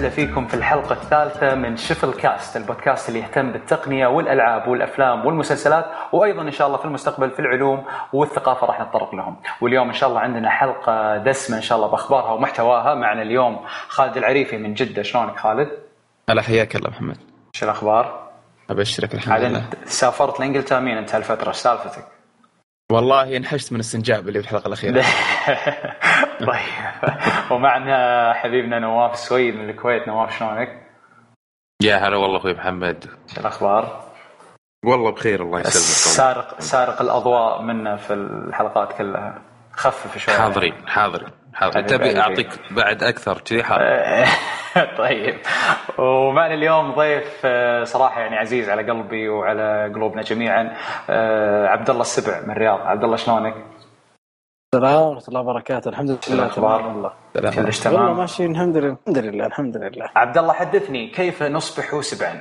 وسهلا فيكم في الحلقة الثالثة من شفل كاست البودكاست اللي يهتم بالتقنية والألعاب والأفلام والمسلسلات وأيضا إن شاء الله في المستقبل في العلوم والثقافة راح نتطرق لهم. واليوم إن شاء الله عندنا حلقة دسمة إن شاء الله بأخبارها ومحتواها. معنا اليوم خالد العريفي من جدة. شلونك خالد؟ هلا حياك الله محمد. شو الأخبار؟ أبشرك الحمد لله. سافرت لإنجلترا مين أنت هالفترة؟ سالفتك؟ والله انحشت من السنجاب اللي في الحلقة الأخيرة. طيب. ومعنا حبيبنا نواف السويد من الكويت. نواف شلونك؟ يا هلا والله أخوي محمد. شو الأخبار؟ والله بخير الله يسلمك. سارق سارق الأضواء منا في الحلقات كلها. خفف شوي. حاضرين حاضرين حاضرين. تبي أعطيك بعد أكثر كذي طيب. ومعنا اليوم ضيف آه، صراحة يعني عزيز على قلبي وعلى قلوبنا جميعا آه، عبد الله السبع من الرياض. عبد الله شلونك؟ السلام ورحمة الله وبركاته. الحمد لله. تبارك الله. كلش تمام. والله ماشي الحمد لله. الحمد لله الحمد لله. عبد الله حدثني. كيف نصبح سبعا؟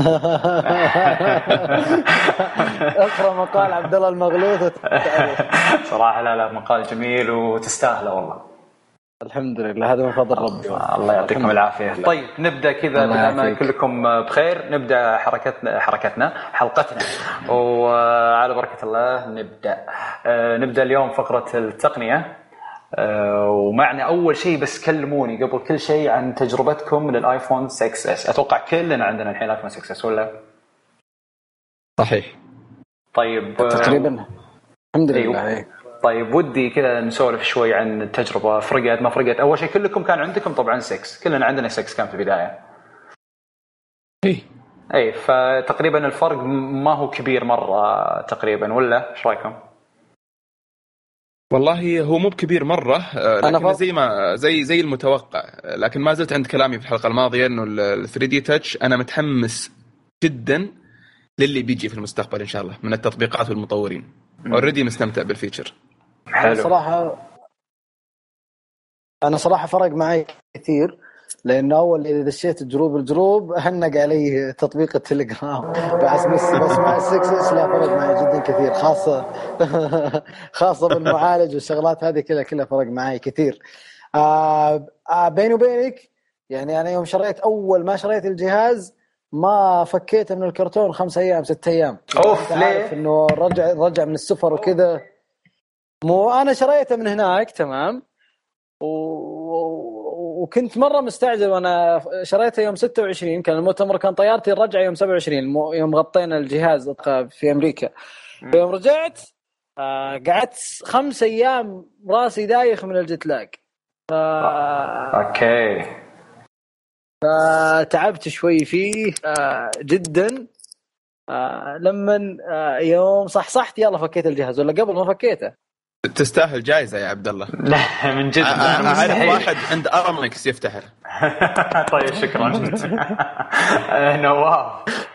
اقرأ مقال عبد الله المغلوث صراحة لا لا مقال جميل وتستاهله والله. الحمد لله هذا من فضل ربي. الله يعطيكم العافية. طيب نبدأ كذا ما كلكم بخير. نبدأ حركتنا حركتنا حلقتنا. وعلى بركة الله نبدأ. آه، نبدأ اليوم فقرة التقنية. آه، ومعنا أول شيء بس كلموني قبل كل شيء عن تجربتكم للآيفون 6 إس. أتوقع كلنا عندنا الحين آيفون 6 إس ولا؟ صحيح. طيب آه، تقريبا. الحمد لله أيوه. طيب ودي كذا نسولف شوي عن التجربة. فرقت ما فرقت. أول شيء كلكم كان عندكم طبعا 6 كلنا عندنا 6 كان في البداية. اي اي فتقريبا الفرق ما هو كبير مرة تقريبا ولا؟ إيش رأيكم؟ والله هو مو بكبير مرة آه، لكن أنا زي ما زي زي المتوقع. لكن ما زلت عند كلامي في الحلقة الماضية إنه ال 3 D Touch أنا متحمس جدا للي بيجي في المستقبل إن شاء الله من التطبيقات والمطورين. already مستمتع بال feature. حلو. صراحة أنا صراحة فرق معي كثير لأنه أول إذا دشيت جروب الجروب هنق علي تطبيق التليجرام. بس بس, مع السكس اس لا فرق معي جدا كثير خاصة خاصة بالمعالج والشغلات هذه كلها كلها فرق معي كثير. آه آه بيني وبينك يعني أنا يوم شريت أول ما شريت الجهاز ما فكيته من الكرتون خمس أيام ست أيام. أوف ليه؟ إنه رجع رجع من السفر وكذا. مو أنا شريته من هناك تمام؟ و... وكنت مرة مستعجل وأنا شريته يوم 26 كان المؤتمر كان طيارتي الرجعة يوم 27 يوم غطينا الجهاز في أمريكا. يوم رجعت آه قعدت خمس أيام راسي دايخ من الجت لاج ف... أوكي. فتعبت شوي فيه آه جدا. آه لما آه يوم صحصحت يلا فكيت الجهاز ولا قبل ما فكيته. تستاهل جائزه يا عبد الله. لا من جد. أعرف واحد عند ارامكس يفتحه. طيب شكرا. نواف.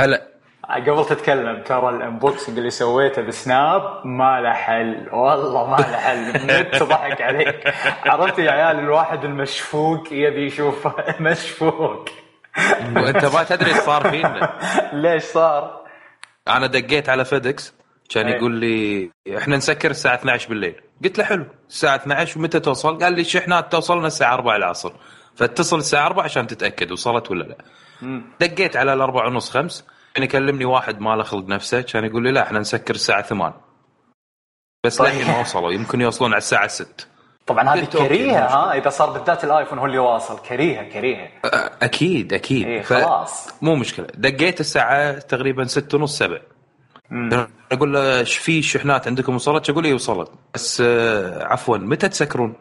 هلا. قبل تتكلم ترى ال unboxing اللي سويته بسناب ما له حل. والله ما له حل. النت ضحك عليك. عرفت يا عيال الواحد المشفوق يبي يشوف مشفوق. وأنت ما تدري إيش صار فينا. ليش صار؟ أنا دقيت على فيدكس كان أيه. يقول لي إحنا نسكر الساعة 12 بالليل. قلت له حلو الساعة 12 ومتى توصل؟ قال لي الشحنات توصلنا الساعة 4 العصر فاتصل الساعة 4 عشان تتأكد وصلت ولا لا. مم. دقيت على الأربعة ونص خمس كان يكلمني واحد ما له خلق نفسه كان يقول لي لا إحنا نسكر الساعة 8 بس طيب. للحين ما وصلوا يمكن يوصلون على الساعة 6 طبعا هذه كريهة ها إذا صار بالذات الآيفون هو اللي واصل. كريهة كريهة. أكيد أكيد. إيه خلاص. مو مشكلة. دقيت الساعة تقريبا 6 ونص 7 أقول له إيش في شحنات عندكم وصلت؟ يقول لي وصلت بس آه، عفوا متى تسكرون؟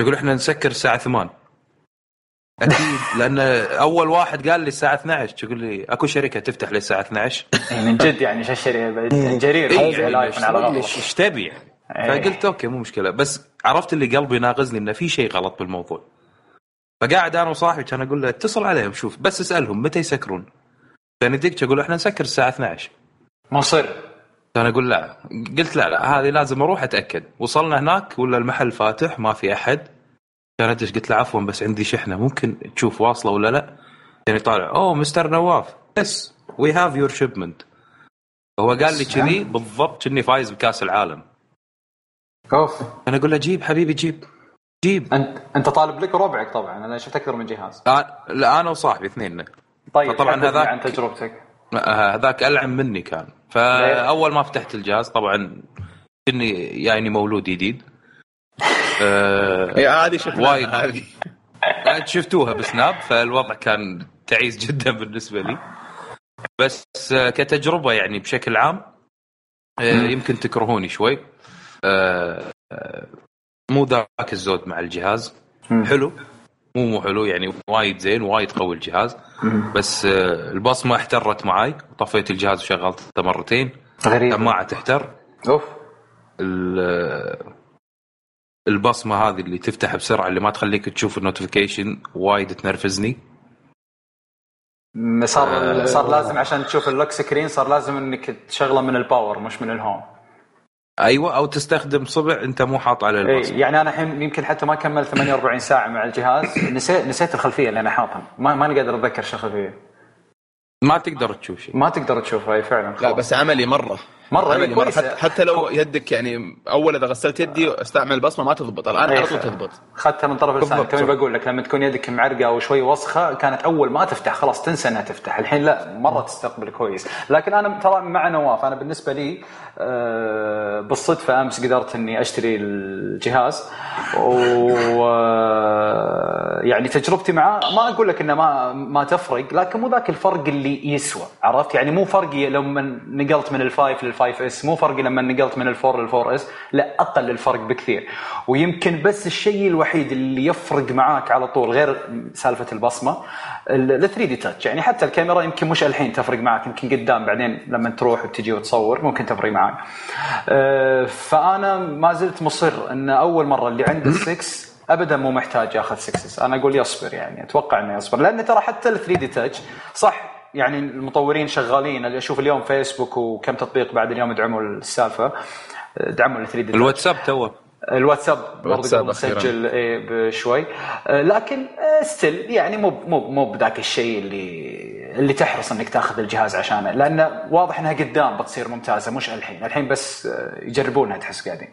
يقول إحنا نسكر الساعة 8 أكيد لأن أول واحد قال لي الساعة 12 تقول لي أكو شركة تفتح لي الساعة 12 إيه، من جد يعني شو الشركة جرير. الايفون على إيش تبي يعني؟ إيه. فقلت okay مو مشكلة. بس عرفت اللي قلبي ناغزني انه في شيء غلط بالموضوع. فقاعد أنا وصاحبي كان أقول له اتصل عليهم شوف بس اسألهم متى يسكرون؟ كان يدق أقول إحنا نسكر الساعة 12 مصر. أنا أقول لا. قلت لا لا هذه لازم أروح أتأكد. وصلنا هناك ولا المحل فاتح ما في أحد. كان أدش قلت له عفوا بس عندي شحنة. ممكن تشوف واصلة ولا لا؟ يعني طالع oh mister نواف. yes we have your shipment هو قال لي كذي بالضبط كني فايز بكأس العالم. أوف. أنا أقول له جيب حبيبي جيب. جيب. أنت أنت طالب لك وربعك طبعا. أنا شفت أكثر من جهاز. آه لا أنا وصاحبي اثنين. طيب طبعا هذاك عن تجربتك. هذاك ألعن مني كان. فأول ما فتحت الجهاز طبعا إني يعني مولود جديد. آه هذه شفناها وايد. هذه. شفتوها بسناب فالوضع كان تعيس جدا بالنسبة لي. بس كتجربة يعني بشكل عام آه، يمكن تكرهوني شوي. آه، آه، مو ذاك الزود مع الجهاز. حلو. مو مو حلو يعني وايد زين وايد قوي الجهاز. بس البصمه احترت معاي. طفيت الجهاز وشغلته مرتين. غريب. السماعه تحتر. أوف. البصمة هذه اللي تفتح بسرعة اللي ما تخليك تشوف ال notification وايد تنرفزني. صار آه صار لازم عشان تشوف ال lock screen صار لازم إنك تشغله من ال power مش من ال home أيوه أو تستخدم صبع أنت مو حاط على البصمه إيه يعني أنا الحين يمكن حتى ما كملت 48 ساعة مع الجهاز. نسيت نسيت الخلفية اللي أنا حاطها. ما ماني قادر أتذكر شو الخلفية. ما تقدر تشوف شيء ما تقدر تشوفها اي فعلا. لا بس عملي مرة. مرة عملي مرة. حتى, حتى لو يدك يعني أول إذا غسلت يدي استعمل البصمه ما تضبط. الآن على طول تضبط. اخذتها من طرف لسانك كمان بقول لك لما تكون يدك معرقة أو شوي وسخة كانت أول ما تفتح خلاص تنسى إنها تفتح. الحين لا مرة تستقبل كويس. لكن أنا ترى مع نواف أنا بالنسبة لي آه، بالصدفة أمس قدرت إني أشتري الجهاز. و آه، يعني تجربتي معاه ما أقول لك إنه ما ما تفرق لكن مو ذاك الفرق اللي يسوى عرفت؟ يعني مو فرقي لما نقلت من ال five لل five S مو فرقي لما نقلت من ال four لل four S لا أقل الفرق بكثير. ويمكن بس الشيء الوحيد اللي يفرق معاك على طول غير سالفة البصمة ال 3 دي تاتش يعني حتى الكاميرا يمكن مش الحين تفرق معك يمكن قدام بعدين لما تروح وتجي وتصور ممكن تفرق معك أه، فأنا ما زلت مصر إن أول مرة اللي عنده 6 ابدا مو محتاج ياخذ 6 أنا أقول يصبر يعني أتوقع إنه يصبر. لأن ترى حتى ال 3 دي تاتش صح يعني المطورين شغالين. أشوف اليوم فيسبوك وكم تطبيق بعد اليوم يدعموا السالفة. دعموا ال 3 دي الواتساب توه الواتساب برضه مسجل إيه بشوي. آه، لكن ستيل يعني مو مو مو بذاك الشيء اللي اللي تحرص إنك تأخذ الجهاز عشانه لأنه واضح إنها قدام بتصير ممتازة مش الحين. الحين بس آه، يجربونها تحس قاعدين.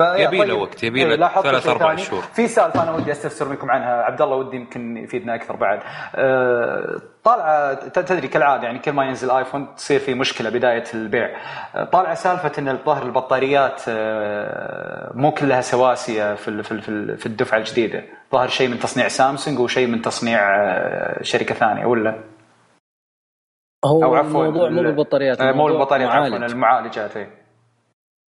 يبي له طيب، وقت يبي له إيه، ثلاث أربع شهور. في سالفه أنا ودي أستفسر منكم عنها. عبد الله ودي يمكن يفيدنا أكثر بعد. أه طالعة تدري كالعادة يعني كل ما ينزل آيفون تصير في مشكلة بداية البيع. أه طالعة سالفة إن الظاهر البطاريات مو كلها سواسية في في الدفعة الجديدة. ظاهر شيء من تصنيع سامسونج وشيء من تصنيع شركة ثانية ولا؟ هو أو عفوا الموضوع مو بالبطاريات مو البطاريات عفوا المعالجات اي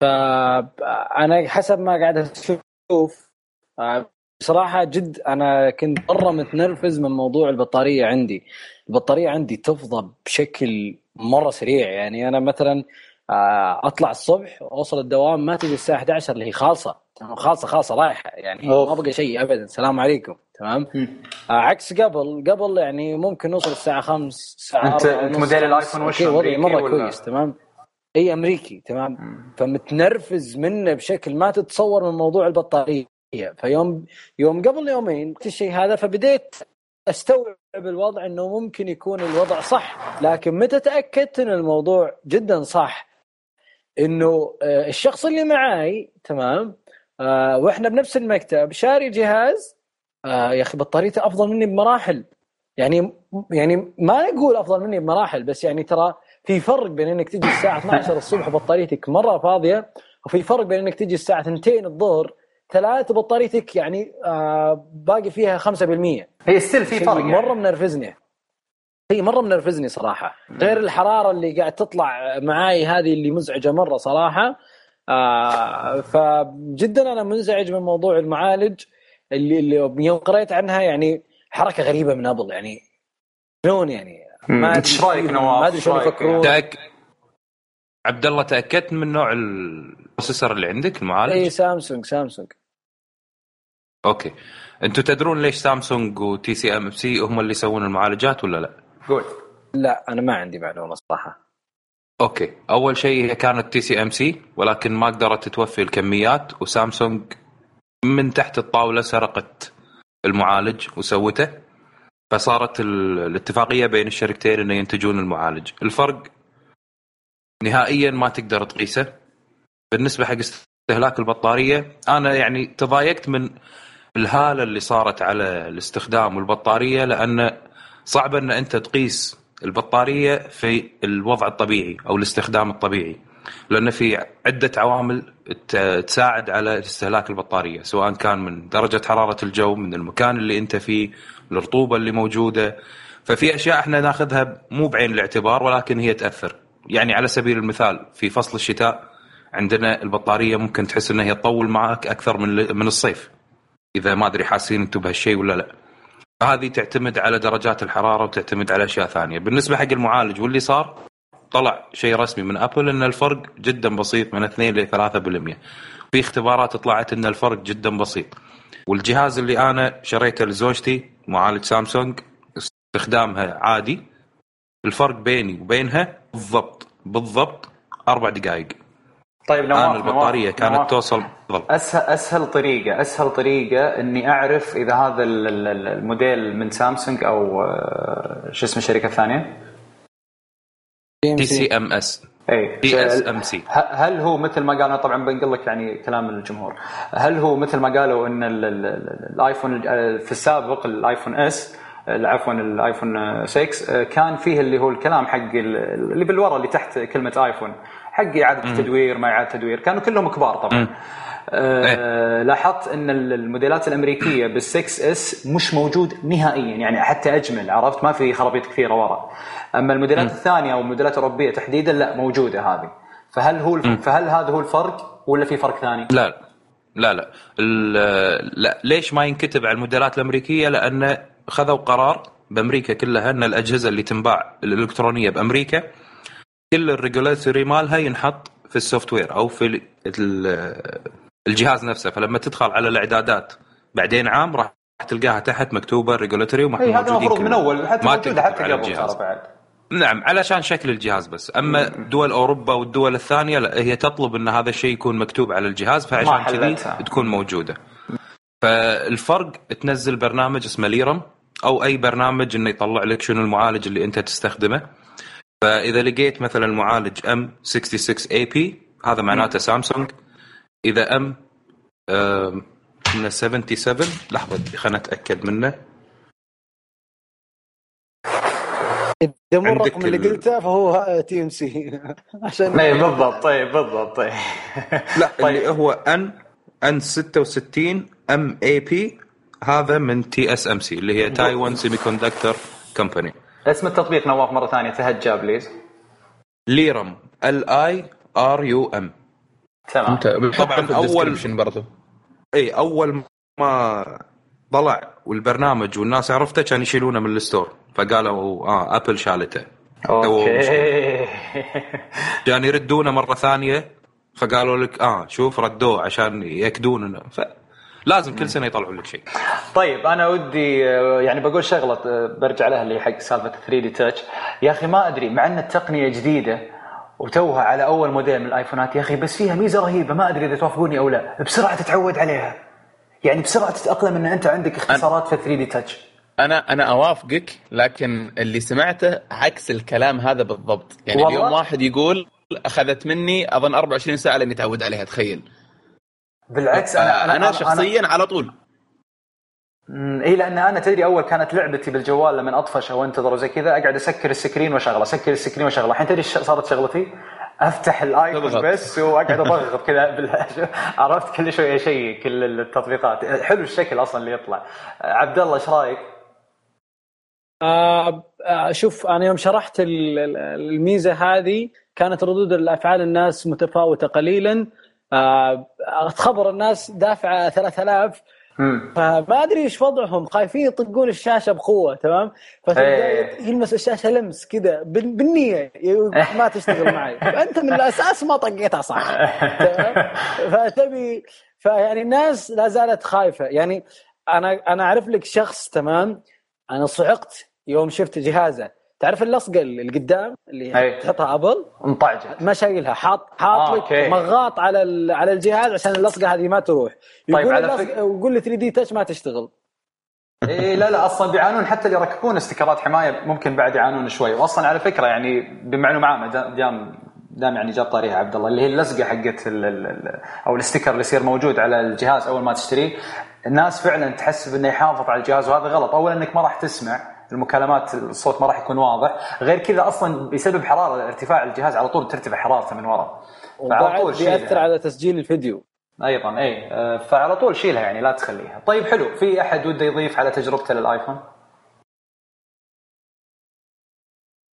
فانا حسب ما قاعد أشوف آه، بصراحة جد أنا كنت مرة متنرفز من موضوع البطارية عندي. البطارية عندي تفضى بشكل مرة سريع. يعني أنا مثلا آه، أطلع الصبح أوصل الدوام ما تجي الساعة 11 اللي هي خالصة. خالصة خالصة رايحة يعني ما بقى شيء أبدا. السلام عليكم. تمام؟ آه، عكس قبل قبل يعني ممكن نوصل الساعة 5 الساعة أنت أنت موديل الآيفون وش وضعي مرة كويس تمام؟ أي أمريكي تمام؟ فمتنرفز منه بشكل ما تتصور من موضوع البطارية. فيوم يوم قبل يومين الشيء هذا فبديت أستوعب الوضع إنه ممكن يكون الوضع صح. لكن متى تأكدت إن الموضوع جدا صح؟ إنه آه، الشخص اللي معاي تمام؟ آه وإحنا بنفس المكتب شاري جهاز آه يا أخي بطاريته أفضل مني بمراحل. يعني يعني ما نقول أفضل مني بمراحل بس يعني ترى في فرق بين إنك تجي الساعة 12 الصبح بطاريتك مرة فاضية وفي فرق بين إنك تجي الساعة 2 الظهر ثلاثة بطاريتك يعني آه باقي فيها 5% هي ستيل في فرق يعني. مرة منرفزني. هي مرة منرفزني صراحة. غير الحرارة اللي قاعد تطلع معاي هذه اللي مزعجة مرة صراحة. آه فجدا أنا منزعج من موضوع المعالج اللي, اللي يوم قريت عنها يعني حركة غريبة من أبل يعني شلون يعني؟ ما إيش رأيك نواف؟ ما أدري شلون يفكرون. تأك... عبد الله تأكدت من نوع ال processor اللي عندك المعالج؟ اي سامسونج سامسونج. okay. أنتم تدرون ليش سامسونج و TSMC هم اللي يسوون المعالجات ولا لا؟ قول. لا أنا ما عندي معلومة صراحة. okay. أول شيء هي كانت TSMC ولكن ما قدرت توفي الكميات وسامسونج من تحت الطاولة سرقت المعالج وسوته. فصارت الاتفاقية بين الشركتين إنه ينتجون المعالج. الفرق نهائيا ما تقدر تقيسه. بالنسبة حق استهلاك البطارية أنا يعني تضايقت من الهالة اللي صارت على الاستخدام والبطاريه لأن صعب إن أنت تقيس البطارية في الوضع الطبيعي أو الاستخدام الطبيعي لأن في عدة عوامل تساعد على استهلاك البطارية سواء كان من درجة حرارة الجو من المكان اللي أنت فيه الرطوبة اللي موجودة. ففي أشياء إحنا ناخذها مو بعين الاعتبار ولكن هي تأثر. يعني على سبيل المثال في فصل الشتاء عندنا البطارية ممكن تحس إنها هي تطول معك أكثر من من الصيف. إذا ما أدري حاسين أنتم بهالشيء ولا لا. هذه تعتمد على درجات الحرارة وتعتمد على أشياء ثانية. بالنسبة حق المعالج واللي صار؟ طلع شيء رسمي من أبل إن الفرق جدا بسيط من 2 ل 3% في اختبارات طلعت إن الفرق جدا بسيط. والجهاز اللي أنا شريته لزوجتي معالج سامسونج استخدامها عادي. الفرق بيني وبينها بالضبط بالضبط أربع دقائق. طيب نواف البطاريه نواف كانت نواف. توصل أسهل أسهل طريقة أسهل طريقة إني أعرف إذا هذا الموديل من سامسونج أو آه، شو اسم الشركة الثانية؟ تي سي إم إس. إي. تي إس إم C. هل هو مثل ما قالوا طبعا بنقول لك يعني كلام الجمهور هل هو مثل ما قالوا إن الآيفون في السابق الآيفون S عفوا الآيفون 6 كان فيه اللي هو الكلام حق اللي بالورا اللي تحت كلمة آيفون. حق إعادة التدوير ما إعادة تدوير كانوا كلهم كبار طبعا آه إيه. لاحظت إن الموديلات الأمريكية بال6 S مش موجود نهائيا يعني حتى أجمل عرفت ما في خرابيط كثيرة ورا أما الموديلات. الثانية أو الموديلات الأوروبية تحديدا لا موجودة هذه فهل هو. فهل هذا هو الفرق ولا في فرق ثاني؟ لا لا لا لا ليش ما ينكتب على الموديلات الأمريكية؟ لأن خذوا قرار بأمريكا كلها إن الأجهزة اللي تنباع الإلكترونية بأمريكا كل ال regulatory مالها ينحط في ال software أو في الجهاز نفسه. فلما تدخل على الإعدادات بعدين عام راح تلقاها تحت مكتوبة regulatory وما اي هذا المفروض من أول حتى موجوده حتى قبل بعد. نعم علشان شكل الجهاز بس. أما دول أوروبا والدول الثانية لا هي تطلب إن هذا الشيء يكون مكتوب على الجهاز فعشان كذي تكون موجودة. فالفرق تنزل برنامج اسمه ليرم أو أي برنامج إنه يطلع لك شنو المعالج اللي أنت تستخدمه. فإذا لقيت مثلا معالج أم 66 اي بي هذا معناته سامسونج. إذا أم من 77 لحظة خلينا نتأكد منه. إذا مو الرقم اللي قلته فهو TMC. عشان اي بالضبط طيب بالضبط طيب لا طيب. اللي هو أن N66 MAP هذا من TSMC اللي هي Taiwan Semiconductor Company اسم التطبيق نواف مرة ثانية. تهجى please Lirum. L I R U M. تمام. طبعا أول برضو. إي أول ما طلع والبرنامج والناس عرفته كان يشيلونه من ال store. فقالوا آه ابل شالته. okay. كان يردونه مرة ثانية. فقالوا لك آه شوف ردوه عشان ياكدون ف... لازم كل سنة يطلعوا لك شيء. طيب أنا ودي يعني بقول شغلة برجع لها اللي حق سالفة 3D Touch يا أخي ما أدري مع إن التقنية جديدة وتوها على أول موديل من الآيفونات يا أخي بس فيها ميزة رهيبة ما أدري إذا توافقوني أو لا. بسرعة تتعود عليها. يعني بسرعة تتأقلم إن أنت عندك اختصارات في 3D Touch أنا أنا أوافقك لكن اللي سمعته عكس الكلام هذا بالضبط. يعني والله؟ اليوم واحد يقول أخذت مني أظن 24 ساعة لأني اتعود عليها تخيل. بالعكس أنا أنا, أنا شخصيا أنا على طول. إي لأن أنا تدري أول كانت لعبتي بالجوال لما أطفش أو أنتظر وزي كذا أقعد أسكر ال screen وأشغله أسكر ال screen وأشغله. الحين تدري صارت شغلتي؟ أفتح الايفون بس وأقعد أضغط كذا عرفت كل شوي اشيك كل التطبيقات. حلو الشكل أصلا اللي يطلع. عبد الله إيش رأيك؟ آه, آه، شوف أنا يوم شرحت الميزة هذه كانت ردود الأفعال الناس متفاوتة قليلا. آه خبر الناس دافعه 3000 فما أدري إيش وضعهم. خايفين يطقون الشاشة بقوة تمام؟ فتلقى يلمس الشاشة لمس كذا بالنية. ما تشتغل معي. فانت من الأساس ما طقيتها صح. فتبي فيعني الناس لا زالت خايفة. يعني أنا أنا أعرف لك شخص تمام؟ أنا صعقت يوم شفت جهازه. تعرف اللصقة اللي قدام اللي أي. تحطها أبل؟ انطعجت ما شايلها حاط حاط آه، لك مغاط على على الجهاز عشان اللصقة هذه ما تروح. يقول طيب على فك... يقول لي 3 دي تاتش ما تشتغل. إيه لا لا أصلا بيعانون حتى اللي يركبون استكرات حماية ممكن بعد يعانون شوي. واصلا على فكرة يعني بمعلومة عامة دام دام يعني جاب طاريها عبد الله اللي هي اللزقه حقت أو الاستيكر اللي يصير موجود على الجهاز أول ما تشتريه الناس فعلا تحسب انه يحافظ على الجهاز وهذا غلط. اولا إنك ما راح تسمع المكالمات الصوت ما راح يكون واضح. غير كذا أصلا بيسبب حرارة ارتفاع الجهاز على طول ترتفع حرارته من ورا. فعلى طول بيأثر على تسجيل الفيديو. أيضا اي فعلى طول شيلها يعني لا تخليها. طيب حلو. في أحد وده يضيف على تجربته للآيفون؟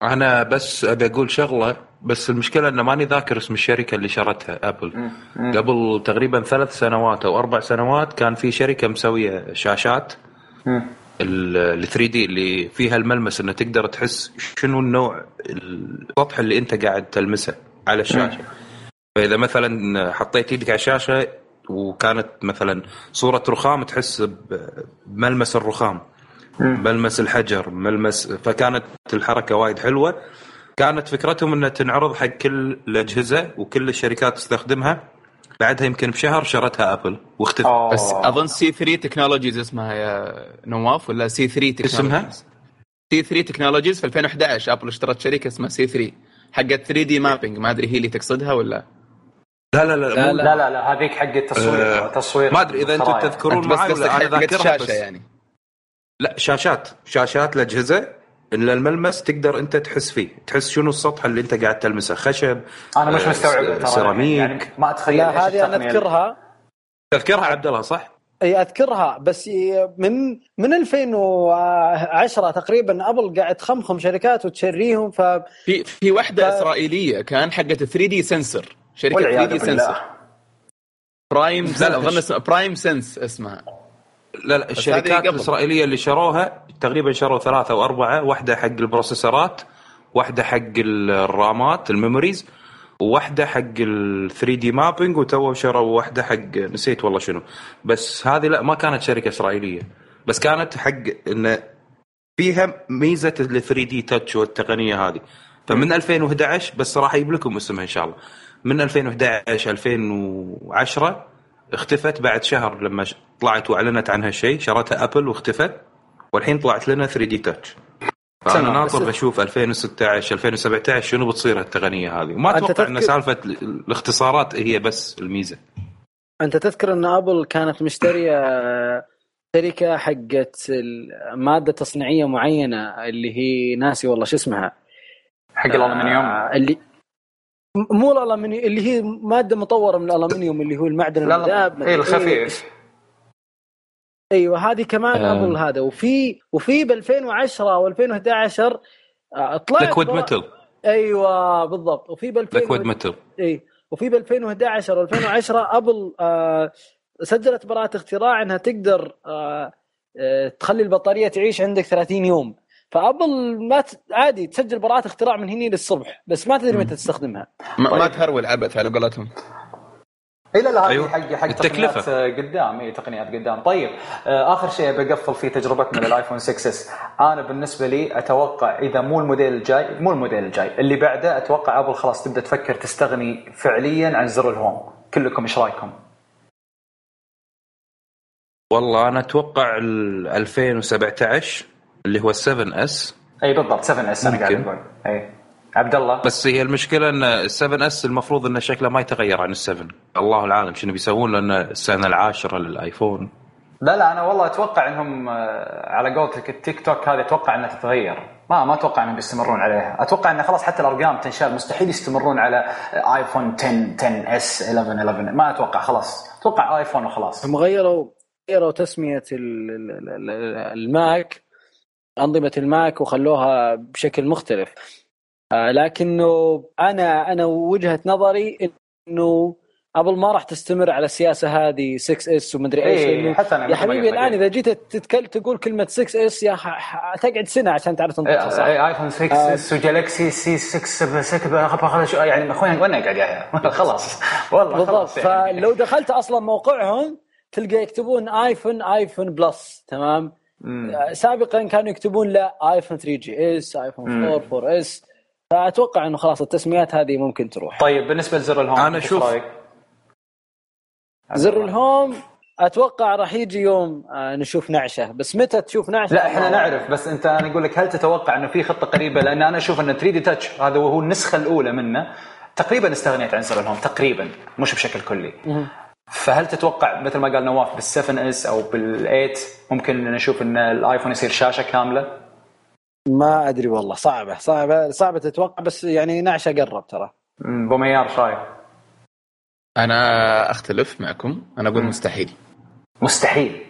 أنا بس أبي أقول شغلة بس المشكلة إنه ماني ذاكر اسم الشركة اللي شرتها ابل قبل تقريبا ثلاث سنوات أو أربع سنوات كان في شركة مسوية شاشات. ال 3 دي اللي فيها الملمس إنه تقدر تحس شنو النوع السطح اللي أنت قاعد تلمسه على الشاشة. فإذا مثلا حطيت إيدك على الشاشة وكانت مثلا صورة رخام تحس بملمس الرخام. ملمس الحجر ملمس فكانت الحركة وايد حلوة. كانت فكرتهم إنها تنعرض حق كل الأجهزة وكل الشركات تستخدمها. بعدها يمكن بشهر شرتها ابل واختفت. بس أظن C3 Technologies اسمها يا نواف ولا C3 Technologies اسمها؟ C3 Technologies في 2011 ابل اشترت شركة اسمها C3 حقت 3D mapping ما أدري هي اللي تقصدها ولا؟ لا لا لا لا لا, لا, لا هذيك حق التصوير أه تصوير ما أدري إذا أنتم تذكرون معي ولا أنا ذاكرها بس. يعني. لا شاشات. شاشات الاجهزه الا الملمس تقدر أنت تحس فيه. تحس شنو السطح اللي أنت قاعد تلمسه؟ خشب أنا مش مستوعب سيراميك. يعني ما أتخيل لا هذه أنا أذكرها. تذكرها عبد الله صح؟ إي أذكرها بس من من 2010 تقريبا أبل قاعد تخمخم شركات وتشريهم ف في في وحدة ف... إسرائيلية كان حقت 3D sensor شركة 3D sensor. Prime أظن PrimeSense اسمها. لا لا الشركات الإسرائيلية اللي شروها تقريبا شروا ثلاثة أو أربعة واحدة حق ال processor ات واحدة حق الرامات ال memories وواحده حق ال 3D mapping وتو شروا واحدة حق نسيت والله شنو. بس هذه لا ما كانت شركة إسرائيلية. بس كانت حق انه فيها ميزة ال 3D Touch والتقنية هذه. فمن 2011 بس راح أجيب لكم اسمها إن شاء الله. من 2011 2010 اختفت بعد شهر لما طلعت وأعلنت عنها شيء شرتها ابل واختفت. والحين طلعت لنا 3D Touch فأنا ناطر أشوف 2016 2017 شنو بتصير التقنيه هذه. وما أتوقع إن سالفة الاختصارات هي بس الميزة. أنت تذكر إن ابل كانت مشترية شركة حقت مادة تصنيعية معينة اللي هي ناسي والله شو اسمها. حق الألمنيوم. آه اللي مو الالمنيوم اللي هي مادة مطورة من الألمنيوم اللي هو المعدن المذاب اي الخفيف. أيوه هذه كمان آه. ابل هذا. وفي وفي ب 2010 و 2011 طلعت Liquidmetal أيوه بالضبط. وفي ب 2000 Liquidmetal اي وفي ب 2011 و 2010 ابل آه سجلت براءة اختراع إنها تقدر آه آه تخلي البطارية تعيش عندك 30 يوم. فأبل ما ت... عادي تسجل براءة اختراع من هني للصبح بس ما تدري متى تستخدمها. ما, طيب. ما تهرول عبث على قولتهم. اي لا لا هذه أيوه. حق حق التكلفة. قدام. اي تقنيات قدام. طيب آه، آخر شيء بقفل فيه تجربتنا للآيفون 6 S. أنا بالنسبة لي أتوقع إذا مو الموديل الجاي مو الموديل الجاي اللي بعده أتوقع أبل خلاص تبدأ تفكر تستغني فعليا عن زر ال home. كلكم إيش رأيكم؟ والله أنا أتوقع 2017 اللي هو 7 S اي بالضبط 7 S أنا قاعد أقول. اي. عبد الله. بس هي المشكلة إن ال 7 S المفروض انه شكله ما يتغير عن ال 7 الله العالم شنو بيسوون لأن السنة العاشرة للآيفون. لا لا أنا والله أتوقع إنهم آه، على قولتك ال tick-tock هذه أتوقع إنها تتغير. ما ما أتوقع إنهم بيستمرون عليها. أتوقع انه خلاص حتى الأرقام تنشال. مستحيل يستمرون على آيفون 10 10 S 11 11 ما أتوقع خلاص. أتوقع آيفون وخلاص. هم غيروا غيروا تسمية الماك. أنظمة الماك وخلوها بشكل مختلف. آه، لكنه أنا أنا وجهة نظري إنه أبل ما راح تستمر على السياسة هذه 6 S ومدري إيش إيه حتى أنا يا حبيبي الآن إذا جيت تتكلم تقول كلمة 6 S يا تقعد سنة عشان تعرف تنطقها صح؟ اي ايفون 6 S وجالكسي S 6 يعني أخوي وين قاعد يا خلاص. والله بالضبط. فلو دخلت أصلا موقعهم تلقى يكتبون ايفون ايفون Plus تمام؟ مم. سابقا كانوا يكتبون لا ايفون 3 GS ايفون 4 4 S فأتوقع إنه خلاص التسميات هذه ممكن تروح. طيب بالنسبة لزر ال Home أنا أشوف زر ال Home أتوقع راح يجي يوم آه، نشوف نعشة. بس متى تشوف نعشة؟ لا إحنا نعرف. بس أنت أنا أقول لك هل تتوقع إنه في خطة قريبة؟ لأن أنا أشوف ان 3D Touch هذا وهو النسخة الأولى منه. تقريبا استغنيت عن زر ال Home تقريبا مش بشكل كلي. فهل تتوقع مثل ما قال نواف بال7 S أو بال8 ممكن نشوف إن الآيفون يصير شاشة كاملة؟ ما أدري والله صعبة صعبة صعبة تتوقع بس يعني نعشة قرب ترى. بوميار شايف أنا أختلف معكم أنا أقول مستحيل. مستحيل.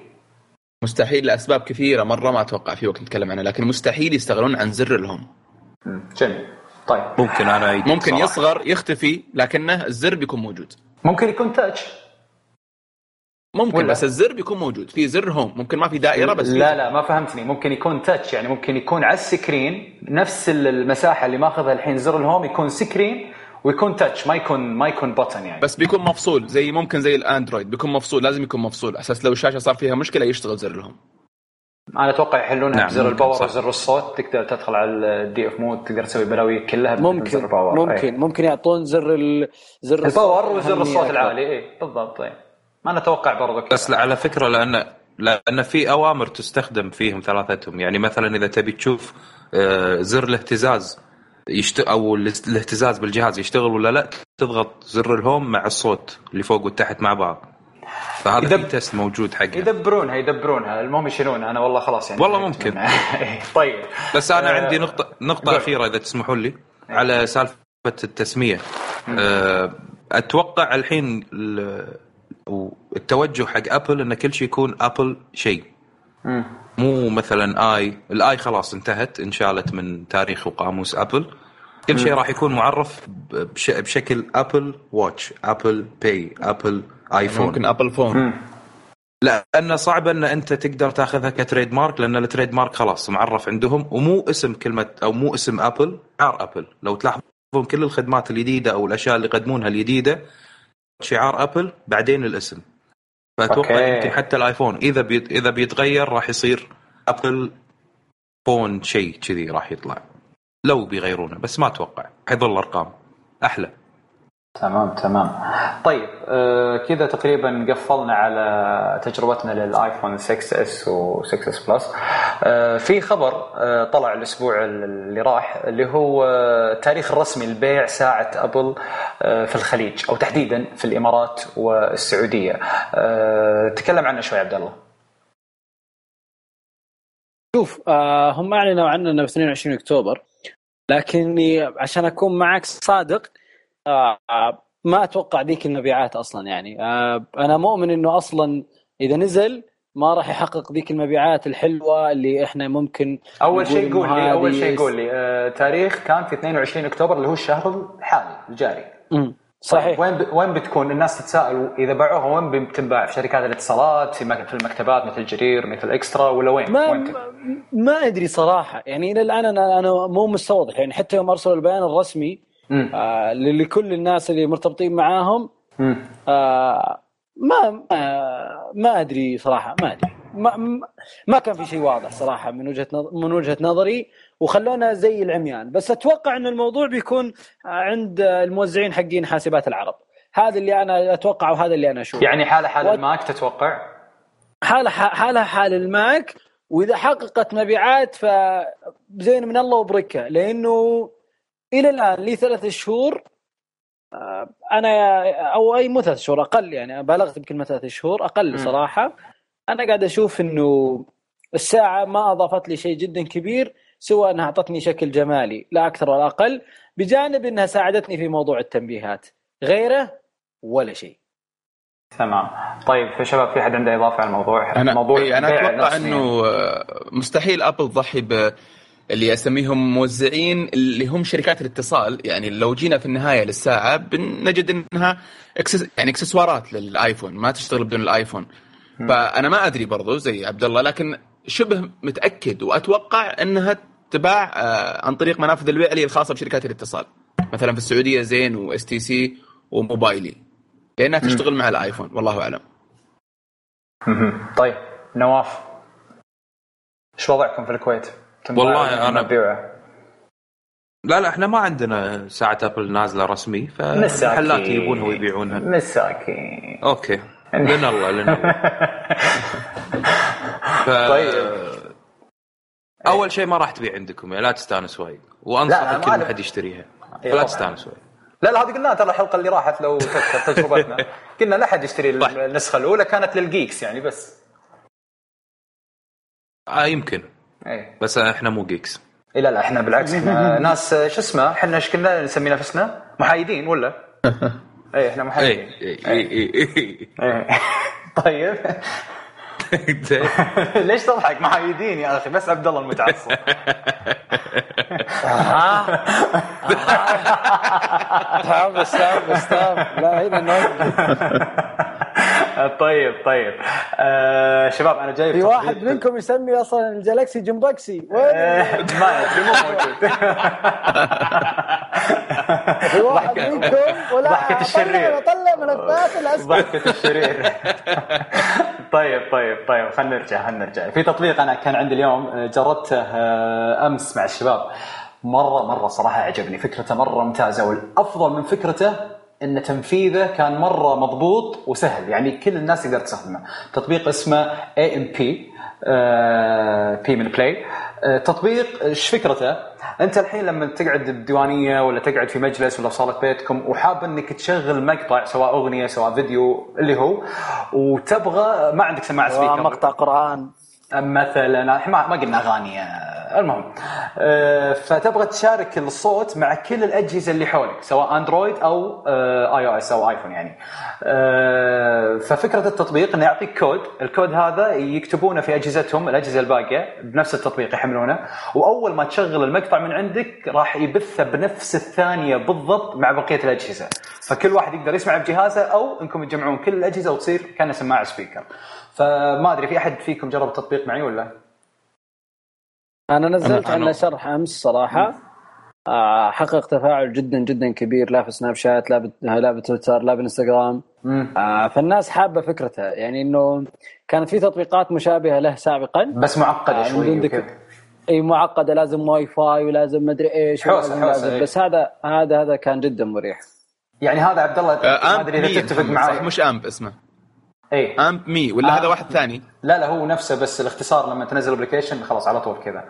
مستحيل لأسباب كثيرة مرة ما أتوقع في وقت نتكلم عنها لكن مستحيل يستغنون عن زر ال Home. جميل. طيب. ممكن أنا ممكن صراحة. يصغر يختفي لكنه الزر بيكون موجود. ممكن يكون touch ممكن ولا. بس الزر بيكون موجود. في زر home ممكن ما في دائرة بس لا لا ما فهمتني. ممكن يكون touch يعني ممكن يكون على ال screen. نفس المساحة اللي ماخذها الحين زر ال home يكون screen ويكون touch ما يكون ما يكون button يعني. بس بيكون مفصول زي ممكن زي الاندرويد بيكون مفصول لازم يكون مفصول. أساس لو الشاشه صار فيها مشكلة يشتغل زر ال home. أنا أتوقع يحلونها نعم بزر ال power وزر الصوت. تقدر تدخل على ال DFU mode تقدر تسوي بلاوي كلها ممكن زر ال power ممكن أي. ممكن يعطون زر ال... زر ال power وزر الصوت العالي. اي بالضبط طيب ما نتوقع برضو بس على فكرة لأن لأن في أوامر تستخدم فيهم ثلاثتهم. يعني مثلا إذا تبي تشوف آه، زر الاهتزاز يشت... أو الاهتزاز بالجهاز يشتغل ولا لا تضغط زر ال home مع الصوت اللي فوق وتحت مع بعض. فهذا يدب... test موجود حقه يدبرونها يدبرونها. المهم يشيلونها. أنا والله خلاص يعني والله ممكن. طيب. بس أنا آه... عندي نقطه نقطة أخيرة إذا تسمحوا لي على سالفة التسمية. آه... أتوقع الحين التوجه حق ابل إن كل شيء يكون ابل شيء. مو مثلا i. ال i خلاص انتهت انشالت من تاريخ وقاموس ابل كل شيء راح يكون معرف بشكل ابل Watch ابل Pay ابل ايفون ممكن ابل Phone لأنه صعب إن أنت تقدر تأخذها ك trademark لأن ال trademark خلاص معرف عندهم ومو اسم كلمة أو مو اسم ابل شعار ابل لو تلاحظون كل الخدمات الجديدة أو الأشياء اللي يقدمونها الجديدة شعار ابل بعدين الاسم. فاتوقع يمكن حتى الآيفون. إذا بي... إذا بيتغير راح يصير ابل Phone شيء كذي راح يطلع. لو بيغيرونه بس ما أتوقع. حيظل ارقام أحلى. تمام تمام. طيب آه كذا تقريبا قفلنا على تجربتنا للآيفون 6 S و 6 S Plus. آه في خبر آه طلع الأسبوع اللي راح اللي هو التاريخ الرسمي لبيع ساعة أبل في الخليج أو تحديدا في الإمارات والسعودية. تكلم عنه شوي عبد الله. شوف هم أعلنوا عنه في 22 أكتوبر لكني عشان أكون معك صادق آه ما أتوقع ذيك المبيعات أصلا يعني. آه أنا مؤمن إنه أصلا إذا نزل ما راح يحقق ذيك المبيعات الحلوة اللي إحنا ممكن أول شيء قول لي أول شيء قول لي آه تاريخ كان في 22 أكتوبر اللي هو الشهر الحالي الجاري. امم صحيح. وين ب... وين بتكون الناس تتساءل؟ إذا باعوها وين بتنباع في شركات الاتصالات في المكتبات مثل جرير مثل إكسترا ولا وين؟ ما وين ما أدري صراحة. يعني إلى الآن أنا أنا مو مستوضح. يعني حتى يوم ارسلوا البيان الرسمي آه لكل الناس اللي مرتبطين معاهم. آه ما ما ما أدري صراحة ما أدري. ما ما كان في شيء واضح صراحة من وجهة من وجهة نظري وخلونا زي العميان. بس أتوقع إن الموضوع بيكون عند الموزعين حقين حاسبات العرب. هذا اللي أنا أتوقع وهذا اللي أنا أشوفه. يعني حاله حال و... الماك تتوقع؟ حاله حاله حال الماك وإذا حققت مبيعات فزين من الله وبركة لأنه إلى الآن لي ثلاث شهور آه، أنا أو أي مو ثلاث شهور أقل يعني بالغت بكلمه ثلاث شهور أقل صراحة. أنا قاعد أشوف إنه الساعة ما أضافت لي شيء جدا كبير سوى أنها أعطتني شكل جمالي لا أكثر ولا أقل بجانب إنها ساعدتني في موضوع التنبيهات. غيره ولا شيء. تمام. طيب في شباب في حد عنده إضافة على الموضوع؟ أنا موضوع إيه أنا أتوقع إنه مستحيل أبل تضحي ب اللي أسميهم موزعين اللي هم شركات الاتصال. يعني لو جينا في النهاية للساعة بنجد إنها access يعني إكسسوارات للآيفون ما تشتغل بدون الآيفون. فأنا ما أدري برضو زي عبد الله لكن شبه متأكد وأتوقع إنها تباع آه، عن طريق منافذ البيع اللي الخاصة بشركات الاتصال. مثلا في السعودية زين و STC وموبايلي. لأنها تشتغل مع الآيفون والله أعلم. طيب نواف إيش وضعكم في الكويت؟ والله أنا بيوعه لا لا إحنا ما عندنا ساعة أبل نازلة رسمي فالمحلات يبونها ويبيعونها مساكين. okay. لنا الله لنا الله. ف... طيب. أول شيء ما راح تبيع عندكم يعني لا تستانس وايد. وانصح كل حد يشتريها. فلا تستانس وايد. لا لا هذه قلناها ترى الحلقة اللي راحت لو تذكر تجربتنا. قلنا لا حد يشتري طيب. النسخة الأولى كانت لل geeks يعني بس. آه يمكن. إيه. بس إحنا مو geeks إيه لا لا إحنا بالعكس إحنا ناس شو اسمه إحنا إيش كنا نسمي نفسنا محايدين ولا؟ إيه إحنا محايدين. إيه إيه إيه, إيه. إيه. طيب. ليش تضحك؟ محايدين يا أخي بس عبد الله المتعصب. stop stop stop لا هنا نوقف. طيب طيب. آه شباب أنا جاي في واحد منكم يسمي أصلا الجالكسي جمبكسي وين؟ آه، ما أدري مو موجود. في واحد منكم ولا ضحكة الشرير. طلع ملفات الاسود ضحكة الشرير. طيب طيب طيب خلينا نرجع خلينا نرجع. في تطبيق أنا كان عندي اليوم آه، جربته آه، أمس مع الشباب. مرة مرة صراحة عجبني فكرته مرة ممتازة والأفضل من فكرته إن تنفيذه كان مرة مضبوط وسهل. يعني كل الناس تقدر تستخدمه تطبيق اسمه AMP بي من play تطبيق إيش فكرته؟ أنت الحين لما تقعد بديوانية ولا تقعد في مجلس ولا صالة بيتكم وحاب إنك تشغل مقطع سواء أغنية سواء فيديو اللي هو وتبغى ما عندك سماعة speaker مقطع قرآن. مثلا ما قلنا أغاني المهم آه، فتبغى تشارك الصوت مع كل الأجهزة اللي حولك سواء اندرويد أو iOS أو ايفون يعني. آه، ففكرة التطبيق إنه يعطيك كود الكود هذا يكتبونه في أجهزتهم الأجهزة الباقية بنفس التطبيق يحملونه وأول ما تشغل المقطع من عندك راح يبثه بنفس الثانية بالضبط مع بقية الأجهزة. فكل واحد يقدر يسمع بجهازه أو إنكم تجمعون كل الأجهزة وتصير كأنه سماعة speaker فما أدري في أحد فيكم جرب التطبيق معي ولا؟ أنا نزلت عنه شرح أمس صراحة. آه، حقق تفاعل جدا جدا كبير لا في سناب شات لا لا بتويتر لا بالانستغرام آه فالناس حابة فكرته. يعني إنه كانت في تطبيقات مشابهة له سابقا. بس معقدة آه شوي إي معقدة لازم واي فاي ولازم مدري إيش حوسة حوسة بس هذا هذا هذا كان جدا مريح. يعني هذا عبد الله آه ما أدري إذا تتفق معي مش Amp اسمه اي AmpMe ولا آه. هذا واحد ثاني؟ لا لا هو نفسه بس الاختصار لما تنزل application خلاص على طول كذا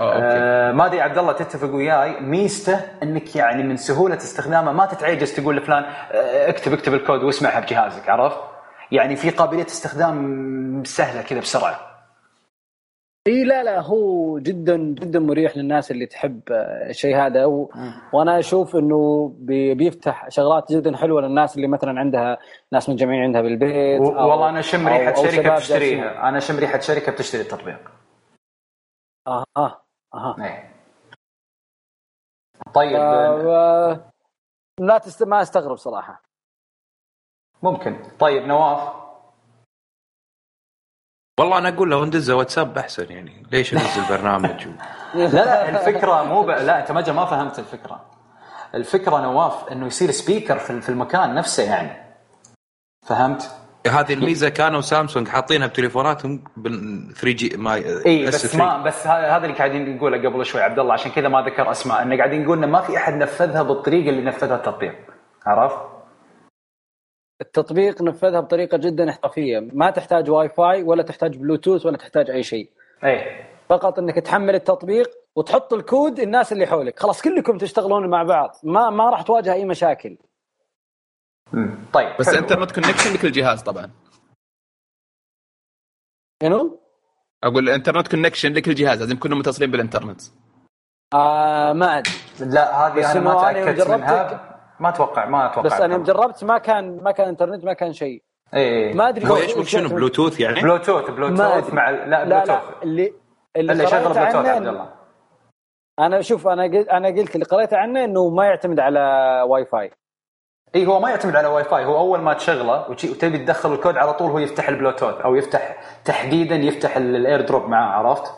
آه ما ادري عبد الله تتفق وياي ميزته إنك يعني من سهولة استخدامه ما تتعجز تقول لفلان آه، اكتب اكتب الكود واسمعها بجهازك عرفت؟ يعني في قابلية استخدام سهلة كذا بسرعة. إي لا لا هو جدا جدا مريح للناس اللي تحب الشيء هذا. و... وأنا أشوف إنه بي... بيفتح شغلات جدا حلوة للناس اللي مثلا عندها ناس متجمعين عندها بالبيت و... والله أنا أشم ريحة شركة بتشتريها أنا أشم ريحة شركة بتشتري التطبيق. آه آه أها. إيه. طيب. آه لا تست... ما أستغرب صراحة. ممكن. طيب نواف. والله أنا أقول له ندزه واتساب أحسن يعني. ليش انزل برنامج و... لا لا الفكرة مو ب... لا أنت ما ما فهمت الفكرة. الفكرة نواف إنه يصير speaker في المكان نفسه يعني. فهمت؟ هذه الميزة كانوا سامسونج حاطينها بتليفوناتهم بال 3G ما إي بس ما بس هذا اللي قاعدين نقوله قبل شوي عبد الله عشان كذا ما ذكر أسماء إنه قاعدين نقول إنه ما في أحد نفذها بالطريقة اللي نفذها التطبيق. عرفت؟ التطبيق نفذها بطريقة جدا إحترافية. ما تحتاج واي فاي ولا تحتاج بلوتوث ولا تحتاج أي شيء. أي. فقط إنك تحمل التطبيق وتحط الكود الناس اللي حولك. خلاص كلكم تشتغلون مع بعض. ما ما راح تواجه أي مشاكل. طيب. بس internet connection لكل جهاز طبعا. شنو؟ أقول ال internet connection لكل جهاز لازم يكونوا متصلين بالإنترنت. آه ما أدري. لا هذه أنا ما تأكدت منها. ما أتوقع ما أتوقع بس أنا جربت ما كان ما كان إنترنت ما كان شيء. إيه ما أدري هو إيش شنو بلوتوث يعني؟ بلوتوث بلوتوث مع لا بلوتوث لا, لا اللي اللي, شغل بلوتوث عبد الله. أنا شوف أنا قلت أنا قلت اللي قريت عنه إنه ما يعتمد على واي فاي اي هو ما يعتمد على واي فاي هو أول ما تشغله وتبي تدخل الكود على طول هو يفتح البلوتوث أو يفتح تحديدا يفتح ال AirDrop معاه عرفت؟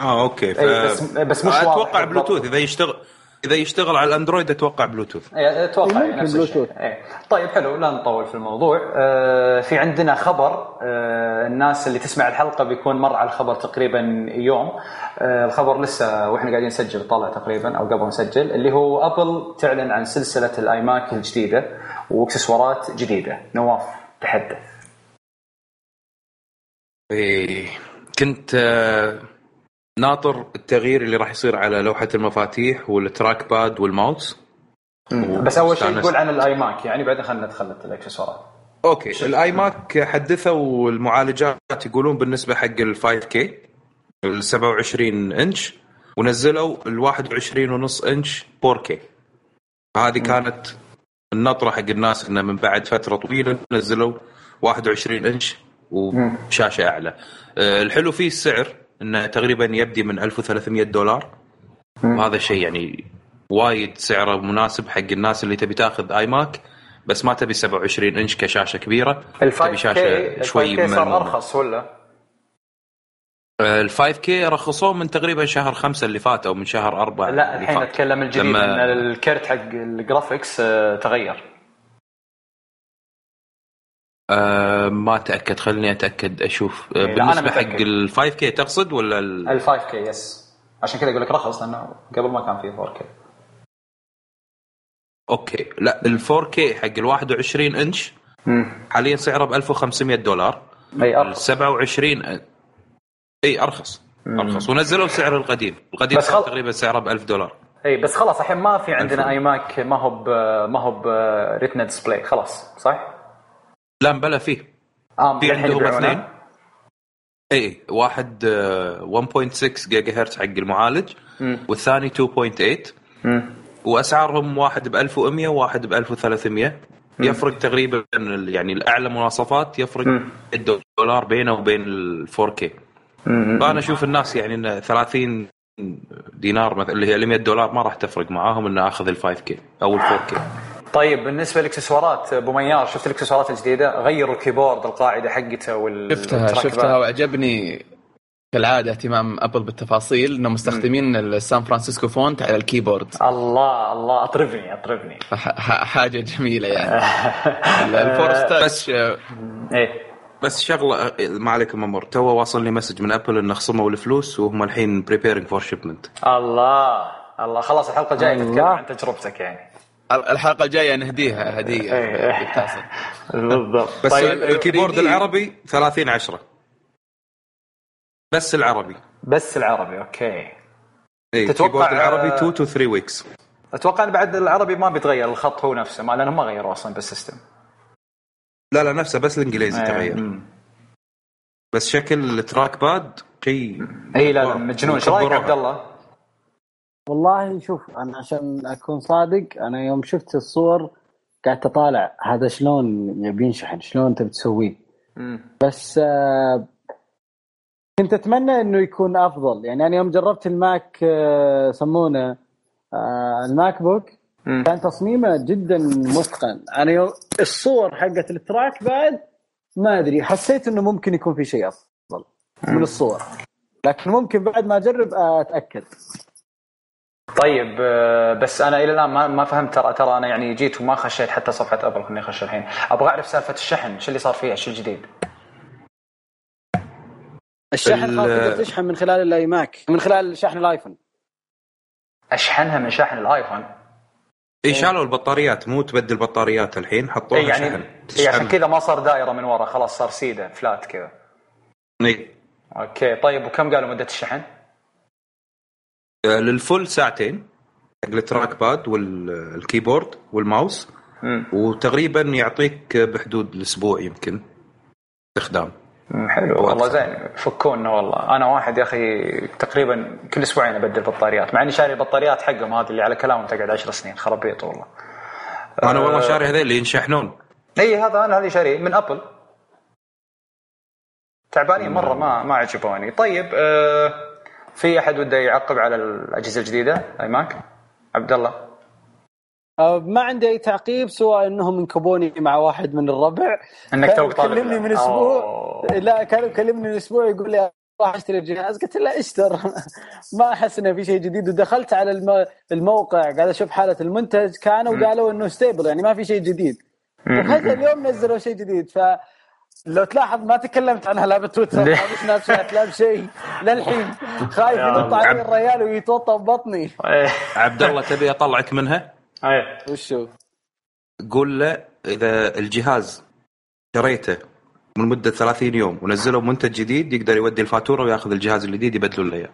آه okay. ف... بس بس مش أتوقع بلوتوث إذا يشتغل إذا يشتغل على الأندرويد أتوقع بلوتوث. اي أتوقع إيه نفس بلوتوث. إيه. طيب حلو لا نطول في الموضوع. آه في عندنا خبر آه الناس اللي تسمع الحلقة بيكون مر على الخبر تقريبا يوم. آه الخبر لسه وإحنا قاعدين نسجل طلع تقريبا أو قبل نسجل اللي هو أبل تعلن عن سلسلة ال iMac الجديدة وإكسسوارات جديدة. نواف تحدث. إيه كنت آه ناطر التغيير اللي راح يصير على لوحة المفاتيح وال trackpad والماوس؟ بس أول شيء نقول عن ال iMac يعني بعدين خلينا ندخل الاكسسوارات okay ال iMac حدثوا المعالجات يقولون بالنسبة حق ال 5K ال 27 انش ونزلوا ال 21 ونص انش 4K هذه كانت النطرة حق الناس إنه من بعد فترة طويلة نزلوا 21 انش وشاشة أعلى. آه، الحلو فيه السعر إنه تقريبا يبدي من 1300 دولار. وهذا شيء يعني وايد سعره مناسب حق الناس اللي تبي تاخذ iMac بس ما تبي 27 إنش كشاشة كبيرة تبي شاشة شوي صار أرخص ولا؟ ال 5K رخصوه من تقريبا شهر خمسة اللي فات أو من شهر أربعة لا الحين أتكلم الجديد لما... إن الكرت حق ال graphics آه، تغير. أه ما أتأكد. خليني أتأكد أشوف. أه بالنسبة حق ال 5K تقصد ولا ال 5K yes عشان كذا أقول لك رخص لأنه قبل ما كان فيه 4K okay. لا ال 4K حق ال 21 إنش حاليا سعره ب 1500 دولار. أي أرخص. 27 أي أرخص. أرخص. ونزلوا السعر القديم. القديم بس خل... تقريبا سعره ب 1000 دولار. أي بس خلاص الحين ما في عندنا iMac ما هو ما هو ب Retina display خلاص صح؟ لا بلا فيه. آه في عندهم اثنين. اي واحد 1.6 جيجا هرتز حق المعالج م. والثاني 2.8 وأسعارهم واحد ب 1100 وواحد ب 1300 يفرق تقريبا يعني الأعلى مواصفات يفرق الدولار بينه وبين ال 4K فأنا أشوف الناس يعني إن 30 دينار مثلا اللي هي 100 دولار ما راح تفرق معاهم انه آخذ ال 5K أو ال 4K طيب بالنسبة للإكسسوارات أبو ميار شفت الإكسسوارات الجديدة؟ غيروا ال keyboard القاعدة حقته وال شفتها شفتها وعجبني كالعادة اهتمام أبل بالتفاصيل انه مستخدمين السان فرانسيسكو font على ال keyboard. الله الله أطربني أطربني. حاجة جميلة يعني. ال force touch إيه. بس شغلة ما عليك ممر تو واصل لي message من ابل إنه خصموا الفلوس وهم الحين preparing for shipment الله الله. خلاص الحلقة الجاية نتكلم عن تجربتك يعني. الحلقة الجاية نهديها هدية. إيه. بالضبط. بس طيب ال keyboard العربي 30 10 بس العربي. بس العربي okay. اي تتوقع العربي 2 to 3 weeks أتوقع بعد العربي ما بيتغير الخط هو نفسه ما لأنهم ما غيروا أصلا بال system. لا لا نفسه بس الإنجليزي آه تغير بس شكل ال trackpad شيء إي لا لا مجنون. إيش رأيك عبد الله؟ والله شوف أنا عشان أكون صادق أنا يوم شفت الصور قاعد أطالع هذا شلون يبي ينشحن شلون انت بتسويه بس آه كنت أتمنى إنه يكون أفضل. يعني أنا يوم جربت الماك آه سمونه آه الماك بوك كان تصميمه جدا متقن. أنا يوم الصور حقت ال track بعد ما أدري حسيت إنه ممكن يكون في شيء أفضل من الصور. لكن ممكن بعد ما أجرب أتأكد. طيب آه، بس أنا إلى الآن ما ما فهمت ترى ترى أنا يعني جيت وما خشيت حتى صفحة أبل خليني اخش الحين. أبغى أعرف سالفة الشحن شو اللي صار فيها؟ شو الجديد؟ الشحن خلاص تقدر تشحن من خلال الاي ماك من خلال شحن الآيفون. أشحنها من شحن الآيفون؟ اي شالوا البطاريات مو تبدل بطاريات الحين حطوها إيه يعني شحن. اي عشان كذا ما صار دائرة من ورا خلاص صار سيده flat كذا. اي okay طيب وكم قالوا مدة الشحن؟ آه، لل full ساعتين حق ال trackpad وال keyboard وال mouse. وتقريبا يعطيك بحدود الأسبوع يمكن استخدام. حلو. والله زين فكونا والله. أنا واحد يا أخي تقريبا كل أسبوعين أبدل بطاريات مع إني شاري البطاريات حقهم هذه اللي على كلامهم تقعد 10 سنين خرابيط والله. أنا والله أه شاري هذول اللي ينشحنون. إي هذا أنا هذه شاري من أبل. تعبانين مرة ما ما عجبوني. طيب أه في أحد وده يعقب على الأجهزة الجديدة؟ أي ماك؟ عبد الله. ما عندي أي تعقيب سوى إنهم انكبوني مع واحد من الربع. إنك توك طالب كلمني من أسبوع. أوه. لا كان كلمني من أسبوع يقول لي راح أشتري الجهاز. قلت له اشتر. ما أحس إنه في شيء جديد. ودخلت على الموقع قاعد أشوف حالة المنتج. كانوا قالوا إنه stable يعني ما في شيء جديد. وفجاه اليوم نزلوا شيء جديد. ف لو تلاحظ ما تكلمت عنها لا بتويتر لا بسناب شات لا بشيء. للحين خايف ينط علي الريال ويتوطى ببطني. عبد الله تبي أطلعك منها؟ آية. وشو؟ قول له إذا الجهاز شريته من مدة 30 يوم ونزلوا منتج جديد يقدر يودي الفاتورة وياخذ الجهاز الجديد يبدلوا له إياه.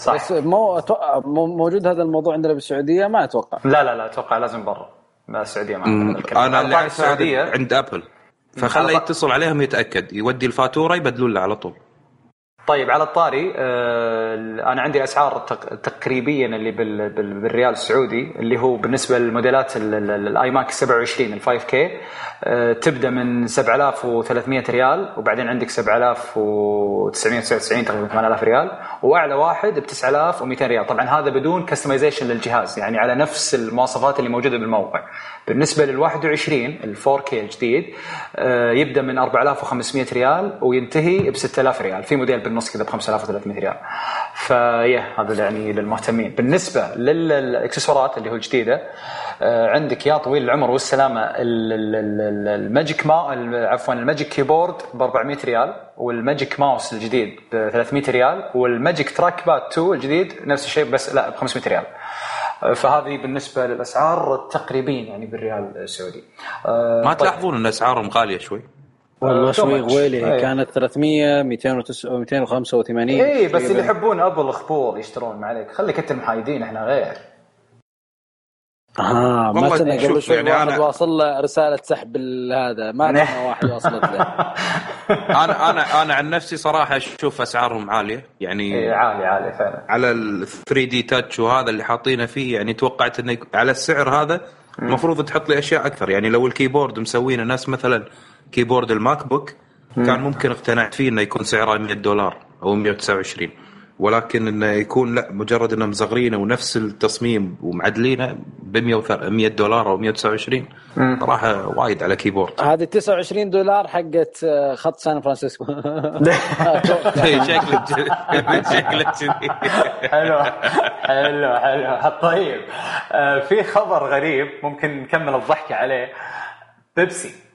صح. بس مو أتوقع موجود هذا الموضوع عندنا بالسعودية؟ ما أتوقع. لا لا لا أتوقع لازم برا. السعودية ما أنا اللي السعودية. عند أبل. فخله يتصل عليهم يتأكد. يودي الفاتورة يبدلون له على طول. طيب على الطاري آه أنا عندي اسعار تقريبيا اللي بالريال السعودي اللي هو بالنسبة للموديلات الاي ماك 27 ال 5 K آه تبدأ من 7300 ريال وبعدين عندك 7999 تقريبا 8000 ريال. وأعلى واحد ب 9200 ريال. طبعا هذا بدون customization للجهاز يعني على نفس المواصفات اللي موجودة بالموقع. بالنسبة لل 21 ال 4 K الجديد آه يبدأ من 4500 ريال وينتهي ب 6000 ريال. في موديل بالنص كذا ب 5300 ريال. ف yeah هذا يعني للمهتمين. بالنسبة للإكسسوارات اللي هو الجديدة آه عندك يا طويل العمر والسلامة ال Magic ما عفوا ال Magic Keyboard ب 400 ريال وال Magic Mouse الجديد ب 300 ريال وال Magic Trackpad 2 الجديد نفس الشيء بس لا ب 500 ريال. فهذه بالنسبة للأسعار تقريبين يعني بالريال السعودي آه، ما طيب. تلاحظون إن أسعارهم غالية شوي؟ والله شوي غويلي أيه. كانت 300 285 اي بس اللي يحبون ابل خبور يشترون ما عليك خليك أنت المحايدين إحنا غير آه مثلا قبل شوي يعني واحد أنا... واصل له رسالة سحب هذا. ما ادري واحد وصلت له. أنا أنا أنا عن نفسي صراحة أشوف أسعارهم عالية. يعني إيه عالية عالية فعلا. على ال 3D Touch وهذا اللي حاطينه فيه يعني توقعت إنه على السعر هذا المفروض تحط لي أشياء أكثر. يعني لو الكيبورد مسوينه ناس مثلا keyboard الماك بوك كان ممكن اقتنعت فيه إنه يكون سعره 100 دولار أو 129 ولكن انه يكون لا مجرد انه مصغرينه ونفس التصميم ومعدلينه ب 100 دولار أو 129 صراحة وايد على keyboard. هذه 29 دولار حقت آه، خط سان فرانسيسكو. شكلك شكلك حلو حلو حلو. طيب آه، في خبر غريب ممكن نكمل الضحكه عليه. بيبسي.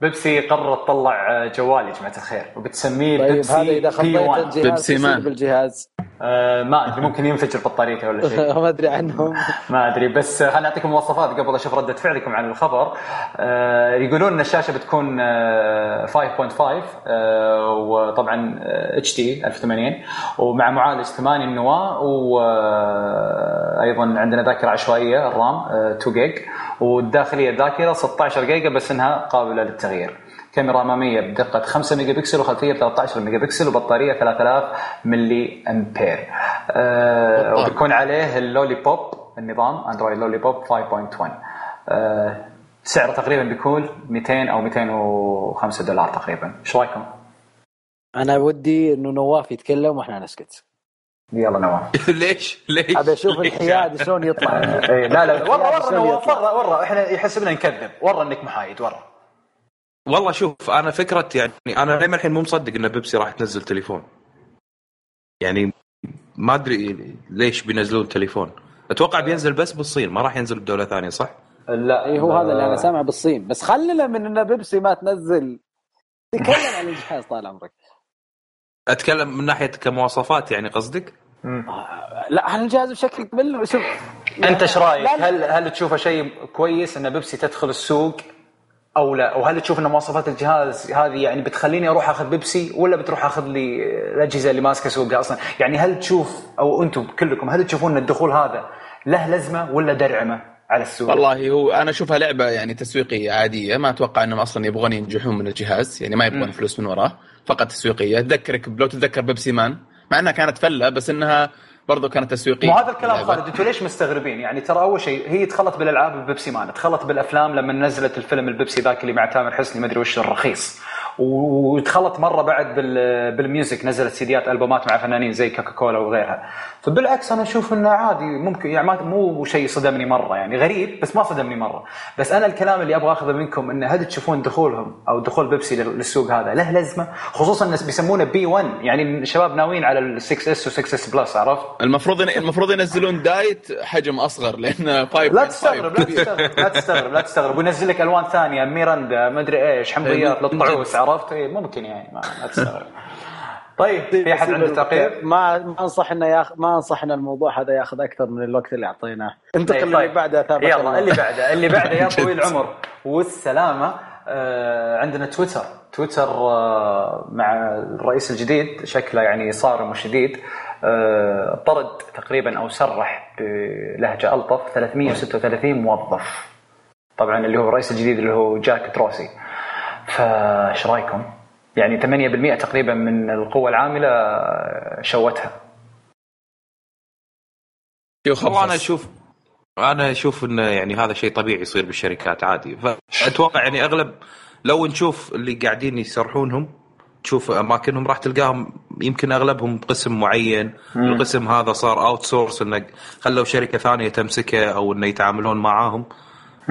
بيبسي قررت تطلع جوال يا جماعة الخير وبتسميه طيب بيبسي هذا إذا الجهاز بيبسي مان. بالجهاز. آه ما أدري ممكن ينفجر بطاريته ولا شيء. ما أدري عنهم. ما أدري بس خليني أعطيكم مواصفات قبل أشوف ردة فعلكم عن الخبر؟ آه يقولون إن الشاشة بتكون آه 5.5 آه وطبعا HD 1080 ومع معالج 8 نواه وأيضا آه، عندنا ذاكرة عشوائية ال RAM 2 آه، جيج والداخلية الذاكرة 16 جيجا بس إنها قابلة للتغيير. كاميرا أمامية بدقة 5 ميجا بكسل وخلفية 13 ميجا بكسل وبطاريه 3000 ملي أمبير. أه وبيكون عليه ال Lollipop النظام أندرويد Lollipop 5.1 أه سعره تقريبا بيكون 200 أو 205 دولار تقريبا. إيش رأيكم؟ أنا ودي إنه نواف يتكلم وإحنا نسكت. يلا نواف ليش؟ ليش؟ أبي أشوف الحياد شلون يطلع. إيه، لا لا. ورا ورا نواف ورا ورا إحنا يحسبنا نكذب. ورا إنك محايد ورا والله شوف أنا فكرة يعني أنا لما الحين مو مصدق إن بيبسي راح تنزل تليفون. يعني ما أدري ليش بينزلون تليفون. أتوقع بينزل بس بالصين ما راح ينزل بدولة ثانية صح؟ لا اي هو هذا اللي أنا سامع بالصين. بس خلينا من إن بيبسي ما تنزل. تكلم عن الجهاز طال عمرك. أتكلم من ناحية كمواصفات يعني قصدك؟ لا عن الجهاز بشكل كبير شوف أنت إيش رأيك؟ هل هل تشوفه شيء كويس ان بيبسي تدخل السوق أو لا؟ وهل تشوف إن مواصفات الجهاز هذه يعني بتخليني أروح أخذ بيبسي ولا بتروح أخذ لي الأجهزة اللي ماسكة سوقها أصلا؟ يعني هل تشوف أو أنتم كلكم هل تشوفون إن الدخول هذا له لزمة ولا درعمة على السوق؟ والله هو أنا أشوفها لعبة يعني تسويقية عادية ما أتوقع إنهم أصلا يبغون ينجحون من الجهاز يعني ما يبغون فلوس من وراه. فقط تسويقية تذكرك لو تتذكر بيبسي مان مع إنها كانت فلة بس إنها برضو كانت تسويقية وهذا الكلام خالد أنتم ليش مستغربين؟ يعني ترى أول شيء هي دخلت بالألعاب ببيبسي مان، دخلت بالأفلام لما نزلت الفيلم البيبسي ذاك اللي مع تامر حسني ما أدري وش الرخيص. ودخلت مرة بعد بال music نزلت CDيات ألبومات مع فنانين زي كوكا كولا وغيرها. فبالعكس أنا أشوف إنه عادي ممكن يعني مو شيء صدمني مرة يعني غريب بس ما صدمني مرة. بس أنا الكلام اللي أبغى أخذه منكم إنه هل تشوفون دخولهم أو دخول بيبسي للسوق هذا؟ له لزمة خصوصا الناس بيسمونه P1 يعني الشباب ناويين على ال 6 S و 6 S Plus عرفت؟ المفروض المفروض ينزلون diet حجم أصغر لأن 5 لا تستغرب لا تستغرب لا تستغرب لا تستغرب. وينزل لك ألوان ثانية ميراندا ما ادري إيش حمضيات للطعوس عرفت؟ إيه، ممكن يعني ما, ما تستغرب. طيب في أحد عنده تعقيب؟ ما ما انصح انه ياخذ ما انصح ان الموضوع هذا ياخذ أكثر من الوقت اللي أعطيناه. انتقل طيب. اللي بعده ثابت يلا اللي بعده اللي بعده يا طويل العمر. والسلامة. آه عندنا تويتر. تويتر آه مع الرئيس الجديد شكله يعني صارم وشديد. طرد تقريبا أو سرح بلهجة ألطف 336 موظف. طبعا اللي هو الرئيس الجديد اللي هو جاك دورسي. فايش رأيكم؟ يعني 8% تقريبا من القوة العاملة شوتها. والله أنا أشوف أنا أشوف انه يعني هذا شيء طبيعي يصير بالشركات عادي. فأتوقع يعني أغلب لو نشوف اللي قاعدين يسرحونهم تشوف أماكنهم راح تلقاهم يمكن أغلبهم بقسم معين مم. القسم هذا صار outsource إنه خلوا شركة ثانية تمسكه أو إنه يتعاملون معاهم.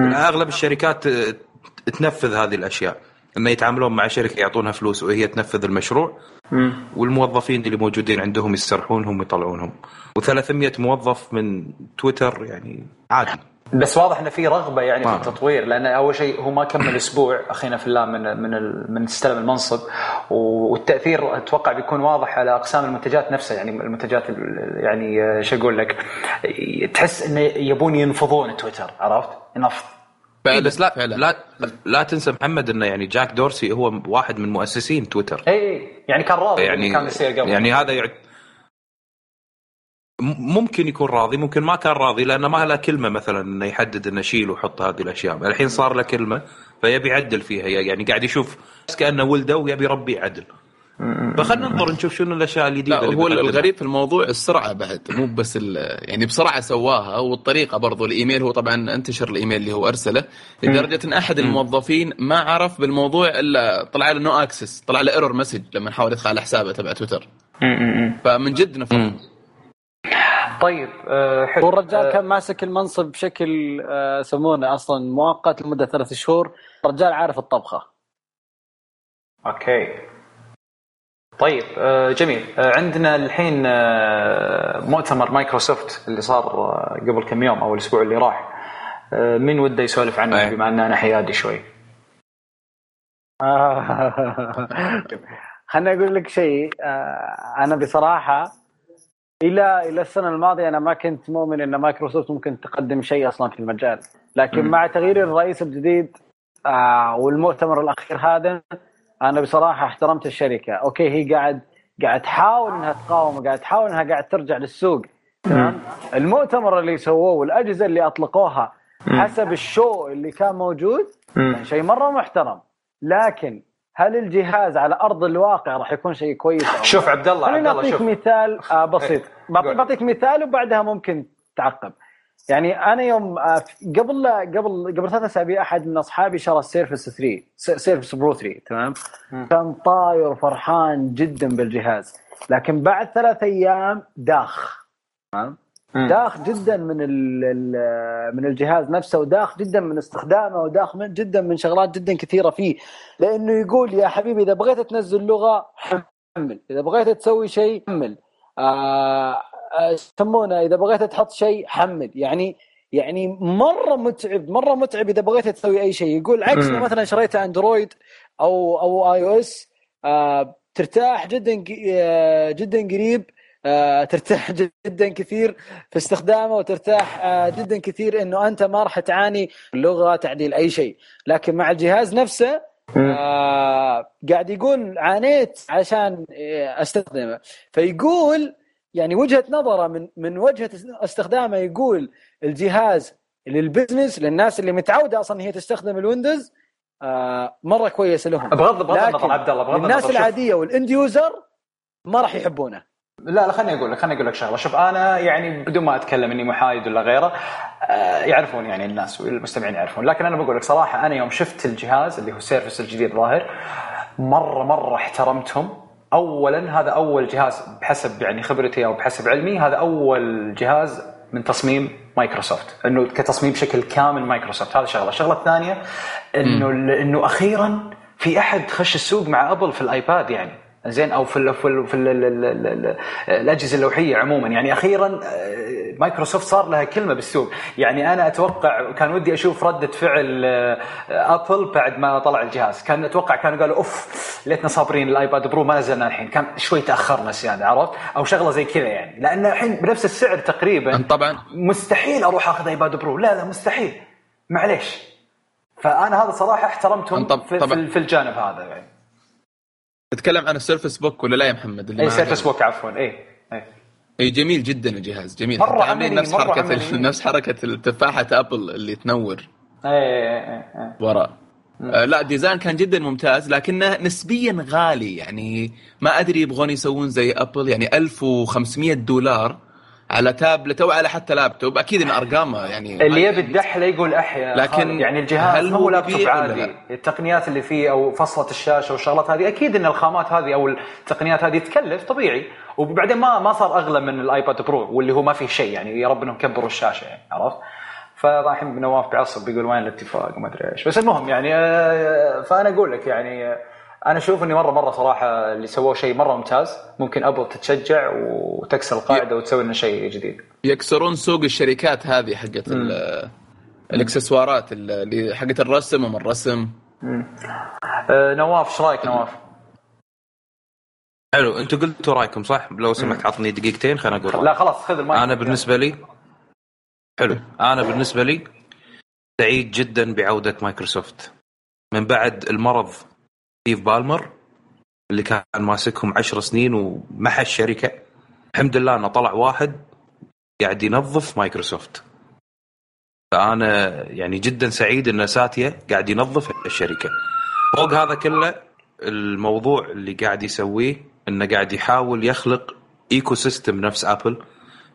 أغلب الشركات تنفذ هذه الأشياء. انه يتعاملون مع شركة يعطونها فلوس وهي تنفذ المشروع مم. والموظفين اللي موجودين عندهم يسترحونهم ويطلعونهم و300 موظف من تويتر يعني عادي بس واضح انه في رغبة يعني ما. في التطوير لأن أول شيء هو ما كمل أسبوع أخينا في الله من من من استلم المنصب والتأثير أتوقع بيكون واضح على أقسام المنتجات نفسها يعني المنتجات يعني شو أقول لك تحس انه يبون ينفضون تويتر عرفت؟ نفض فعلا بس لا فعلا. لا لا تنسى محمد إنه يعني جاك دورسي هو واحد من مؤسسين تويتر. اي يعني كان راضي يعني كان يصير قبل. يعني هذا يعت... ممكن يكون راضي ممكن ما كان راضي لأنه ما له كلمة مثلا إنه يحدد إنه شيل وحط هذه الأشياء. الحين صار له كلمة فيبي يعدل فيها يعني قاعد يشوف كأنه ولده ويبي يربي عدل. فخلنا ننظر نشوف شنو الأشياء الجديدة اللي هو الغريب في الموضوع السرعة بعد مو بس يعني بسرعة سواها والطريقة برضو. الإيميل هو طبعا أنتشر الإيميل اللي هو أرسله لدرجة إن أحد الموظفين ما عرف بالموضوع إلا طلع له no access طلع له error message لما حاول يدخل على حسابه تبع تويتر. فمن جد نفهم. طيب أه حلو. والرجال أه كان ماسك المنصب بشكل أه يسمونه أصلا مؤقت لمدة ثلاث شهور. الرجال عارف الطبخة. أوكي. طيب آه، جميل. آه، عندنا الحين آه، مؤتمر مايكروسوفت اللي صار قبل كم يوم أو الأسبوع اللي راح. مين وده يسولف عنه؟ أيه. بما أن أنا حيادي شوي. خليني أقول لك شيء. أنا بصراحة إلى إلى السنة الماضية أنا ما كنت مؤمن إن مايكروسوفت ممكن تقدم شيء أصلا في المجال. لكن. مع تغيير الرئيس الجديد والمؤتمر الأخير هذا أنا بصراحة احترمت الشركة. أوكي هي قاعد قاعد تحاول إنها تقاوم قاعد تحاول إنها قاعد ترجع للسوق. تمام؟ المؤتمر اللي سووه والأجهزة اللي أطلقوها حسب ال show اللي كان موجود شيء مرة محترم. لكن هل الجهاز على أرض الواقع راح يكون شيء كويس شوف عبد الله خليني أعطيك مثال آه، بسيط. بعطيك مثال وبعدها ممكن تعقب. يعني أنا يوم آه، قبل قبل قبل ثلاث أسابيع أحد من أصحابي شرى ال Surface 3 Surface Pro 3 تمام؟ كان طاير وفرحان جدا بالجهاز. لكن بعد ثلاث أيام داخ تمام؟ داخ جدا من من الجهاز نفسه وداخ جدا من استخدامه وداخ من جدا من شغلات جدا كثيرة فيه. لأنه يقول يا حبيبي إذا بغيت تنزل لغة حمل. إذا بغيت تسوي شيء حمل. آه يسمونه إذا بغيت تحط شيء حمل يعني يعني مرة متعب مرة متعب إذا بغيت تسوي أي شيء. يقول عكس مثلا شريت أندرويد أو أو آي أو إس آه ترتاح جدا آه جدا قريب آه ترتاح جدا كثير في استخدامه وترتاح آه جدا كثير إنه أنت ما راح تعاني لغه تعديل أي شيء. لكن مع الجهاز نفسه آه قاعد يقول عانيت عشان آه، أستخدمه. فيقول يعني وجهة نظره من من وجهة استخدامه يقول الجهاز لل business للناس اللي متعودة أصلا هي تستخدم الويندوز آه مرة كويس لهم. بغض بغض النظر عبد الله بغض الناس العادية وال end user ما راح يحبونه. لا لا خليني أقول لك خليني أقول لك شغلة. شوف أنا يعني بدون ما أتكلم إني محايد ولا غيره آه يعرفون يعني الناس والمستمعين يعرفون. لكن أنا بقول لك صراحة أنا يوم شفت الجهاز اللي هو ال Surface الجديد ظاهر مرة مرة احترمتهم. اولا هذا أول جهاز بحسب يعني خبرتي أو بحسب علمي هذا أول جهاز من تصميم مايكروسوفت إنه كتصميم بشكل كامل مايكروسوفت. هذا شغلة. الشغلة الثانية إنه إنه أخيرا في أحد خش السوق مع أبل في الآيباد يعني. زين أو في ال في, ال في ال ال ال الأجهزة اللوحية عموما. يعني أخيرا آه، مايكروسوفت صار لها كلمة بالسوق. يعني أنا أتوقع كان ودي أشوف ردة فعل آه، أبل بعد ما طلع الجهاز. كان أتوقع كانوا قالوا أوف ليتنا صابرين الآيباد برو ما نزلنا الحين. كان شوي تأخرنا زياده عرفت؟ أو شغلة زي كذا يعني. لأن الحين بنفس السعر تقريبا. طبعا. مستحيل أروح أخذ آيباد برو. لا لا مستحيل. معليش. فأنا هذا صراحة احترمتهم في. في الجانب هذا يعني. تتكلم عن ال Surface Book ولا لا يا محمد؟ اللي اي Surface Book عفوا اي اي اي جميل جدا الجهاز جميل. مرة عاملين نفس مرة حركة عملي. نفس حركة التفاحة أبل اللي تنور. إيه إيه إيه, إيه. وراء. آه لا design كان جدا ممتاز لكنه نسبيا غالي يعني ما أدري يبغون يسوون زي أبل يعني 1500 دولار. على تابلت أو على حتى لابتوب. أكيد إن ارقامه يعني اللي يبي الدحله يقول أحيا. لكن يعني الجهاز هل هو لابتوب عادي. التقنيات اللي فيه أو فصلة الشاشة والشغلات هذه أكيد إن الخامات هذه أو التقنيات هذه تكلف طبيعي. وبعدين ما ما صار أغلى من الآيباد برو واللي هو ما فيه شيء يعني يا رب إنهم كبروا الشاشة يعني عرفت؟ فالحين نواف بيعصب بيقول وين الاتفاق وما أدري إيش. بس المهم يعني آه، فأنا أقول لك يعني آه، أنا أشوف إني مره مرة صراحة اللي سووه شيء مرة ممتاز. ممكن أبل تتشجع وتكسر القاعدة وتسوي لنا شيء جديد. يكسرون سوق الشركات هذه حقت الإكسسوارات اللي حقت الرسم ومن الرسم. أه نواف إيش رأيك نواف؟ حلو أنتم قلتوا رأيكم صح؟ لو سمحت عطني دقيقتين خليني أقول لا خلاص خذ المايك. أنا بالنسبة لي حلو. أنا بالنسبة لي سعيد جدا بعودة مايكروسوفت. من بعد المرض ستيف بالمر اللي كان ماسكهم عشر سنين ومحى الشركة الحمد لله إنه طلع واحد قاعد ينظف مايكروسوفت. فأنا يعني جدا سعيد إن ساتيا قاعد ينظف الشركة. فوق هذا كله الموضوع اللي قاعد يسويه إنه قاعد يحاول يخلق ecosystem نفس آبل.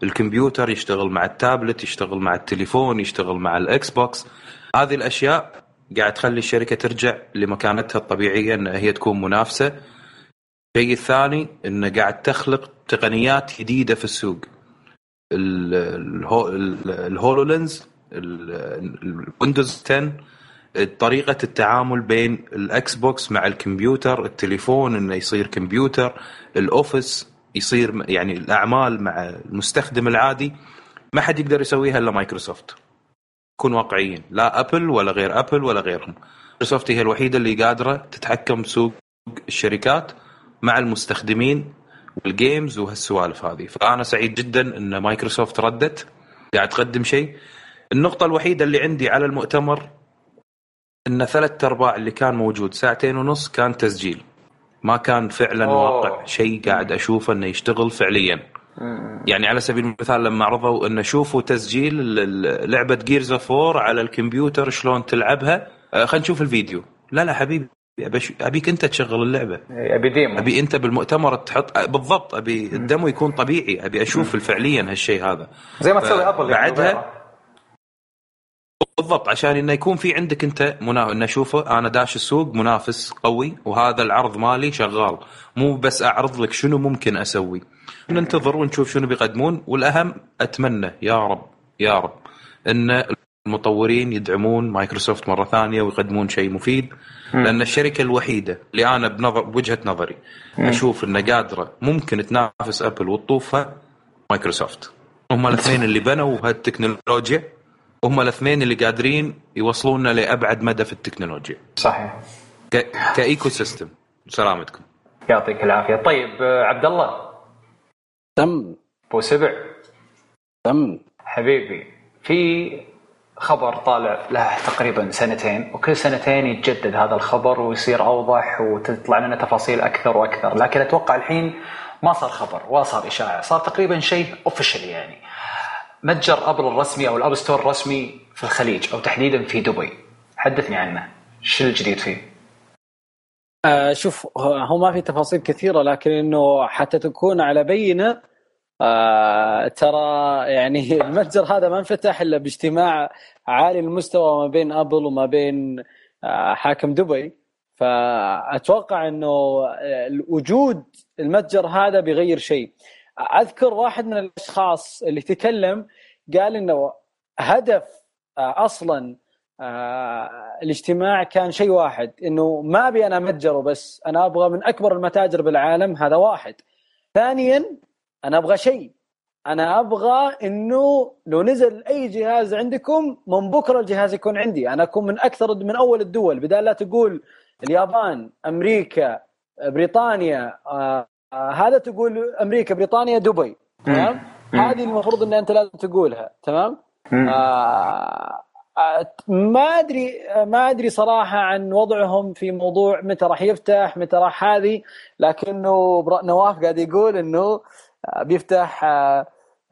الكمبيوتر يشتغل مع التابلت يشتغل مع التليفون يشتغل مع الإكس بوكس. هذه الأشياء قاعد تخلي الشركة ترجع لمكانتها الطبيعية إن هي تكون منافسة. الشيء الثاني انه قاعد تخلق تقنيات جديدة في السوق. الهولو لينز الويندوز 10 طريقة التعامل بين الإكس بوكس مع الكمبيوتر، التليفون إنه يصير كمبيوتر، الأوفيس يصير يعني الأعمال مع المستخدم العادي. ما حد يقدر يسويها إلا مايكروسوفت. نكون واقعيين. لا ابل ولا غير ابل ولا غيرهم. مايكروسوفت هي الوحيدة اللي قادرة تتحكم بسوق الشركات مع المستخدمين وال games وهالسوالف هذه. فأنا سعيد جدا إن مايكروسوفت ردت. قاعد تقدم شيء. النقطة الوحيدة اللي عندي على المؤتمر إن ثلاث أرباع اللي كان موجود ساعتين ونص كان تسجيل. ما كان فعلا أوه. واقع. شيء قاعد أشوفه إنه يشتغل فعليا. يعني على سبيل المثال لما عرضوا انه شوفوا تسجيل لعبة Gears of على الكمبيوتر شلون تلعبها آه، خلينا نشوف الفيديو. لا لا حبيبي أبيك أنت تشغل اللعبة. إيه، أبي demo. أبي أنت بالمؤتمر تحط آه، بالضبط أبي ال demo يكون طبيعي أبي أشوف فعليا هالشيء هذا. زي ما تسوي ابل يعني بعدها بالضبط عشان إنه يكون في عندك أنت منا... إنه اشوفه أنا داش السوق منافس قوي وهذا العرض مالي شغال. مو بس أعرض لك شنو ممكن أسوي. ننتظر ونشوف شنو بيقدمون والأهم أتمنى يا رب يا رب إن المطورين يدعمون مايكروسوفت مرة ثانية ويقدمون شيء مفيد لأن الشركة الوحيدة اللي أنا بنظر بوجهة نظري أشوف إنها قادرة ممكن تنافس أبل وتطوفها مايكروسوفت. هم الاثنين اللي بنوا هالتكنولوجيا هم الاثنين اللي قادرين يوصلونا لأبعد مدى في التكنولوجيا. صحيح. ك... ك ecosystem سلامتكم. يعطيك العافية. طيب عبد الله تم. ابو سبع تم. حبيبي في خبر طالع له تقريبا سنتين وكل سنتين يتجدد هذا الخبر ويصير أوضح وتطلع لنا تفاصيل أكثر وأكثر. لكن أتوقع الحين ما صار خبر ولا صار إشاعة صار تقريبا شيء official يعني. متجر أبل الرسمي أو ال Apple Store الرسمي في الخليج أو تحديدا في دبي. حدثني عنه. شو الجديد فيه؟ آه شوف هو ما في تفاصيل كثيرة لكن إنه حتى تكون على بينة آه ترى يعني المتجر هذا ما انفتح إلا باجتماع عالي المستوى ما بين أبل وما بين آه حاكم دبي. فأتوقع إنه وجود المتجر هذا بيغير شيء. أذكر واحد من الأشخاص اللي تكلم قال إنه هدف آه أصلا آه الاجتماع كان شيء واحد إنه ما أبي أنا متجر بس أنا أبغى من أكبر المتاجر بالعالم هذا واحد. ثانيا أنا أبغى شيء أنا أبغى إنه لو نزل أي جهاز عندكم من بكرة الجهاز يكون عندي. أنا أكون من أكثر من أول الدول. بدال لا تقول اليابان أمريكا بريطانيا آه آه هذا تقول أمريكا بريطانيا دبي. تمام؟ هذه المفروض إن أنت لازم تقولها. تمام؟ آه ما أدري ما أدري صراحة عن وضعهم في موضوع متى راح يفتح متى راح هذه لكنه نواف قاعد يقول إنه بيفتح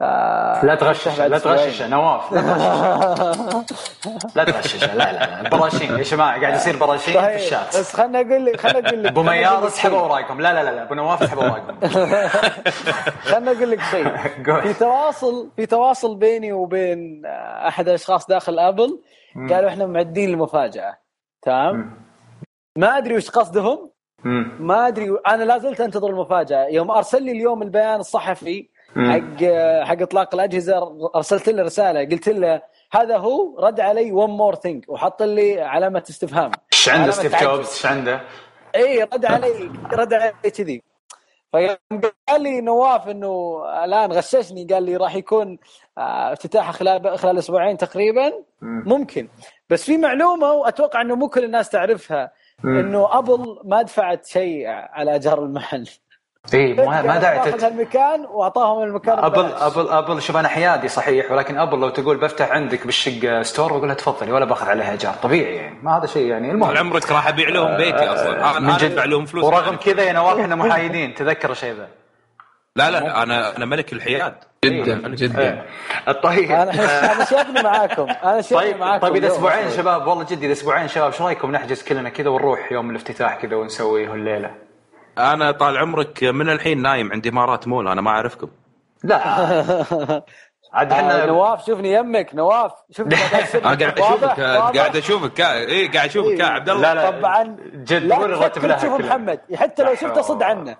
آه لا تغشش لا تغشش نواف لا تغشش. لا لا لا براشين يا جماعة قاعد يصير براشين في الشات. بس خلنا أقول لك خلنا أقول لك أبو ميار اسحبوا أوراقكم. لا لا لا أبو نواف اسحبوا أوراقكم. خلنا أقول لك شيء. في تواصل في تواصل بيني وبين أحد الأشخاص داخل أبل. قالوا إحنا معدين المفاجأة. تمام؟ ما أدري وش قصدهم. ما أدري أنا لا زلت أنتظر المفاجأة. يوم أرسل لي اليوم البيان الصحفي حق حق إطلاق الأجهزة أرسلت له رسالة قلت له هذا هو رد علي one more thing وحط لي علامة استفهام. إيش عنده ستيف جوبز؟ إيش عنده؟ إي رد علي رد علي كذي. فقال لي نواف إنه الآن غششني قال لي راح يكون آه، افتتاحه خلال خلال أسبوعين تقريبا. ممكن. بس في معلومة وأتوقع إنه مو كل الناس تعرفها إنه أبل ما دفعت شيء على ايجار المحل. اي ما ما داعي تاخذ المكان وأعطاهم المكان ابل ابل أبل شوف أنا حيادي صحيح ولكن أبل لو تقول بفتح عندك بالشقة store بقول لها تفضلي ولا باخذ عليها إيجار. طبيعي يعني. ما هذا شيء يعني المهم. عمرك راح أبيع لهم بيتي أصلا. أنا أدفع لهم فلوس. ورغم. كذا يا نواف إحنا محايدين. تذكر الشيء ذا؟ لا لا أنا أنا ملك الحياد. جدا جدا. إيه. طيب. أنا أنا شايفني معاكم. أنا شايفني طيب معاكم طيب إذا أسبوعين شباب والله جدي إذا أسبوعين شباب إيش رأيكم نحجز كلنا كذا ونروح يوم الافتتاح كذا ونسوي الليلة؟ أنا طال عمرك من الحين نايم عند إمارات مول أنا ما أعرفكم. لا. عاد إحنا آه، نواف شوفني يمك نواف. شوفني قاعد أشوفك. قاعد أشوفك اي قاعد أشوفك. يا عبد الله. لا لا طبعا. جد لا الراتب تشوف محمد. حتى لو شفته صد عنه.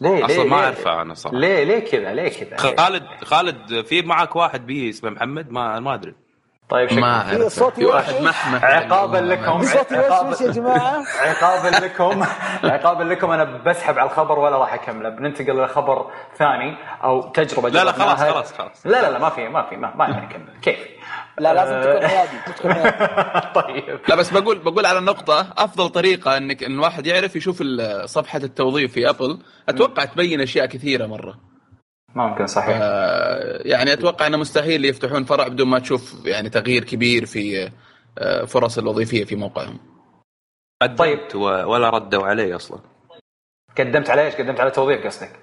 ليه أصلا ما اعرفه أنا صراحة. ليه ليه كذا ليه كذا؟ خالد خالد في معك واحد بي اسمه محمد؟ ما ما أدري. طيب شكرا. في واحد محمد. عقابا لكم. عقابا. يا جماعة. عقابا لكم. عقابا لكم. أنا بسحب على الخبر ولا راح أكمله. بننتقل لخبر ثاني أو تجربة لا لا خلاص خلاص خلاص. لا لا لا ما في ما في ما, ما نكمل كيف؟ لا لازم تكون هادي طيب. لا بس بقول بقول على نقطة. أفضل طريقة إنك إن الواحد يعرف يشوف صفحة التوظيف في أبل أتوقع تبين أشياء كثيرة مرة. ممكن صحيح آه يعني أتوقع أنه مستحيل يفتحون فرع بدون ما تشوف يعني تغيير كبير في آه فرص الوظيفية في موقعهم. طيب ولا ردوا علي أصلا. قدمت على إيش؟ قدمت على توظيف قصدك؟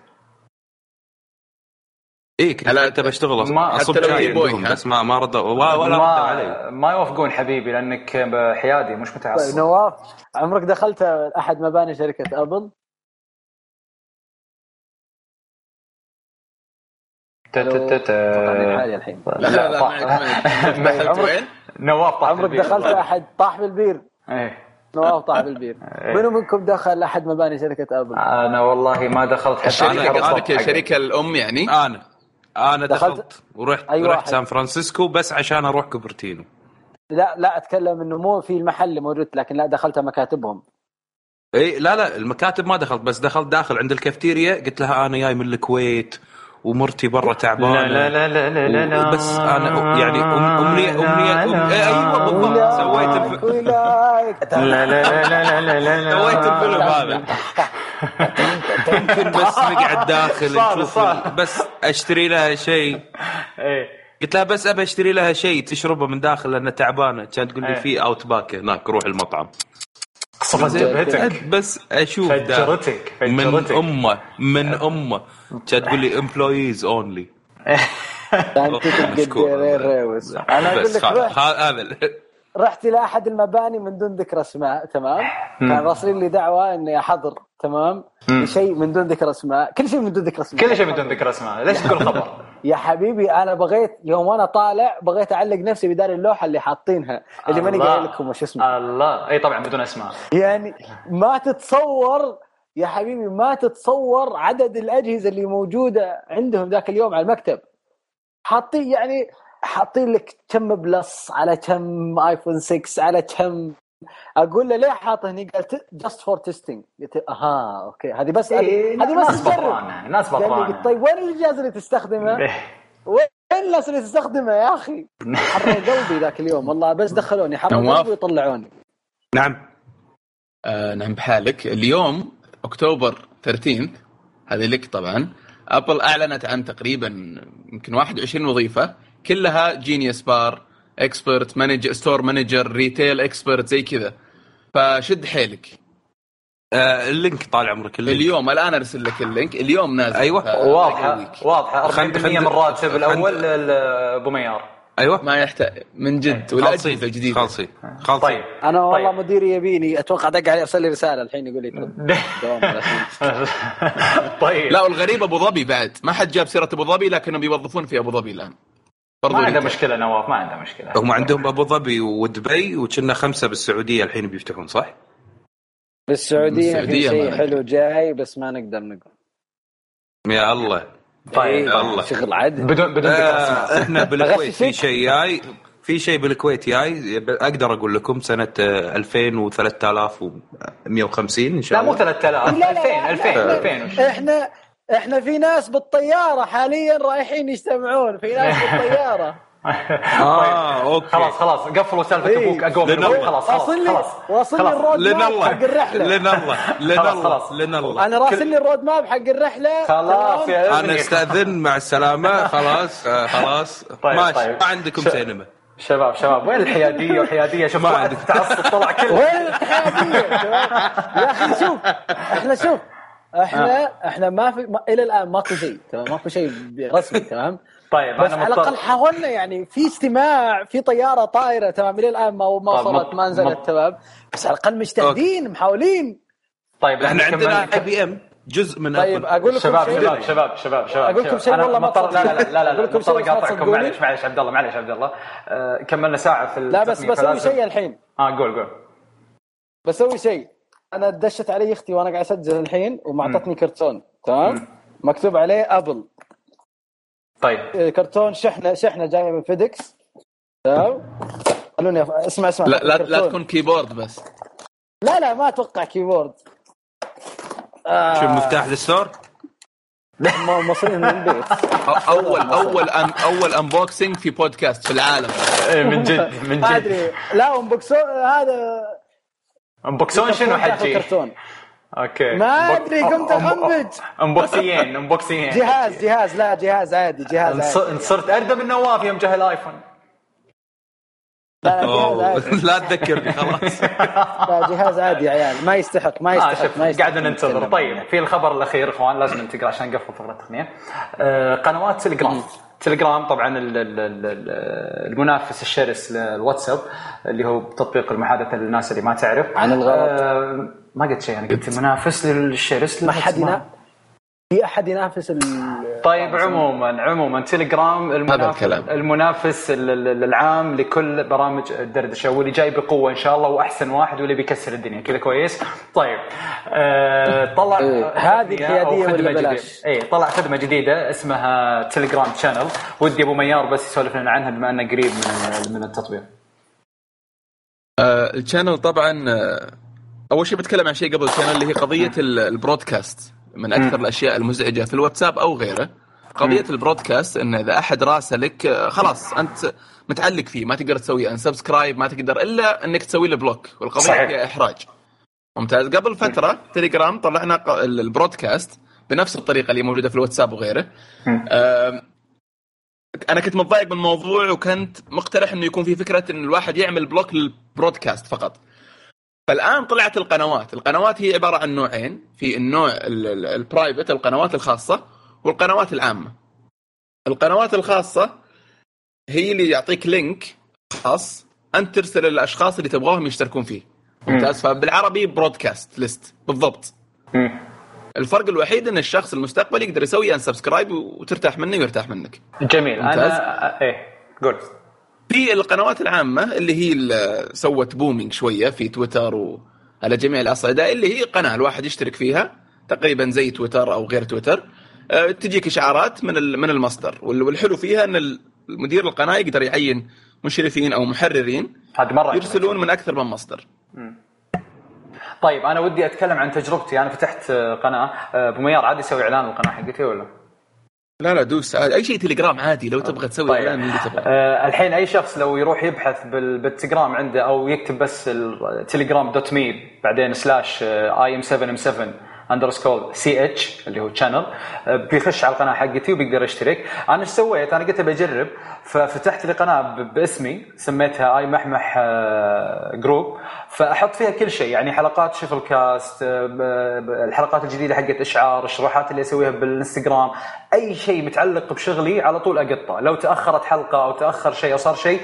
إيه كنت انت بشتغل أصلا اصب شاي بس ما ما ردوا ولا, ولا ردوا علي ما يوافقون حبيبي لأنك حيادي مش متعصب نواف عمرك دخلت أحد مباني شركة أبل؟ حالي الحين. لا لا لا عمرك نواف طاح عمرك دخلت أحد طاح بالبير؟ إيه. نواف طاح بالبير. إيه. منو منكم دخل احد مباني شركة أبل؟ أنا والله ما دخلت حتى الشركة قصدك الشركة الأم يعني؟ أنا. أنا دخلت, دخلت ورحت أيوة رحت سان فرانسيسكو بس عشان أروح كوبرتينو. لا لا أتكلم إنه مو في المحل موجود لكن لا دخلت مكاتبهم. اي لا لا المكاتب ما دخلت بس دخلت داخل عند الكافتيريا قلت لها أنا جاي من الكويت. ومرتي برا تعبانه لا لا لا لا لا لا بس أنا يعني امنيه امنيه أم... أيوه بالضبط سويت الفيلم لا لا لا لا لا لا سويت الفيلم هذا ممكن بس نقعد داخل نشوف بس اشتري لها شيء قلت لها بس ابى اشتري لها شيء تشربه من داخل لانها تعبانه كانت تقول لي في اوت باك هناك روح المطعم صفت جبهتك بس أشوف فجرتك من أمة من أمة. كانت تقول لي امبلويز اونلي أنا أقول لك هذا رحت إلى أحد المباني من دون ذكر أسماء تمام؟ كان راسلين لي دعوة إني أحضر تمام؟ شيء من دون ذكر أسماء كل شيء من دون ذكر أسماء. كل شيء من دون ذكر أسماء ليش تقول خبر؟ يا حبيبي أنا بغيت يوم وأنا طالع بغيت أعلق نفسي بدار اللوحة اللي حاطينها اللي ماني قايل لكم وش اسمه. الله. أي طبعا بدون أسماء. يعني ما تتصور يا حبيبي ما تتصور عدد الأجهزة اللي موجودة عندهم ذاك اليوم على المكتب. حاطين يعني حاطين لك كم Plus على كم ايفون 6 على كم. أقول له ليه حاط هني؟ قال just for testing قلت أها okay. هذه بس إيه هذه بس بطرانه ناس بطرانه طيب وين الجهاز اللي تستخدمه؟ إيه. وين الناس اللي تستخدمه يا أخي؟ حرق قلبي ذاك اليوم والله بس دخلوني حرق قلبي ويطلعوني نعم. آه نعم بحالك. اليوم أكتوبر 13 هذه لك طبعا. أبل أعلنت عن تقريبا يمكن 21 وظيفة. كلها Genius Bar expert manager store manager retail expert زي كذا. فشد حيلك. آه ال link طال عمرك ال link. اليوم الآن أرسل لك ال link. اليوم نازل. أيوه واضحة واضحة. 40% من الراتب الأول ابو ميار أيوه. ما يحتاج. من جد ولا اجهزه جديده خالصين خالصين. طيب. أنا والله طيب. مديري يبيني أتوقع دق علي أرسل لي رسالة الحين يقول لي طيب. لا والغريب أبو ظبي بعد. ما حد جاب سيرة أبو ظبي لكنهم بيوظفون في أبو ظبي الآن. برضو ما عنده مشكلة نواف ما عنده مشكلة. هم عندهم أبو ظبي ودبي وكنا خمسة بالسعودية الحين بيفتحون صح؟ بالسعودية في شيء حلو جاي بس ما نقدر نقول. يا الله. طيب. إيه الله. شغل عدل. بدون بدون آه إحنا بالكويت في شيء جاي في شيء بالكويت جاي أقدر أقول لكم سنة 2000 و3150 إن شاء الله. لا مو 3000 2000 2000 2000 إحنا إحنا في ناس بالطيارة حاليا رايحين يجتمعون في ناس بالطيارة. آه okay. خلاص خلاص قفلوا سالفة إيه. أبوك أقوم خلاص خلاص واصل لي واصل لي ال road map حق الرحلة. لين الله لين الله لين الله أنا راسل لي ال road map حق الرحلة. خلاص يا أنا أستأذن مع السلامة. خلاص آه، خلاص. طيب ماشي طيب. ما عندكم سينما. شباب شباب وين الحيادية؟ والحيادية شوف ما عندك تعصب طلع كله. وين الحيادية؟ يا أخي شوف إحنا شوف إحنا آه. إحنا ما في ما إلى الان ماكو شيء. تمام ماكو شيء رسمي تمام؟ طيب بس على الأقل حاولنا يعني في اجتماع في طيارة طايرة تمام؟ إلى الآن ما ما وصلت ما نزلت تمام؟ بس على الأقل مجتهدين محاولين. طيب إحنا عندنا آي بي إم جزء من طيب أقول لكم شباب شيء. شباب شباب شباب شباب أقول لكم شيء والله ما لا لا لا لا لكم شيء أقاطعكم. معلش معلش عبد الله معلش عبد الله. آه كملنا ساعة في لا بس بسوي شيء الحين. آه قول قول. بسوي شيء أنا دشت علي أختي وأنا قاعد أسجل الحين ومعطتني كرتون تمام؟ مكتوب عليه أبل. طيب. إيه، كرتون شحنه شحنة جاية من فيديكس. تمام؟ خلوني اسمع اسمع. لا لا, لا تكون كيبورد بس. لا لا ما أتوقع كيبورد آه. شو مفتاح الستور؟ موصلين من البيت اول أول أن أول انبوكسنج في بودكاست في العالم. إيه، من جد من جد. ما أدري. لا انبوكسون هذا انبوكسون شنو حجي؟ كرتون. أوكي. ما أدري قمت اخنبج انبوكسيين انبوكسيين جهاز جهاز لا جهاز عادي جهاز عادي. صرت اردى النواف يوم جه الآيفون. لا لا تذكرني خلاص. لا جهاز عادي يا عيال ما يستحق ما يستحق, آه ما يستحق. قاعد ننتظر. طيب في الخبر الأخير إخوان لازم ننتقل عشان نقفل فقرة التقنيه آه قنوات تليجرام تليجرام طبعا المنافس الشرس للواتساب اللي هو تطبيق المحادثة للناس اللي ما تعرف. عن الغلط. آه ما قلت شيء أنا قلت منافس للشرس ما حد في أحد ينافس طيب عموما عموما تليجرام المنافس المنافس العام لكل برامج الدردشة واللي جاي بقوة إن شاء الله وأحسن واحد واللي بيكسر الدنيا. كذا كويس؟ طيب آه طلع إيه هذه الحياديه ولا بلاش؟ اي طلع خدمة جديدة اسمها Telegram channel ودي أبو ميار بس يسولف لنا عنها بما أنه قريب من من التطبيق. آه ال channel طبعا آه، أول شيء بتكلم عن شيء قبل ال channel اللي هي قضية ال broadcast. من أكثر الأشياء المزعجة في الواتساب أو غيره. قضية ال broadcast إن إذا أحد راسلك خلاص أنت متعلق فيه ما تقدر تسوي unsubscribe ما تقدر إلا إنك تسوي له block والقضية صحيح. فيها إحراج. ممتاز. قبل فترة تليجرام طلعنا ال broadcast بنفس الطريقة اللي موجودة في الواتساب وغيره. أنا كنت متضايق من الموضوع وكنت مقترح إنه يكون في فكرة إن الواحد يعمل block لل broadcast فقط. فالآن طلعت القنوات، القنوات هي عبارة عن نوعين، في النوع ال private القنوات الخاصة والقنوات العامة. القنوات الخاصة هي اللي يعطيك link خاص انت ترسل للاشخاص اللي تبغاهم يشتركون فيه. ممتاز فبالعربي broadcast list بالضبط. الفرق الوحيد إن الشخص المستقبل يقدر يسوي unsubscribe وترتاح منه ويرتاح منك. جميل ممتاز. أنا إيه قول في القنوات العامة اللي هي اللي سوت booming شوية في تويتر وعلى جميع الأصعدة اللي هي قناة الواحد يشترك فيها تقريبا زي تويتر أو غير تويتر. أه، تجيك إشعارات من من المصدر والحلو فيها إن المدير القناة يقدر يعين مشرفين أو محررين هذه مرة يرسلون من أكثر من مصدر. طيب أنا ودي أتكلم عن تجربتي. أنا فتحت قناة. أه، أبو ميار عادي يسوي إعلان القناة حقتي ولا؟ لا لا دوس أي شيء تليجرام عادي لو تبغى تسوي طيب. إعلان اللي تبغى آه الحين أي شخص لو يروح يبحث بالتليجرام عنده أو يكتب بس telegram dot me بعدين سلاش اي ام 7 ام 7 اندرسكول سي اتش اللي هو channel بيخش على القناة حقتي وبيقدر يشترك. أنا إيش سويت؟ أنا قلت بجرب. ففتحت لي قناة باسمي سميتها im7m7 group فأحط فيها كل شيء يعني حلقات شفل cast الحلقات الجديدة حقت إشعار الشروحات اللي أسويها بالإنستغرام أي شيء متعلق بشغلي على طول أقطه. لو تأخرت حلقة أو تأخر شيء أو صار شيء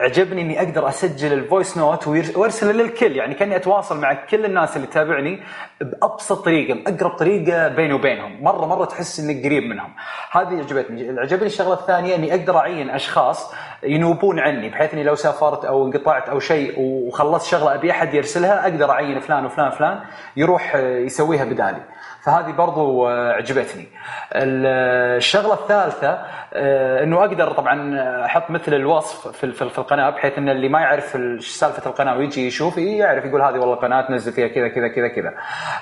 عجبني إني أقدر أسجل ال voice note وأرسله للكل يعني كأني أتواصل مع كل الناس اللي تتابعني بأبسط طريقة. باقرب طريقه بيني وبينهم. مرة مرة تحس إنك قريب منهم. هذه عجبتني. عجبني الشغلة الثانية إني أقدر أعين أشخاص ينوبون عني بحيث إني لو سافرت أو انقطعت أو شيء وخلصت شغلة أبي أحد يرسلها أقدر أعين فلان وفلان وفلان يروح يسويها بدالي. فهذه برضو عجبتني الشغلة الثالثة آه، إنه أقدر طبعا أحط مثل الوصف في القناة بحيث إن اللي ما يعرف سالفة القناة ويجي يشوف يعرف يقول هذه والله قناة تنزل فيها كذا كذا كذا كذا.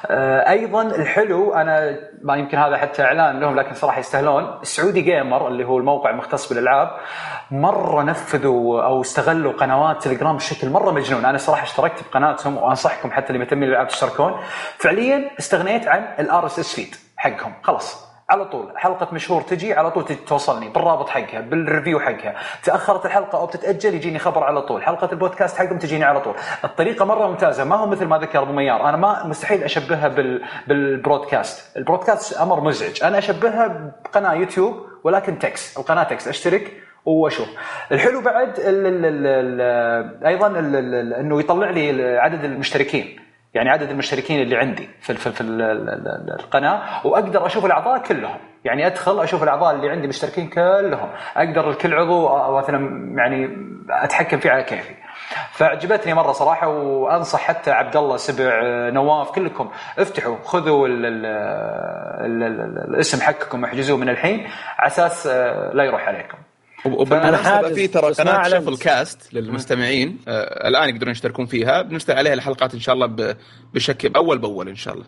آه، أيضا الحلو أنا ما يمكن هذا حتى إعلان لهم لكن صراحة يستاهلون السعودي gamer اللي هو الموقع المختص بالألعاب مرة نفذوا أو استغلوا قنوات تليجرام بشكل مرة مجنون. أنا صراحة اشتركت بقناتهم وأنصحكم حتى اللي مهتمين بالألعاب تشتركون. فعليا استغنيت عن ال RSS feed حقهم. خلاص. على طول. حلقة مشهور تجي على طول توصلني. بالرابط حقها بال review حقها. تأخرت الحلقة أو بتتأجل يجيني خبر على طول. حلقة البودكاست حقهم تجيني على طول. الطريقة مرة ممتازة. ما هو مثل ما ذكر أبو ميار. أنا ما مستحيل أشبهها بال بال broadcast. ال broadcast أمر مزعج. أنا أشبهها بقناة يوتيوب ولكن تكس. القناة تكس. أشترك واشوف الحلو بعد ال ال ال أيضا ال انه يطلع لي عدد المشتركين يعني عدد المشتركين اللي عندي في في, في القناه واقدر أشوف الاعضاء كلهم يعني ادخل أشوف الاعضاء اللي عندي مشتركين كلهم أقدر لكل عضو مثلا يعني اتحكم فيه على كيفي فعجبتني مره صراحة وانصح حتى عبد الله سبع نواف كلكم افتحوا خذوا ال ال ال ال الاسم حقكم احجزوه من الحين على أساس آه، لا يروح عليكم وبالمناسبه في ترى قناة شفل كاست للمستمعين آه الآن يقدرون يشتركون فيها. بنرسل عليها الحلقات إن شاء الله بشكل اول بأول إن شاء الله.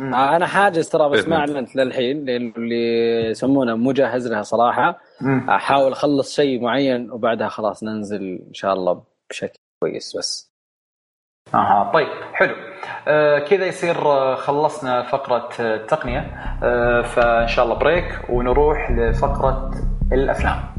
آه أنا حاجز ترى بس ما أعلنت للحين لأنه اللي يسمونه مجهز لها صراحة. أحاول أخلص شيء معين وبعدها خلاص ننزل إن شاء الله بشكل كويس بس. أها طيب حلو. آه كذا يصير آه، خلصنا فقرة التقنية. آه فإن شاء الله بريك ونروح لفقرة الأفلام.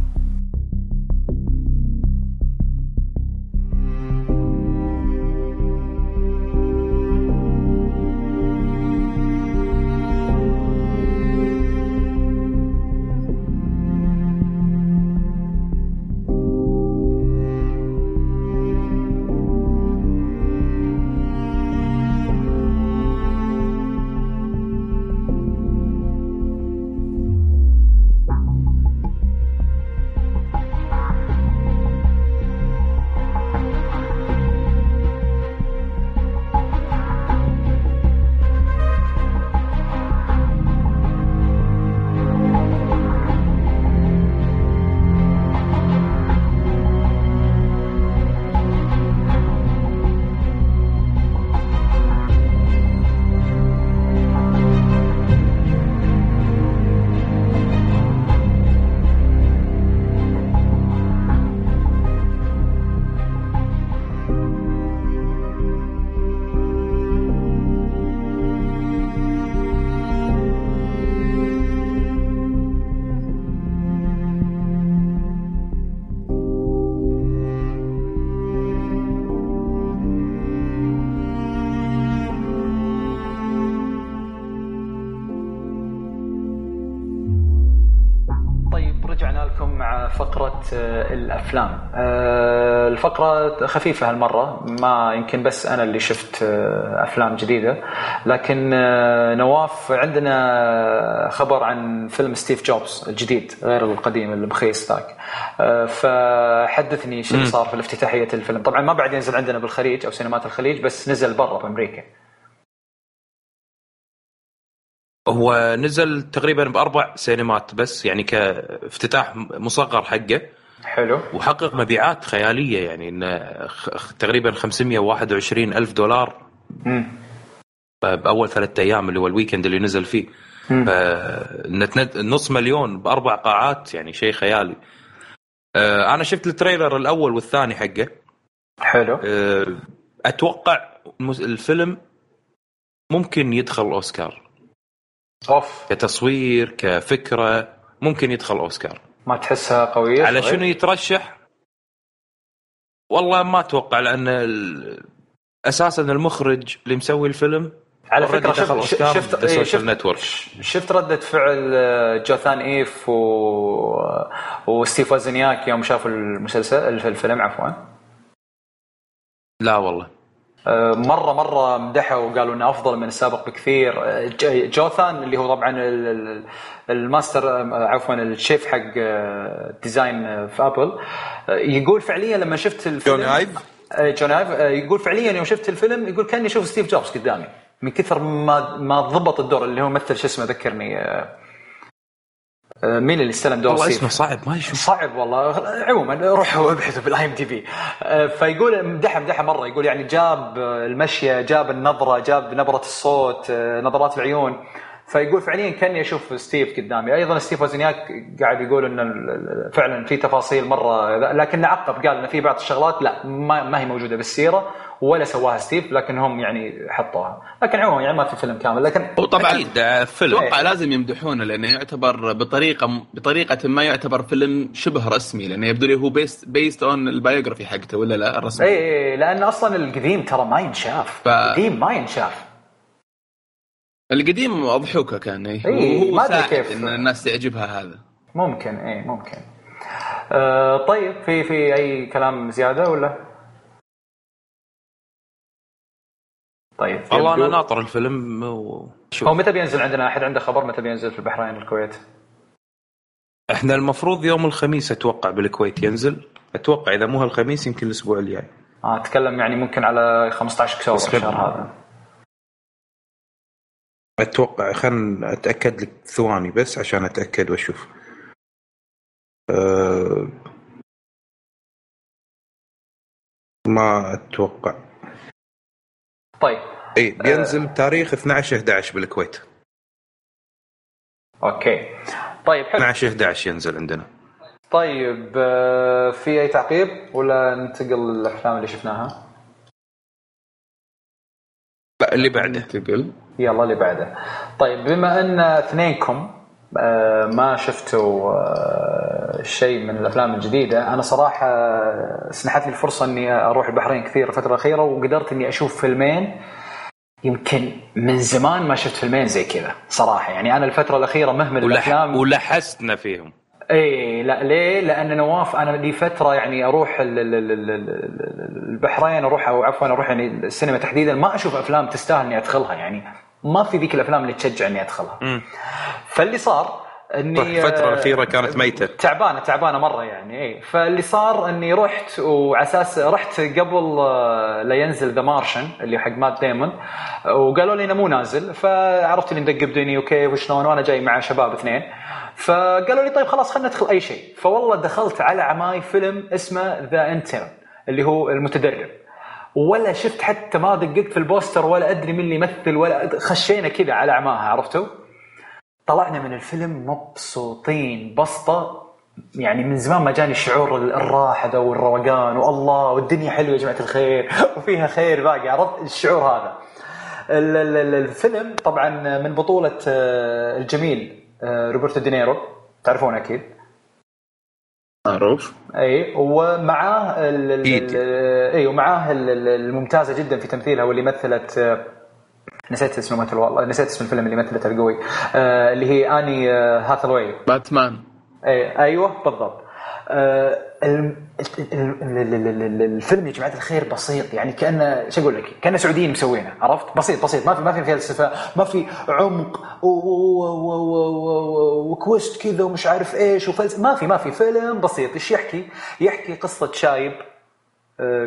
الافلام آه، الفقرة خفيفة هالمرة ما يمكن بس أنا اللي شفت آه، أفلام جديدة. لكن آه، نواف عندنا خبر عن فيلم ستيف جوبز الجديد غير القديم المخيس ذاك فحدثني شو اللي صار في الافتتاحية الفيلم. طبعا ما بعد ينزل عندنا بالخليج أو سينمات الخليج بس نزل برا بأمريكا. هو نزل تقريبا بأربع سينمات بس يعني كافتتاح مصغر حقه. حلو. وحقق مبيعات خيالية يعني انه تقريبا 521 ألف دولار. مم. بأول ثلاثة أيام اللي هو ال weekend اللي نزل فيه. نص مليون بأربع قاعات يعني شيء خيالي. آه، أنا شفت ال trailer الأول والثاني حقه. حلو. آه، أتوقع الفيلم ممكن يدخل أوسكار أوف. كتصوير كفكرة ممكن يدخل اوسكار ما تحسها قوية على شنو يترشح؟ والله ما أتوقع لأن أساسا المخرج اللي مسوي الفيلم على فكرة شفت شفت إيه شفت نتورك شفت ردة فعل آه، جوثان إيف و وستيف وزنياك يوم شافوا المسلسل الفيلم عفوا؟ لا والله. مره مرة مدحوا وقالوا إنه أفضل من السابق بكثير. آه، جوناثان اللي هو طبعا الماستر عفوا ال chief حق design في Apple. يقول فعليا لما شفت الفيلم جون آيف؟ جون آيف يقول فعليا يوم شفت الفيلم يقول كأني أشوف ستيف جوبز قدامي. من كثر ما ما ضبط الدور اللي هو مثل شو اسمه ذكرني آه، آه، مين اللي استلم دور والله اسمه صعب ما يشوف صعب والله. عموما روحوا ابحثوا بال IMDb فيقول مدحه مدحه مرة يقول يعني جاب المشية جاب النظرة جاب نبرة الصوت آه، نظرات العيون. فيقول فعليا كأني أشوف ستيف قدامي. أيضا ستيف وزنياك قاعد يقول إن فعلا في تفاصيل مرة لكن عقب قال إن في بعض الشغلات لا ما, ما هي موجودة بالسيرة ولا سواها ستيف لكن هم يعني حطوها. لكن عموما يعني ما في فيلم كامل لكن وطبعا أكيد فيلم أتوقع لازم يمدحونه لأنه يعتبر بطريقة بطريقة ما يعتبر فيلم شبه رسمي لأنه يبدو لي هو based based on ال biography حقته ولا لا الرسمي. اي اي لأن أصلا القديم ترى ما ينشاف. ف... القديم ما ينشاف. القديم اضحوكه كان اي إيه ما أدري كيف. إن الناس تعجبها هذا. ممكن اي ممكن. آه طيب في في أي كلام زيادة ولا؟ طيب والله أنا ناطر الفيلم وشوف هو متى بينزل عندنا؟ أحد عنده خبر متى بينزل في البحرين الكويت؟ إحنا المفروض يوم الخميس أتوقع بالكويت ينزل. أتوقع إذا مو الخميس يمكن الأسبوع الجاي. آه أتكلم يعني ممكن على 15 أكتوبر الشهر هذا. أتوقع خلنا أتأكد لك ثواني بس عشان أتأكد وأشوف. أه ما أتوقع. طيب. اي بينزل بتاريخ 12 11 بالكويت. أوكي. طيب حلو. 12 11 ينزل عندنا. طيب آه، في أي تعقيب ولا ننتقل للأفلام اللي شفناها؟ اللي بعده. ننتقل يلا اللي بعده. طيب بما أن اثنينكم آه، ما شفتوا آه، شيء من الأفلام الجديدة أنا صراحة سنحت لي الفرصة أني أروح البحرين كثير الفترة الأخيرة وقدرت أني أشوف فيلمين يمكن من زمان ما شفت فيلمين زي كذا صراحة. يعني أنا الفترة الأخيرة مهمل ولح الأفلام. ولحسنا فيهم. اي لا ليه؟ لأن نواف أنا لي فترة يعني أروح البحرين أروح أو عفوا أروح يعني السينما تحديدا ما أشوف أفلام تستاهل إني أدخلها يعني ما في ذيك الأفلام اللي تشجع إني أدخلها. م. فاللي صار اني الفترة الأخيرة كانت ميتة. تعبانة تعبانة مرة يعني اي فاللي صار إني رحت وعلى أساس رحت قبل آه، لا ينزل The Martian اللي حق مات ديمون وقالوا لي إنه مو نازل فعرفت إني ندق بدني وكيف وشلون؟ وأنا جاي مع شباب اثنين. فقالوا لي طيب خلاص خلينا ندخل أي شيء. فوالله دخلت على عماي فيلم اسمه The Intern اللي هو المتدرب. ولا شفت حتى ما دققت في ال poster ولا أدري مين اللي يمثل ولا خشينا كذا على عماها عرفتوا؟ طلعنا من الفيلم مبسوطين بسطة يعني من زمان ما جاني شعور الراحة ذا والروقان والله والدنيا حلوة يا جماعة الخير وفيها خير باقي عرفت الشعور هذا. الفيلم طبعا من بطولة آه، الجميل آه، روبرتو دينيرو تعرفونه أكيد؟ معروف إي ومعاه إي ومعاه الممتازة جدا في تمثيلها واللي مثلت آه، نسيت اسم الممثل والله. نسيت اسم الفيلم اللي مثلته القوي آه اللي هي آني آه هاثاواي باتمان. اي أيوه بالضبط. آه الفيلم يا جماعة الخير بسيط. يعني كأنه شو أقول لك؟ كأنه سعوديين مسوينه عرفت؟ بسيط بسيط. ما في ما في فلسفه ما في عمق و twist كذا ومش عارف إيش وفلسفه ما في ما في. فيلم بسيط. إيش يحكي؟ يحكي قصة شايب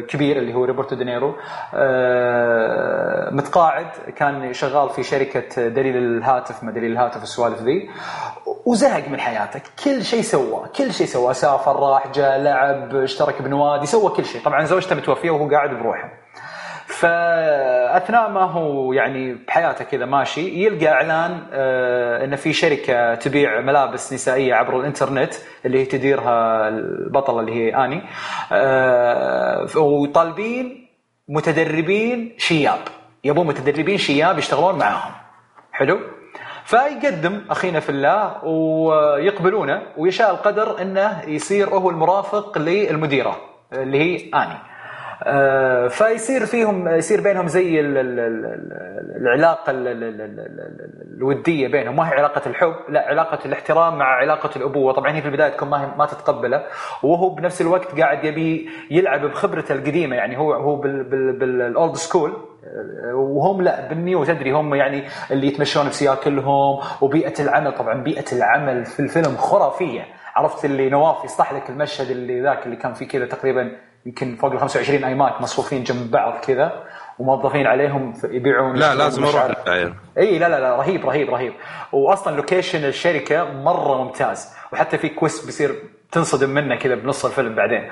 كبير اللي هو روبرتو دينيرو. آه، متقاعد كان شغال في شركة دليل الهاتف ما دليل الهاتف السوالف ذي. وزهق من حياته. كل شيء سواه كل شيء سواه. سافر راح جاء لعب اشترك بنوادي سوى كل شيء. طبعا زوجته متوفية وهو قاعد بروحه. فأثناء ما هو يعني بحياته كذا ماشي يلقى إعلان آه إنه في شركة تبيع ملابس نسائية عبر الإنترنت اللي هي تديرها البطله اللي هي آني. آه وطالبين متدربين شياب يبون متدربين شياب يشتغلون معاهم. حلو؟ فيقدم أخينا في الله ويقبلونه ويشاء القدر إنه يصير هو المرافق للمديرة اللي هي آني. فيصير فيهم يصير بينهم زي العلاقة الودية بينهم. ما هي علاقة الحب لا علاقة الاحترام مع علاقة الأبوة. طبعا هي في البداية تكون ما ما تتقبلة. وهو بنفس الوقت قاعد يبي يلعب بخبرته القديمة. يعني هو هو بالاولد سكول. وهم لا بالنيو تدري هم يعني اللي يتمشون بسياكلهم وبيئة العمل طبعا بيئة العمل في الفيلم خرافية. عرفت اللي نواف يصلح لك المشهد اللي ذاك اللي كان فيه كذا تقريبا يمكن فوق ال 25 iMac مصفوفين جنب بعض كذا وموظفين عليهم يبيعون لا لازم أروح إي لا لا لا رهيب رهيب رهيب. واصلا location الشركة مرة ممتاز وحتى في twist بيصير تنصدم منه كذا بنص الفيلم بعدين.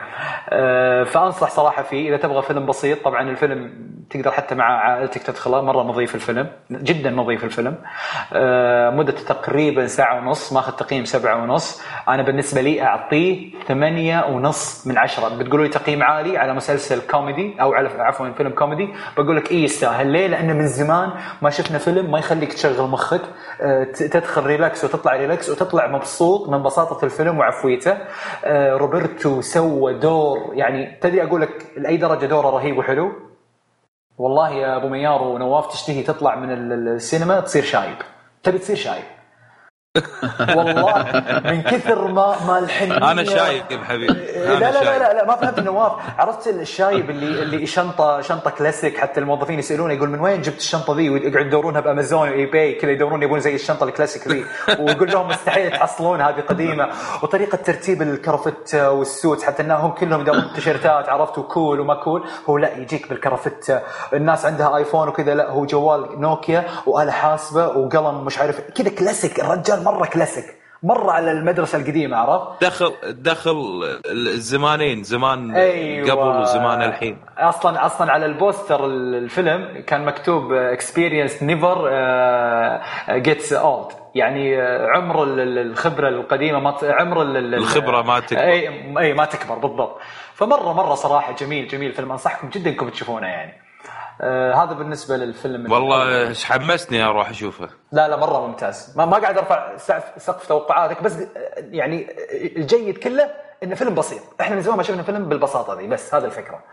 آه، فأنصح صراحة فيه إذا تبغى فيلم بسيط طبعا الفيلم تقدر حتى مع عائلتك تدخله مرة نظيف الفيلم جدا نظيف الفيلم. آه، مدته تقريبا ساعة ونص ماخذ تقييم سبعة ونص. أنا بالنسبة لي أعطيه ثمانية ونص من عشرة. بتقولوا لي تقييم عالي على مسلسل كوميدي أو على عفوا فيلم كوميدي بقول لك اي يستاهل. ليه؟ لأنه من زمان ما شفنا فيلم ما يخليك تشغل مخك آه، تدخل relax وتطلع relax وتطلع مبسوط من بساطة الفيلم وعفويته. روبرتو سوى دور يعني تدري أقول لك لأي درجة دوره رهيب وحلو؟ والله يا أبو ميار ونواف تشتهي تطلع من السينما تصير شايب تبي تصير شايب. والله من كثر ما ما الحنيه أنا شايب حبيبي. لا لا, لا لا لا ما فهمت نواف عرفت الشايب اللي اللي شنطه شنطة كلاسيك حتى الموظفين يسالونه يقول من وين جبت الشنطة ذي؟ ويقعد يدورونها ب Amazon و eBay كذا يدورون يبون زي الشنطة الكلاسيك ذي. ويقول لهم مستحيل تحصلون هذه قديمة. وطريقة ترتيب الكرافته وال suit حتى انهم كلهم يدورون تيشيرتات عرفت؟ و cool وما cool. هو لا يجيك بالكرافته الناس عندها iPhone وكذا لا هو جوال نوكيا وآلة حاسبة وقلم مش عارف كذا كلاسيك. الرجال مرة كلاسيك مرة على المدرسة القديمة عرفت؟ دخل دخل الزمانين زمان أيوة. قبل وزمان الحين. أصلا أصلا على ال poster الفيلم كان مكتوب experience never gets old يعني آه، عمر الخبرة القديمة ما عمر الخبرة ما تكبر. اي أي ما تكبر بالضبط. فمره مرة صراحة جميل جميل فيلم أنصحكم جدا إنكم تشوفونه يعني. آه هذا بالنسبة للفيلم والله إيش حمسني أروح أشوفه. لا لا مرة ممتاز. ما, ما قاعد أرفع سقف توقعاتك بس يعني الجيد كله إنه فيلم بسيط. إحنا من زمان ما شفنا فيلم بالبساطة ذي بس هذا الفكرة.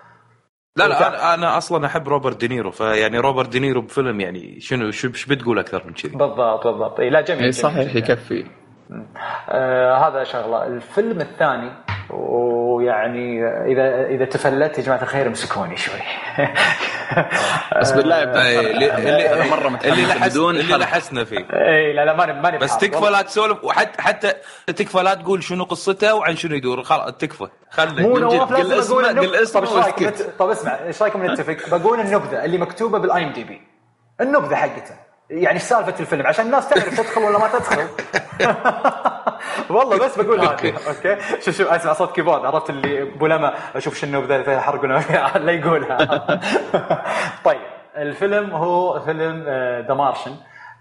لا لا أنا, أنا أصلا أحب روبرت دينيرو فيعني روبرت دينيرو بفيلم يعني شنو شو بتقول أكثر من كذي؟ بالضبط بالضبط. لا جميل, جميل صحيح يكفي. آه هذا شغلة. الفيلم الثاني ويعني إذا إذا تفلت يا جماعة الخير امسكوني شوي. بس بالله اللي اللي مرة متحمس اللي بدون اللي لحسنا فيه. اي لا لا ماني ماني بس تكفى لا تسولف وحتى حتى تكفى لا تقول شنو قصته وعن شنو يدور. خلاص تكفى. خلي مو نواف لازم أقول النبذة. طب إيش رايكم طب اسمع إيش رأيكم نتفق؟ بقول النبذة اللي مكتوبة بال IMDb النبذة حقته. يعني سالفة الفيلم عشان الناس تعرف تدخل ولا ما تدخل. والله بس بقول هذه okay. شوف شوف أسمع صوت keyboard. عرفت اللي ابو لما أشوف شنو بذا فيها حرق لا يقولها. طيب الفيلم هو فيلم The Martian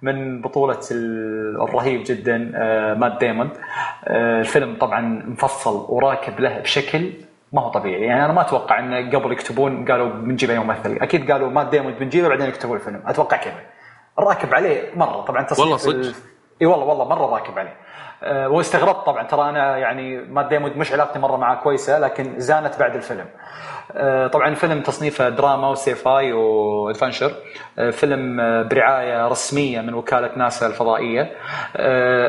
من بطولة الرهيب جدا مات ديموند الفيلم طبعا مفصل وراكب له بشكل ما هو طبيعي. يعني أنا ما أتوقع إن قبل يكتبون قالوا بنجيب أي ممثل. أكيد قالوا مات ديموند بنجيبه بعدين يكتبوا الفيلم. أتوقع كذا. راكب عليه مرة. طبعا تصنيف والله صدق. إي والله والله مرة راكب عليه. أه واستغربت طبعا ترى أنا يعني مات ديمون مش علاقتي مرة معاه كويسة لكن زانت بعد الفيلم. أه طبعا الفيلم تصنيفه دراما و sci-fi و adventure أه فيلم برعاية رسمية من وكالة ناسا الفضائية.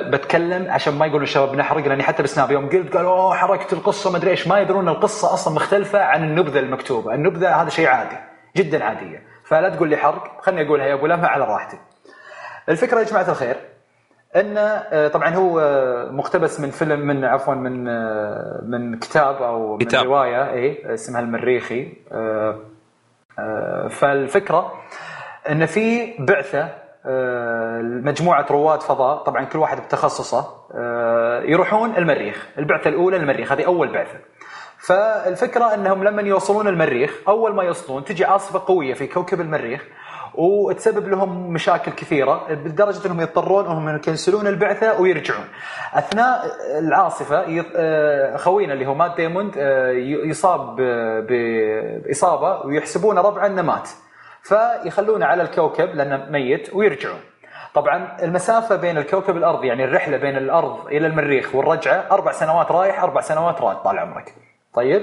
بتكلم عشان ما يقولوا الشباب نحرق لأني حتى بسناب يوم قلت قالوا أوه حركت القصة ما أدري إيش. ما يدرون القصة أصلا مختلفة عن النبذة المكتوبة. النبذة هذا شيء عادي جدا عادية. فلا تقول لي حرق خلني أقولها يا أبو لمع على راحتي. الفكرة يا جماعة الخير إن آه، طبعا هو آه، مقتبس من فيلم من عفوا من آه، من كتاب أو كتاب. من رواية اي اسمها المريخي. فالفكرة إن في بعثة مجموعة رواد فضاء طبعا كل واحد بتخصصه يروحون المريخ البعثة الأولى المريخ هذه أول بعثة. فالفكرة أنهم لما يوصلون المريخ أول ما يوصلون تجي عاصفة قوية في كوكب المريخ وتسبب لهم مشاكل كثيرة لدرجة أنهم يضطرون أنهم يكنسلون البعثة ويرجعون. أثناء العاصفة آه، خوينا اللي هو مات ديموند آه، يصاب بإصابة ويحسبونه ربعه إنه مات. فيخلونه على الكوكب لأنه ميت ويرجعون طبعا المسافة بين الكوكب الأرض يعني الرحلة بين الأرض إلى المريخ والرجعة أربع سنوات رايح أربع سنوات راد طال عمرك طيب.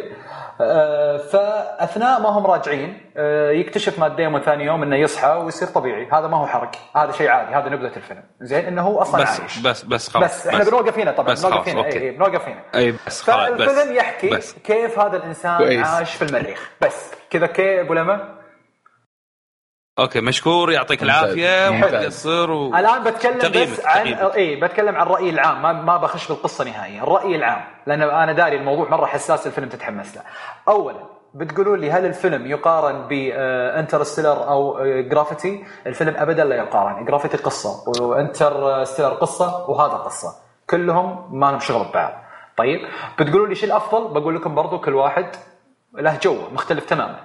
آه فأثناء ما هم راجعين آه يكتشف مات ديمون ثاني يوم إنه يصحى ويصير طبيعي. هذا ما هو حرق هذا شيء عادي هذا نبذة الفيلم. زين إنه هو أصلا بس عايش. بس بس خلاص بس إحنا بنوقف هنا طبعا بنوقف هنا. اي بنوقف هنا. أي بس خلاص فالفيلم يحكي بس. كيف هذا الإنسان كويس. عاش في المريخ. بس كذا كي أبو لما okay مشكور يعطيك. العافية. وما تقصر و... الآن بتكلم تقييمك- بس عن. اي بتكلم عن الرأي العام ما, ما بخش بالقصة نهائيا الرأي العام لأن أنا داري الموضوع مرة حساس الفيلم تتحمس له اولا بتقولوا لي هل الفيلم يقارن ب Interstellar أو Gravity الفيلم ابدا لا يقارن Gravity قصة و Interstellar قصة وهذا قصة كلهم ما لهم شغل ببعض طيب بتقولوا لي شو الأفضل بقول لكم برضو كل واحد له جو مختلف تماما.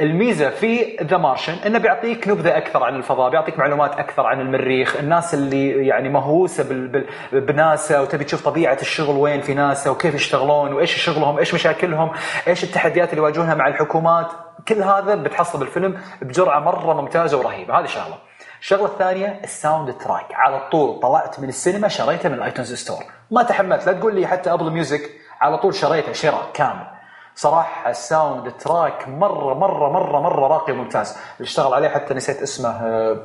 الميزة في The Martian إنه بيعطيك نبذة أكثر عن الفضاء بيعطيك معلومات أكثر عن المريخ. الناس اللي يعني مهووسة بال... بناسا وتبي تشوف طبيعة الشغل وين في ناسا وكيف يشتغلون وإيش شغلهم إيش مشاكلهم إيش التحديات اللي يواجهونها مع الحكومات. كل هذا بتحصل بالفيلم بجرعة مرة ممتازة ورهيبة. هذه شغلة. الشغلة الثانية ال soundtrack. على طول طلعت من السينما شريته من ال iTunes Store ما تحملت. لا تقول لي حتى Apple Music على طول شريته شراء كامل. صراحة ال soundtrack مرة مرة مرة مرة راقي وممتاز. اللي اشتغل عليه حتى نسيت اسمه آه،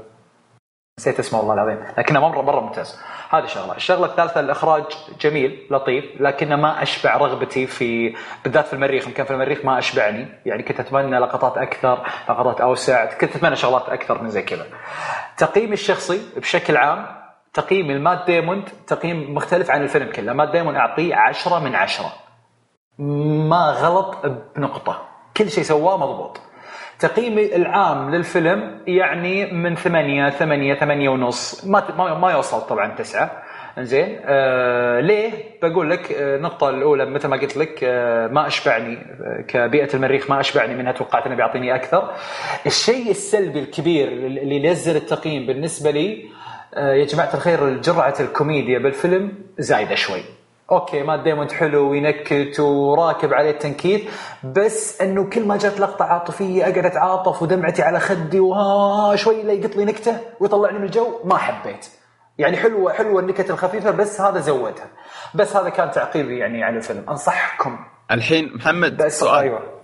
نسيت اسمه والله العظيم لكنه مرة مرة ممتاز. هذه شغلة. الشغلة الثالثة الإخراج جميل لطيف لكنه ما أشبع رغبتي في بالذات في المريخ. يمكن في المريخ ما أشبعني. يعني كنت أتمنى لقطات أكثر لقطات أوسع. كنت أتمنى شغلات أكثر من زي كذا. تقييمي الشخصي بشكل عام تقييم مات ديموند تقييم مختلف عن الفيلم كله. مات ديمون أعطيه عشرة من عشرة. ما غلط بنقطة كل شيء سواه مضبوط تقييمي العام للفيلم يعني من ثمانية ثمانية ثمانية ونص ما ما, يوصل طبعا تسعة زين آه ليه؟ بقول لك آه النقطة الأولى مثل ما قلت لك آه ما أشبعني آه كبيئة المريخ ما أشبعني منها توقعت أنه بيعطيني أكثر. الشيء السلبي الكبير اللي ينزل التقييم بالنسبة لي آه يا جماعة الخير جرعة الكوميديا بالفيلم زايدة شوي. okay مات ديموند حلو وينكت وراكب عليه التنكيت بس إنه كل ما جت لقطة عاطفية أقعد أتعاطف ودمعتي على خدي وها شوي إلا يقط لي نكتة ويطلعني من الجو ما حبيت. يعني حلوة حلوة النكت الخفيفة بس هذا زودها. بس هذا كان تعقيبي يعني على الفيلم. أنصحكم. الحين محمد بس سؤال. أيوه.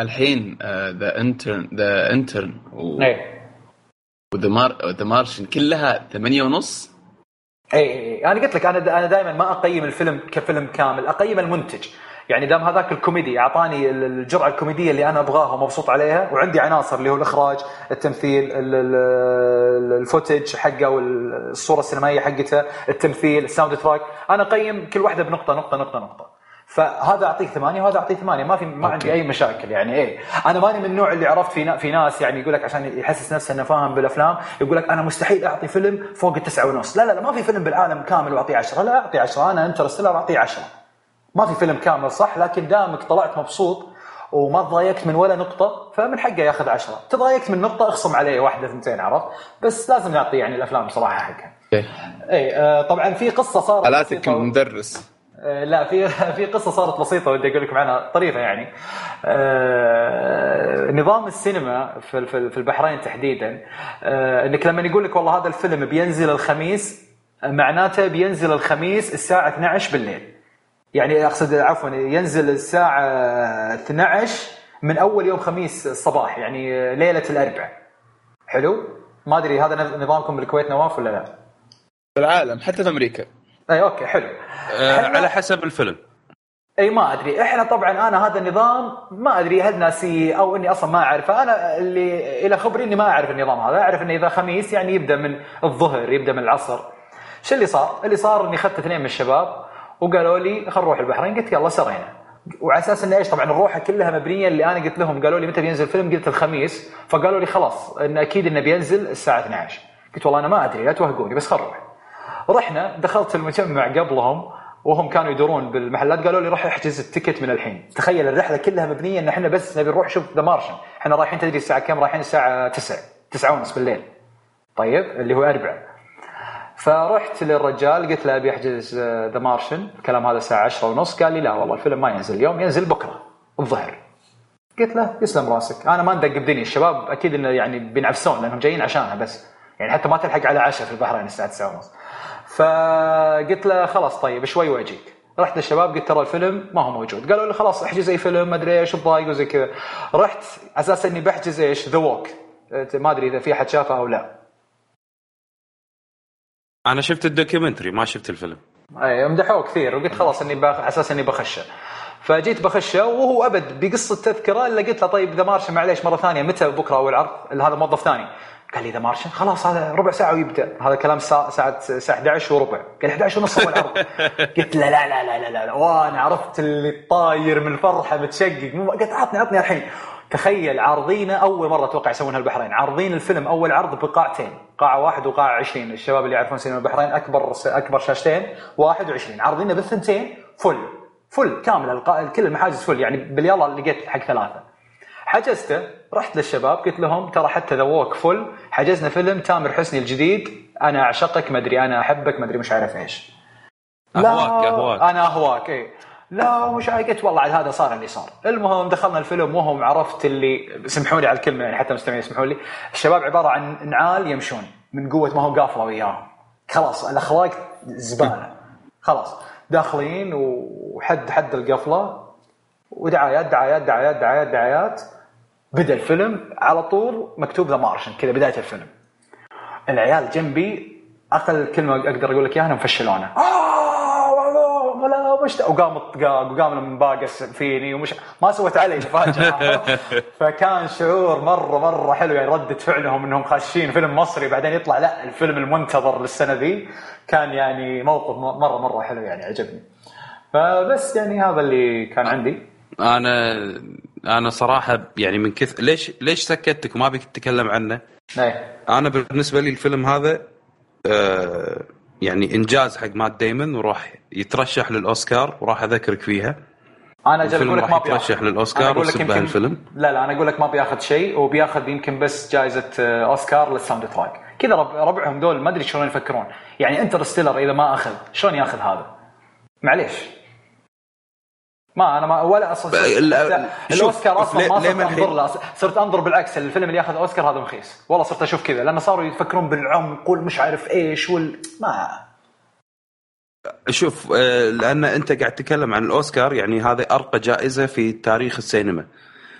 الحين The Intern The Intern و The Mar The Martian كلها ثمانية ونص؟ إي أنا قلت لك أنا أنا دائما ما أقيم الفيلم كفيلم كامل أقيم المنتج. يعني دام هذاك الكوميدي أعطاني الجرعة الكوميدية اللي أنا أبغاها ومبسوط عليها وعندي عناصر اللي هو الإخراج التمثيل ال- ال- ال footage حقه والصورة السينمائية حقته التمثيل ال soundtrack. أنا أقيم كل واحدة بنقطة نقطة نقطة نقطة. فهذا اعطيه ثمانية وهذا اعطيه ثمانية. ما في ما عندي أي مشاكل يعني إيه. أنا ماني من النوع اللي عرفت في في ناس يعني يقول لك عشان يحسس نفسه إنه فاهم بالأفلام يقول لك أنا مستحيل أعطي فيلم فوق التسعة ونص. لا لا لا ما في فيلم بالعالم كامل وأعطيه عشرة. لا اعطي عشرة. أنا Interstellar أعطيه عشرة. ما في فيلم كامل صح؟ لكن دامك طلعت مبسوط وما تضايقت من ولا نقطة فمن حقه ياخذ عشرة. تضايقت من نقطة اخصم عليه واحدة ثنتين عرفت؟ بس لازم نعطي يعني الأفلام بصراحة حقها. اي آه طبعا في قصة صارت حالاتك المدرس لا في في قصة صارت بسيطة ودي أقول لكم عنها طريفة يعني. آه، نظام السينما في البحرين تحديدا آه، إنك لما يقول لك والله هذا الفيلم بينزل الخميس آه، معناته بينزل الخميس الساعة 12 بالليل. يعني أقصد عفوا ينزل الساعة 12 من أول يوم خميس الصباح يعني ليلة الأربعاء. حلو؟ ما أدري هذا نظامكم بالكويت نواف ولا لا؟ في العالم حتى في أمريكا. اي okay حلو. آه على حسب الفيلم. إي ما أدري. إحنا طبعا أنا هذا النظام ما أدري هل ناسي أو إني أصلا ما اعرفه أنا اللي إلى خبري إني ما أعرف النظام هذا. أعرف إنه إذا خميس يعني يبدأ من الظهر يبدأ من العصر. شو اللي صار؟ اللي صار إني أخذت اثنين من الشباب وقالوا لي خل نروح البحرين. قلت يلا سرينا. وعلى أساس إنه إيش؟ طبعا الروحه كلها مبنية اللي أنا قلت لهم. قالوا لي متى بينزل الفيلم؟ قلت الخميس. فقالوا لي خلاص إن أكيد إنه بينزل الساعة 12 قلت والله أنا ما أدري لا توهقوني بس خل نروح. رحنا دخلت المجمع قبلهم وهم كانوا يدورون بالمحلات قالوا لي روح احجز ال ticket من الحين. تخيل الرحلة كلها مبنية إن إحنا بس نبي نروح نشوف The Martian إحنا رايحين تدري الساعة كم؟ رايحين الساعة 9 9 ونص بالليل. طيب اللي هو أربعة. فرحت للرجال قلت له أبي أحجز The Martian الكلام هذا الساعة 10 ونص. قال لي لا والله الفيلم ما ينزل. اليوم ينزل بكرة الظهر. قلت له يسلم راسك. أنا ما ندق بدني الشباب أكيد إنه يعني بينعفسون لأنهم جايين عشانها بس. يعني حتى ما تلحق على عشاء في البحرين الساعة 9 ونص. فقلت له خلاص طيب شوي واجيك. رحت للشباب قلت ترى الفيلم ما هو موجود. قالوا لي خلاص احجز أي فيلم ما أدري إيش تضايق وزي كذا. رحت أساس إني بحجز إيش؟ The Walk ما أدري إذا في أحد شافه أو لا. أنا شفت ال documentary ما شفت الفيلم. أي مدحوه كثير وقلت خلاص إني باخ... أساس إني بخشه. فجيت بخشه وهو أبد بقص التذكره إلا قلت له طيب The Martian معليش مرة ثانية متى بكرة أو العرض؟ هذا موظف ثاني. قال لي The Martian خلاص هذا ربع ساعة ويبدأ. هذا كلام ساعة ساعة الساعة 11 وربع. قال 11 ونص هو العرض قلت لا لا لا لا لا, لا. وأنا عرفت اللي طاير من الفرحة متشقق. قلت عطني عطني الحين. تخيل عارضينه أول مرة أتوقع يسوونها البحرين. عارضين الفيلم أول عرض بقاعتين. قاعة واحد وقاعة 20 الشباب اللي يعرفون سينما البحرين أكبر أكبر شاشتين. 21 عارضينه بالثنتين. فل. فل. كامل كل المحاجز فل. يعني باليلا لقيت حق ثلاثة. حجزته رحت للشباب قلت لهم ترى حتى ذا ووك فل حجزنا فيلم تامر حسني الجديد أنا أعشقك ما أدري أنا أحبك ما أدري مش عارف إيش. أهواك أهواك. أنا أهواك اي لا مش قلت والله هذا صار اللي صار. المهم دخلنا الفيلم وهم عرفت اللي سمحوا لي على الكلمة يعني حتى المستمعين يسمحوا لي. الشباب عبارة عن نعال يمشون من قوة ما هو قافلة وياهم. خلاص الأخلاق زبالة. خلاص داخلين وحد حد القفلة ودعايات دعايات دعايات دعايات دعايات. بدأ الفيلم على طول مكتوب The Martian كذا بداية الفيلم. العيال جنبي أقل كلمه أقدر أقول لك إياها إنهم فشلونا. آه ولا مش وقام الطقاق وقام المباقس فيني ومش ما سوت علي مفاجأة. فكان شعور مرة مرة حلو يعني ردة فعلهم إنهم خاشين فيلم مصري بعدين يطلع لا الفيلم المنتظر للسنة ذي كان يعني موقف مرة مرة حلو يعني عجبني. فبس يعني هذا اللي كان عندي. أنا أنا صراحة يعني من كثر ليش ليش سكتك؟ وما بيك تتكلم عنه؟ إيه أنا بالنسبة لي الفيلم هذا آه يعني إنجاز حق مات دايمون وراح يترشح للأوسكار وراح أذكرك فيها. أنا أقول لك ما بيترشح للأوسكار الفيلم. لا لا أنا أقول لك ما بياخذ شيء وبياخذ يمكن بس جائزه أوسكار لل soundtrack. كذا ربعهم دول ما أدري شلون يفكرون. يعني Interstellar إذا ما أخذ شلون ياخذ هذا؟ معليش. ما أنا ما ولا أصلا الأوسكار أصلا ما صرت أنظر له صرت أنظر بالعكس الفيلم اللي ياخذ أوسكار هذا مخيس. والله صرت أشوف كذا لأن صاروا يفكرون بالعمق والمش عارف إيش وال ما. شوف آه، لأن أنت قاعد تتكلم عن الأوسكار يعني هذا أرقى جائزة في تاريخ السينما.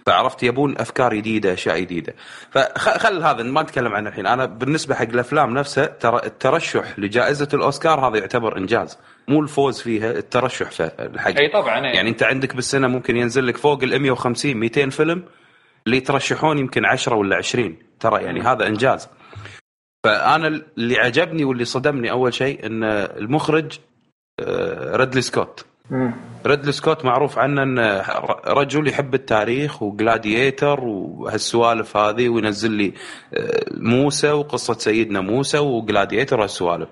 فعرفت يبون أفكار جديدة أشياء جديدة. فخل هذا ما نتكلم عنه الحين. أنا بالنسبة حق الأفلام نفسها ترى الترشح لجائزة الأوسكار هذا يعتبر إنجاز. مو الفوز فيها الترشح في الحق أي طبعا أي. يعني أنت عندك بالسنة ممكن ينزل لك فوق ال 150 200 فيلم اللي يترشحون يمكن 10 ولا 20 ترى يعني م. هذا إنجاز. فأنا اللي عجبني واللي صدمني أول شيء إن المخرج ريدلي سكوت. ريدلي سكوت معروف عنه انه رجل يحب التاريخ و Gladiator وهالسوالف هذه وينزل لي آه، موسى وقصة سيدنا موسى و Gladiator وهالسوالف.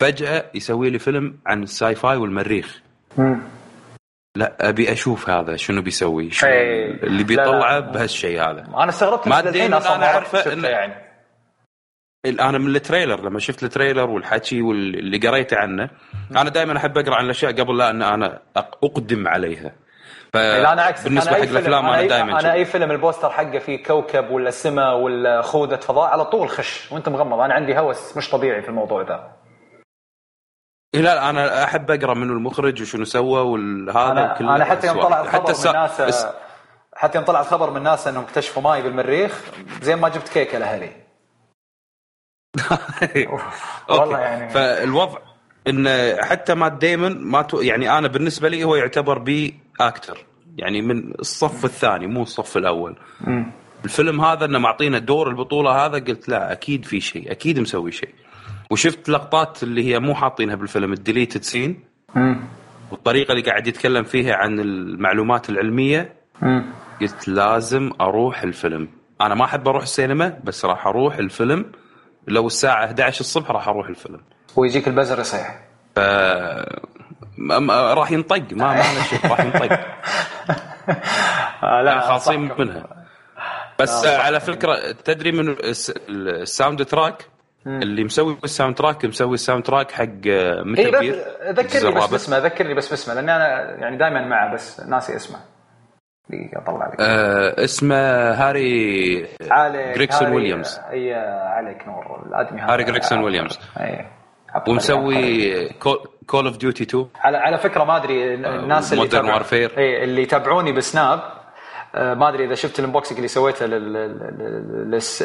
فجأة يسوي لي فيلم عن ال sci-fi والمريخ لا أبي أشوف هذا شنو بيسوي شنو اللي بيطلعه بهالشيء هذا. أنا استغربت ما أنا اعرفه يعني. أنا من ال trailer لما شفت ال trailer والحكي واللي قريته عنه أنا دائما أحب أقرأ عن الأشياء قبل لا إن أنا أقدم عليها. ف أنا عكس. بالنسبة أنا حق الأفلام أنا, أنا دائما أنا أي فيلم ال poster حقه فيه كوكب ولا سماء ولا خوذه فضاء على طول خش وأنت مغمض. أنا عندي هوس مش طبيعي في الموضوع ذا لا أنا أحب أقرأ منه المخرج وشنو سوى والهذا أنا, أنا حتى يوم طلع الخبر حتى من ناس حتى يوم طلع الخبر من ناس إنهم اكتشفوا ماي بالمريخ زين ما جبت كيكة لأهلي. والله يعني فالوضع إن حتى مات دايمون ما تو يعني أنا بالنسبة لي هو يعتبر B actor يعني من الصف الثاني مو الصف الأول. م. الفيلم هذا إنه معطينا دور البطولة هذا قلت لا أكيد في شيء أكيد مسوي شيء. وشفت لقطات اللي هي مو حاطينها بالفيلم الديليتد سين. والطريقة اللي قاعد يتكلم فيها عن المعلومات العلمية. م. قلت لازم أروح الفيلم. أنا ما أحب أروح السينما بس راح أروح الفيلم. لو الساعة 11 الصبح راح أروح الفيلم. ويجيك البزر يصيح. ف راح ينطق ما ما شيء راح ينطق. آه، لا خاصين منها. بس لا على فكرة تدري من ال soundtrack؟ اللي مسوي ال soundtrack مسوي ال soundtrack حق متل إيه ذكرني بس باسمه ذكرني بس باسمه لأني أنا يعني دائما معه بس ناسي اسمه. دقيقه اطلع لك. آه اسمه هاري جريجسون ويليامز. إي عليك نور. الأدمي هاري جريجسون ويليامز. إي ومسوي Call of Duty 2 على على فكرة ما أدري الناس اللي Modern Warfare إي اللي يتابعوني بسناب آه، ما أدري إذا شفت ال unboxing اللي سويته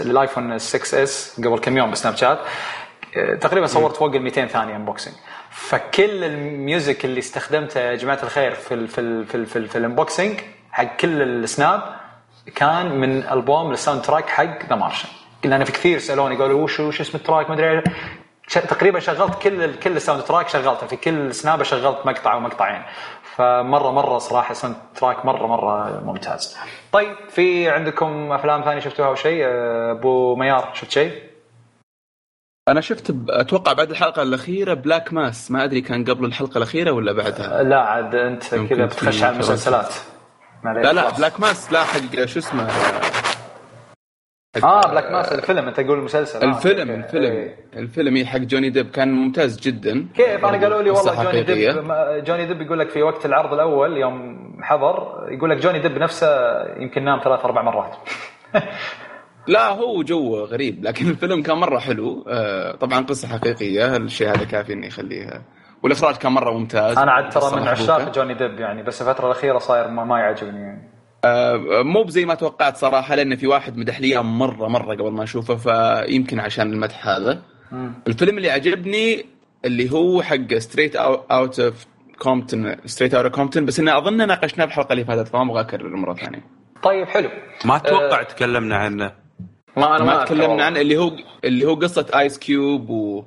لل iPhone 6s قبل كم يوم ب Snapchat آه، تقريبا صورت فوق ال 200 ثانية unboxing. فكل ال music اللي استخدمته يا جماعة الخير في ال في ال في ال في, ال في ال unboxing حق كل السناب كان من ألبوم ال soundtrack حق The Martian لأن في كثير سالوني قالوا وش وش اسم ال track؟ ما أدري. تقريبا شغلت كل كل ال soundtrack شغلته. في كل سنابه شغلت مقطع ومقطعين. فمره مرة صراحة soundtrack مره مرة ممتاز. طيب في عندكم أفلام ثانية شفتوها أو شيء؟ أبو ميار شفت شيء؟ أنا شفت أتوقع بعد الحلقة الأخيرة Black Mass ما أدري كان قبل الحلقة الأخيرة ولا بعدها. لا عاد أنت كذا بتخش على المسلسلات. لا لا Black Mass لا حق شو اسمه؟ آه Black Mass الفيلم أنت تقول المسلسل. الفيلم آه. الفيلم. إيه. الفيلم حق جوني ديب. كان ممتاز جدا. كيف؟ أنا قالوا لي والله جوني ديب جوني ديب يقول لك في وقت العرض الأول يوم حضر يقول لك جوني ديب نفسه يمكن نام ثلاث أربع مرات. لا هو جو غريب لكن الفيلم كان مرة حلو. آه طبعا قصة حقيقية الشيء هذا كافي انه يخليها والإخراج كان مرة ممتاز. أنا عاد ترى من عشاق جوني ديب يعني بس الفترة الأخيرة صاير ما, ما يعجبني. يعني آه مو بزي ما توقعت صراحة لأن في واحد مدح لي مره مرة قبل ما أشوفه فيمكن عشان المدح هذا. م. الفيلم اللي عجبني اللي هو حق Straight Outta Compton Straight Outta Compton بس إنه أظن ناقشناه في الحلقة اللي فاتت فما أبغى أكرر مرة ثانية. طيب حلو. ما أتوقع أه تكلمنا عنه. ما أنا ما, ما تكلمنا عنه اللي هو اللي هو قصة Ice Cube و,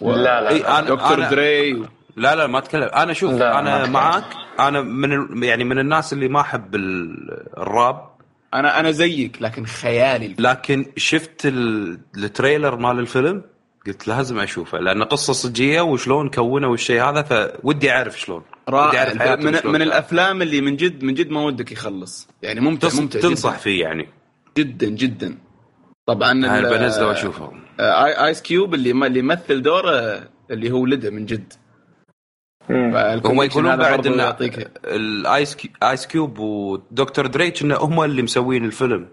و... لا لا, لا. دكتور أنا... دري. و... لا لا ما أتكلم. أنا شوف أنا معاك. أنا من يعني من الناس اللي ما أحب الراب. أنا أنا زيك لكن خيالي. لكن شفت ال trailer مال الفيلم قلت لازم أشوفه لأن قصة صجية وشلون كونه والشيء هذا فودي أعرف شلون. ودي أعرف من, من, من الأفلام اللي من جد من جد ما ودك يخلص. يعني ممتع ممتع تنصح جداً. فيه يعني. جدا جدا. طبعا بنزله واشوفه Ice Cube اللي اللي يمثل دوره اللي هو ولده من جد. هم يقولون بعد ان ال Ice, Ice Cube و Dr. Dre إنه هم اللي مسوين الفيلم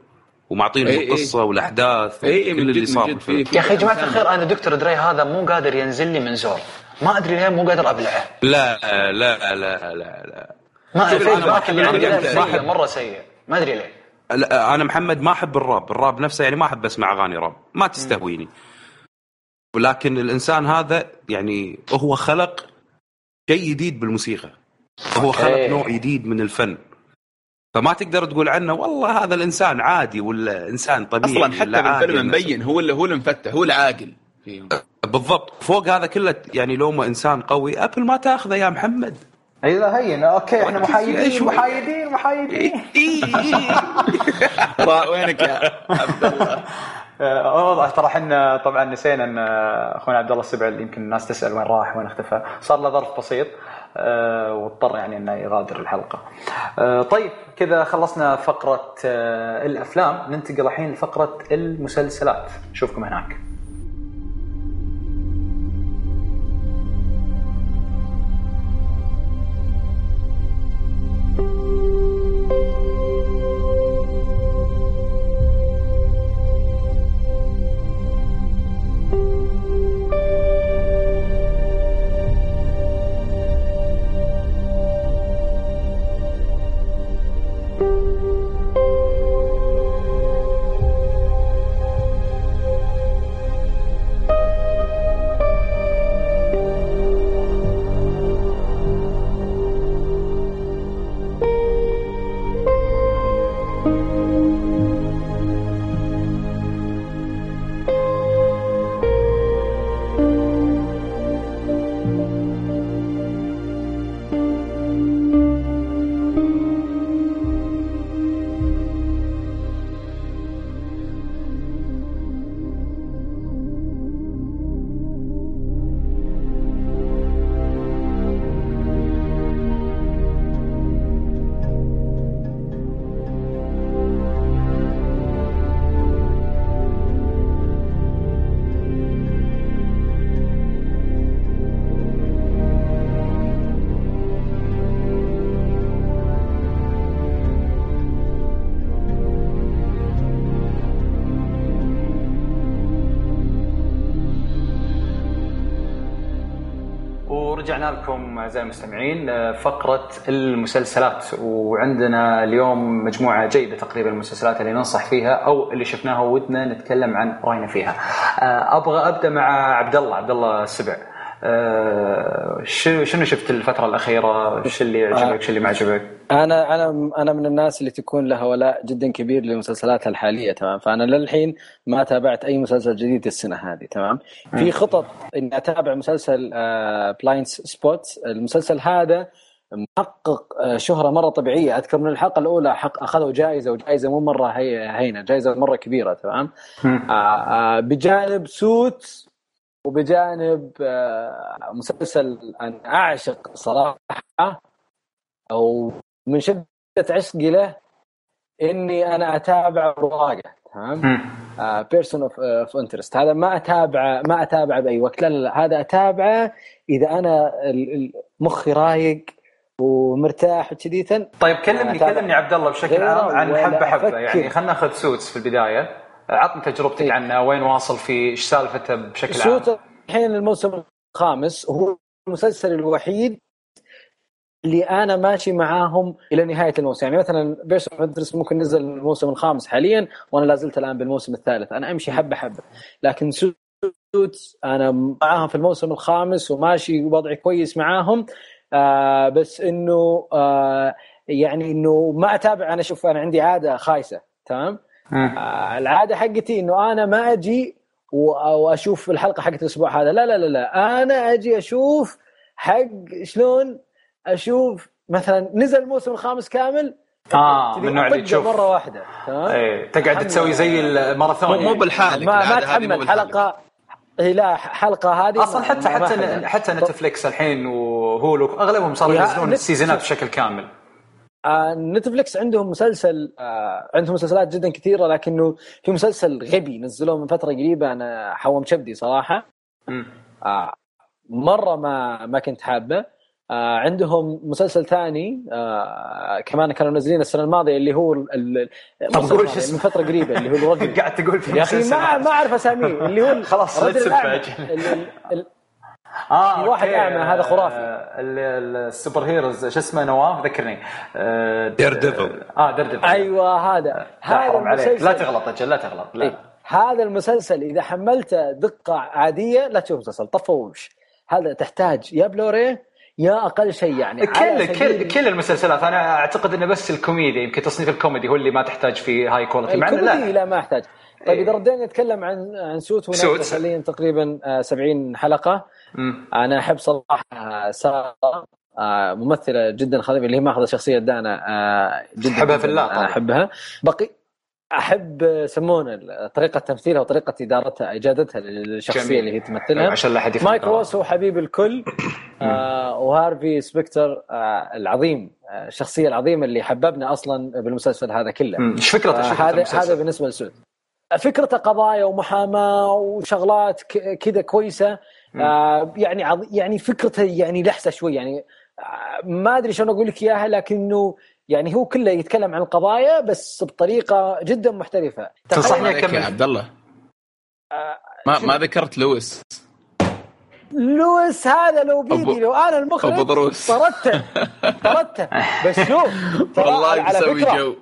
ومعطين إيه القصة إيه والاحداث إيه كل اللي صار يا أخي يا جماعة الخير أنا دكتور دري هذا مو قادر ينزل لي من زور. ما أدري ليه مو قادر أبلعه. لا لا لا لا لا ما الفيدباك اللي عندي مرة سيء. ما أدري ليه. أنا محمد ما أحب الراب. الراب نفسه يعني ما أحب أسمع أغاني راب. ما تستهويني. ولكن الإنسان هذا يعني هو خلق شيء جديد بالموسيقى. هو خلق. نوع جديد من الفن. فما تقدر تقول عنه والله هذا الإنسان عادي ولا انسان طبيعي أصلا حتى بالفيلم مبين هو اللي هو المفتح هو العاقل فيهم. بالضبط. فوق هذا كله يعني لو ما إنسان قوي Apple ما تأخذه يا محمد. اي لا هين. أوكي إحنا محايدين محايدين محايدين. وينك يا عبد الله؟ واضح ترى إحنا طبعا نسينا إن أخونا عبد الله السبع يمكن الناس تسأل وين راح وين اختفى صار له ظرف بسيط أه واضطر يعني إنه يغادر الحلقة. طيب كذا خلصنا فقرة الأفلام. ننتقل الحين لفقرة المسلسلات. نشوفكم هناك. رجعنا لكم أعزائي المستمعين آه، فقرة المسلسلات وعندنا اليوم مجموعة جيدة تقريبا المسلسلات اللي ننصح فيها أو اللي شفناها ودنا نتكلم عن رأينا فيها. آه، أبغى أبدأ مع عبد الله عبد الله السبع. آه، شنو شفت الفترة الأخيرة؟ إيش اللي يعجبك؟ إيش اللي ما عجبك؟ أنا أنا أنا من الناس اللي تكون لها ولاء جدا كبير لمسلسلاتها الحالية تمام؟ فأنا للحين ما تابعت أي مسلسل جديد السنة هذه تمام؟ في خطط إني أتابع مسلسل Blindspot المسلسل هذا محقق آه، شهرة مرة طبيعية. أذكر من الحلقة الأولى حق أخذوا جائزة وجائزة مو مرة هي هينة جائزة مرة كبيرة تمام؟ آه، بجانب Suits وبجانب مسلسل أنا أعشق صراحة أو من شدة عشقي له إني أنا أتابع رواقه تمام؟ Person of Interest هذا ما اتابعه ما اتابعه بأي وقت. لا, لا هذا أتابعه إذا أنا مخي رايق ومرتاح وكذي. طيب كلمني كلمني عبد الله بشكل عام عن حبة حبة يعني. خلينا ناخذ Suits في البداية. عطني تجربتك إيه؟ عنه وين واصل في؟ إيش سالفته بشكل عام؟ Suits الحين الموسم الخامس هو المسلسل الوحيد اللي أنا ماشي معاهم إلى نهاية الموسم. يعني مثلا Person of ممكن نزل الموسم الخامس حاليا وأنا لا زلت الآن بالموسم الثالث. أنا أمشي حبة حبة. لكن سوتس أنا معاهم في الموسم الخامس وماشي وضعي كويس معاهم. آه بس إنه آه يعني إنه ما أتابع. أنا شوف أنا عندي عادة خايسة تمام؟ آه. العادة حقتي إنه أنا ما أجي واشوف الحلقة حقت الأسبوع هذا. لا لا لا لا. أنا أجي أشوف حق شلون أشوف مثلا نزل الموسم الخامس كامل آه من النوع اللي تشوف. مرة واحدة تمام إيه تقعد تسوي زي الماراثون مو بالحال ما, ما تحمل حلقة هي لا حلقة هذه أصلا حتى حتى حتى Netflix الحين و Hulu أغلبهم صاروا ينزلون السيزونات بشكل كامل. آه Netflix عندهم مسلسل آه عندهم مسلسلات جدا كثيرة لكنه في مسلسل غبي نزلوه من فترة قريبة أنا حوم شبدي صراحة. آه مرة ما ما كنت حابه. آه عندهم مسلسل ثاني آه كمان كانوا منزلين السنة الماضية اللي هو طب قول من فترة قريبة اللي هو الرجل قاعد تقول في يا أخي ما ما أعرف أساميه اللي هو خلاص آه في واحد أعمى هذا خرافي. آه ال superheroes شو اسمه نواف؟ ذكرني. آه Daredevil آه Daredevil أيوه هذا. هذا المسلسل لا تغلط أجل لا تغلط. لا. إيه؟ هذا المسلسل إذا حملته دقة عادية لا تشوف مسلسل ومش هذا تحتاج يا بلوري يا أقل شيء يعني كل كل كل المسلسلات. أنا أعتقد إنه بس الكوميديا يمكن تصنيف الكوميدي هو اللي ما تحتاج فيه high quality مع لا. لا ما احتاج طيب إذا ردينا نتكلم عن عن Suits Suits. حاليا تقريبا 70 حلقة. مم. أنا أحب صراحة سارة آه، ممثلة جدا خطيرة اللي هي ماخذه شخصية دانا آه، جدا أحبها في الله أحبها. بقي أحب سمونه طريقة تمثيلها وطريقة إدارتها إجادتها للشخصية جميل. اللي هي تمثلها. عشان لا حد Mike Ross هو حبيب الكل. آه و Harvey Specter آه العظيم آه الشخصية العظيمة اللي حببنا أصلا بالمسلسل هذا كله. إيش فكرته؟ آه هذا هذا بالنسبة ل Suits فكرته قضايا ومحاماة وشغلات كذا كويسة. آه يعني يعني فكرته يعني لحسة شوي. يعني آه ما أدري شلون أقول لك إياها لكنه يعني هو كله يتكلم عن القضايا بس بطريقة جدا محترفة. تنصحني اكمل يا عبد الله آه ما ما ذكرت لويس. لويس هذا لو بيدي لو أنا المخرج طردته. طردته. بس شوف والله مسوي جو.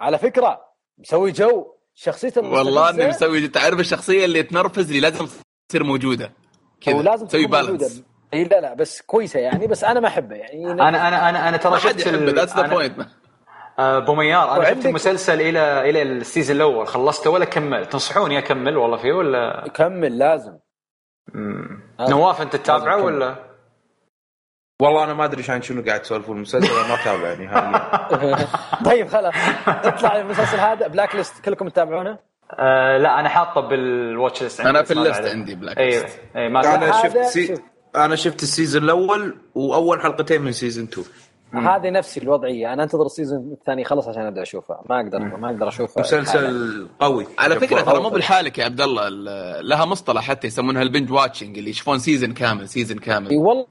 على فكرة مسوي جو. شخصيته والله إني مسوي تعرف الشخصية اللي تنرفز اللي لازم تصير موجودة. كذا. لازم تسوي balance اي لا لا بس كويسة يعني بس أنا ما احبه يعني. أنا أنا أنا أنا ترى شفت that's the point بوميار أنا شفت المسلسل إلى إلى ال season الأول. خلصته ولا كمل؟ تنصحوني أكمل والله فيه ولا؟ كمل لازم. نواف أنت تتابعه ولا؟ والله أنا ما أدري عن شنو قاعد تسولفون المسلسل ما أتابع يعني. طيب خلاص. اطلع المسلسل هذا Blacklist كلكم تتابعونه؟ آه لا أنا حاطه بال watch list أنا في ال list عندي Blacklist اي ما أنا شفت سي... أنا شفت ال season الأول وأول حلقتين من season 2 هذه نفسي الوضعية. أنا أنتظر ال season الثاني يخلص عشان أبدأ اشوفها ما أقدر ما أقدر اشوفها مسلسل قوي. على فكرة ترى مو بالحالك يا عبد الله. لها مصطلح حتى يسمونها ال binge watching اللي يشوفون season كامل season كامل. إي والله.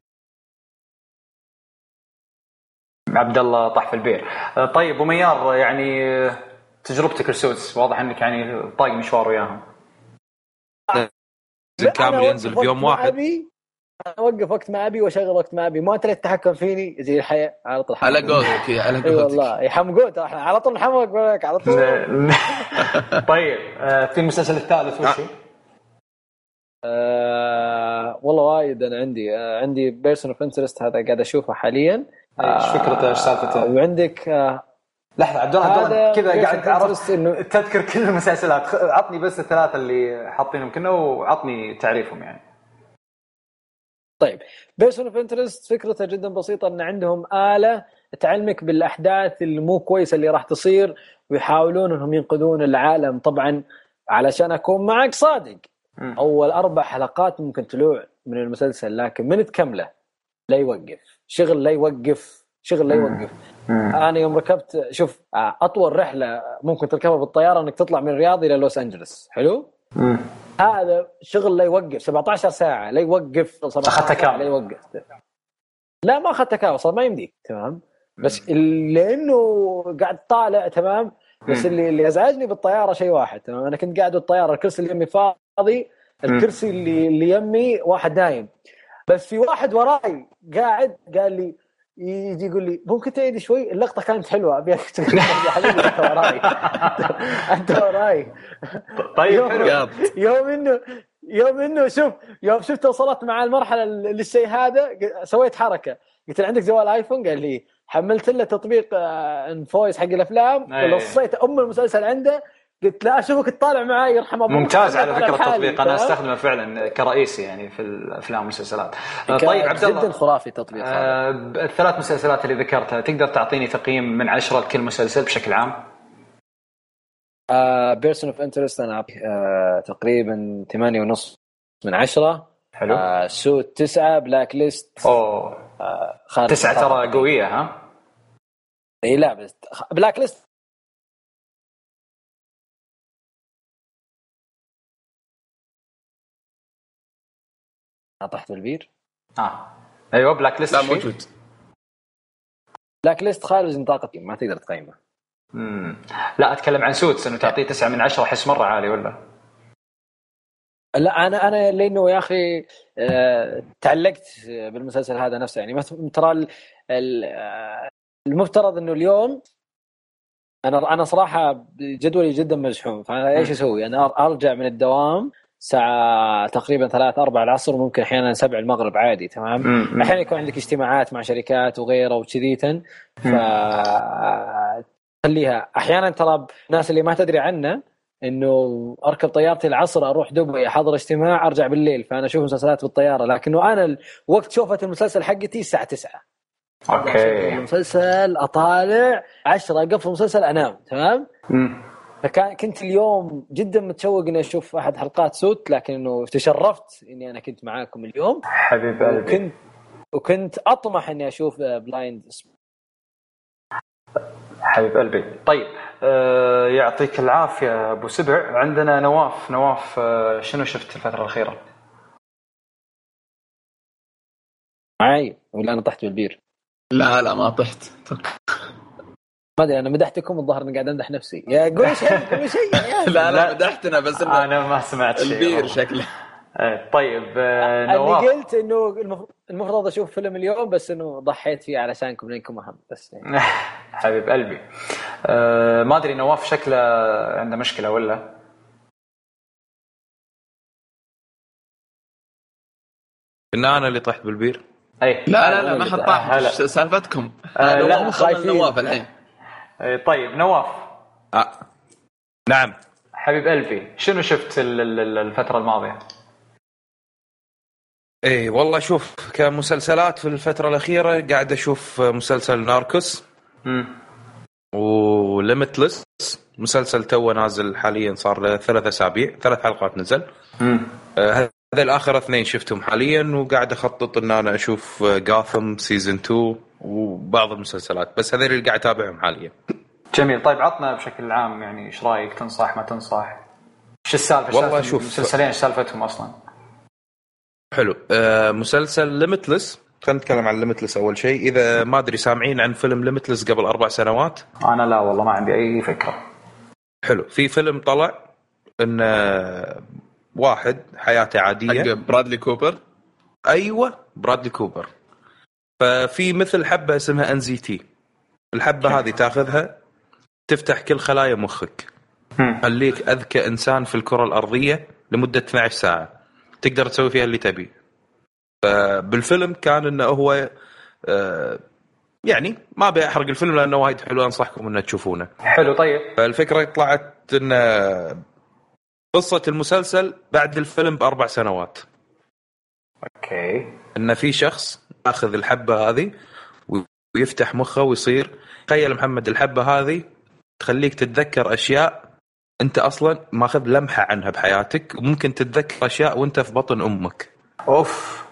عبد الله طاح في البير. طيب وميار يعني تجربتك ال Suits واضح إنك يعني طاق مشوار وياهم. كامل ينزل في يوم واحد. أوقف وقت ما أبي وأشغل وقت ما أبي. ما اللي تتحكم فيني؟ زي الحياة على طول على قولك على قولك اي والله. يحمقون إحنا على طول نحمق على طول. طيب آه، في المسلسل الثالث وش آه والله وايد أنا عندي آه عندي Person of Interest هذا قاعد أشوفه حاليا. إيش فكرته؟ إيش سالفته؟ وعندك آه لحظة عبد الله كذا قاعد تعرف إنه... تذكر كل المسلسلات. عطني بس الثلاثة اللي حاطينهم كنا وعطني تعريفهم يعني. طيب Person of Interest فكرته جدا بسيطة إن عندهم آلة تعلمك بالأحداث اللي مو كويسة اللي راح تصير ويحاولون إنهم ينقذون العالم طبعا علشان أكون معك صادق. م. أول أربع حلقات ممكن طلوع من المسلسل لكن من تكمله؟ لا يوقف. شغل لا يوقف. شغل لا يوقف. أنا يوم ركبت شوف أطول رحلة ممكن تركبها بالطيارة إنك تطلع من الرياض إلى لوس انجلس حلو؟ مم. هذا شغل لا يوقف. 17 ساعة لا يوقف. اخذتها كامل لا يوقف. لا ما اخذتها كامل صار ما يمديك تمام؟ بس لأنه قاعد طالع تمام؟ بس اللي اللي أزعجني بالطيارة شيء واحد تمام؟ أنا كنت قاعد بالطيارة الكرسي اللي يمي فاضي الكرسي اللي اللي يمي واحد نايم. بس في واحد وراي قاعد قال لي يجي يقول لي ممكن تعيد شوي اللقطة كانت حلوة. ابيك يا حبيبي أنت وراي. أنت وراي. طيب يوم, يوم إنه يوم إنه شوف يوم شفت وصلت مع المرحلة للشيء هذا سويت حركة. قلت له عندك جوال آيفون؟ قال لي حملت له تطبيق Infuse حق الأفلام ولقيت أم المسلسل عنده قلت لا أشوفك تطالع معي يرحم أبوك. ممتاز على فكرة التطبيق أنا أستخدمه فعلا كرئيسي يعني في الأفلام والمسلسلات. طيب عبد الله. جدا خرافي التطبيق آه الثلاث مسلسلات اللي ذكرتها تقدر تعطيني تقييم من عشرة لكل مسلسل بشكل عام؟ Person of Interest أنا آه تقريبا ثمانية ونص من عشرة. حلو. آه Suits تسعة Blacklist أوه. آه تسعة ترى قوية ها؟ إي لا بس Blacklist طحت بالبير آه أيوه Blacklist لا موجود Blacklist خارج نطاق ما تقدر تقيمه. امم لا أتكلم عن Suits إنه تعطيه تسعة من عشرة احس مرة عالي ولا؟ لا أنا أنا لأنه يا أخي آه تعلقت بالمسلسل هذا نفسه. يعني ترى المفترض إنه اليوم أنا أنا صراحة جدولي جدا مزحوم فأنا إيش أسوي؟ أنا أرجع من الدوام الساعة تقريبا ثلاث أربع العصر ممكن أحيانا سبع المغرب عادي تمام؟ أحيانا يكون عندك اجتماعات مع شركات وغيره وكذيتا ف خليها. أحيانا ترى الناس اللي ما تدري عنه إنه أركب طيارتي العصر أروح دبي أحضر اجتماع أرجع بالليل فأنا أشوف مسلسلات بالطيارة لكنه أنا وقت شوفه المسلسل حقتي الساعة 9 okay. المسلسل أطالع 10 أقفل المسلسل أنام تمام؟ فكان كنت اليوم جدا متشوق إني أشوف أحد حلقات Suits لكن إنه تشرفت إني أنا كنت معاكم اليوم. حبيب قلبي. وكنت وكنت أطمح إني أشوف Blind حبيب قلبي. طيب آه يعطيك العافية أبو سبع. عندنا نواف. نواف آه شنو شفت الفترة الأخيرة؟ معي ولا أنا طحت بالبير؟ لا لا ما طحت. ما أدري أنا مدحتكم الظاهر إني قاعد أمدح نفسي. يا قول شيء قول شيء. لا لا مدحتنا بس إنه أنا ما سمعت شيء البير شكله. إيه طيب آه نواف. اللي قلت إنه المفروض أشوف فيلم اليوم بس إنه ضحيت فيه علشانكم لأنكم اهم بس يعني. حبيب قلبي. آه ما أدري نواف شكله عنده مشكلة ولا؟ ان أنا اللي طحت بالبير. اي لا لا لا ما حد طاح. سالفتكم. آه لا خايفين. نواف الحين. طيب نواف. آه. نعم. حبيب قلبي شنو شفت الفترة الماضية؟ إيه والله شوف كمسلسلات في الفترة الأخيرة قاعد أشوف مسلسل ناركوس وليمتلس مسلسل تو نازل حاليا صار له ثلاث أسابيع ثلاث حلقات نزل. آه هذا الآخر اثنين شفتهم حاليا وقاعد أخطط إن أنا أشوف Gotham season 2 وبعض المسلسلات بس هذول اللي قاعد أتابعهم حاليا. جميل. طيب عطنا بشكل عام يعني إيش رأيك؟ تنصح ما تنصح؟ إيش السالفة؟ والله شوف مسلسلين إيش سالفتهم أصلا؟ حلو. آه مسلسل Limitless خلينا نتكلم عن Limitless أول شيء. إذا ما أدري سامعين عن فيلم Limitless قبل أربع سنوات؟ أنا لا والله ما عندي أي فكرة. حلو. في فيلم طلع إن واحد حياته عادية. حق برادلي كوبر؟ أيوه برادلي كوبر. ففي مثل حبة اسمها NZT الحبة هذه تاخذها تفتح كل خلايا مخك خليك أذكى إنسان في الكرة الأرضية لمدة 12 ساعة تقدر تسوي فيها اللي تبي فبالفيلم كان إنه هو آه، يعني ما أبي أحرق الفيلم لأنه وايد حلو أنصحكم إنه تشوفونه. حلو طيب. فالفكرة طلعت إن قصة المسلسل بعد الفيلم بأربع سنوات. أوكي. إن في شخص ياخذ الحبة هذه ويفتح مخه ويصير تخيل محمد الحبة هذه تخليك تتذكر أشياء أنت أصلا ماخذ لمحة عنها بحياتك وممكن تتذكر أشياء وأنت في بطن أمك. أوف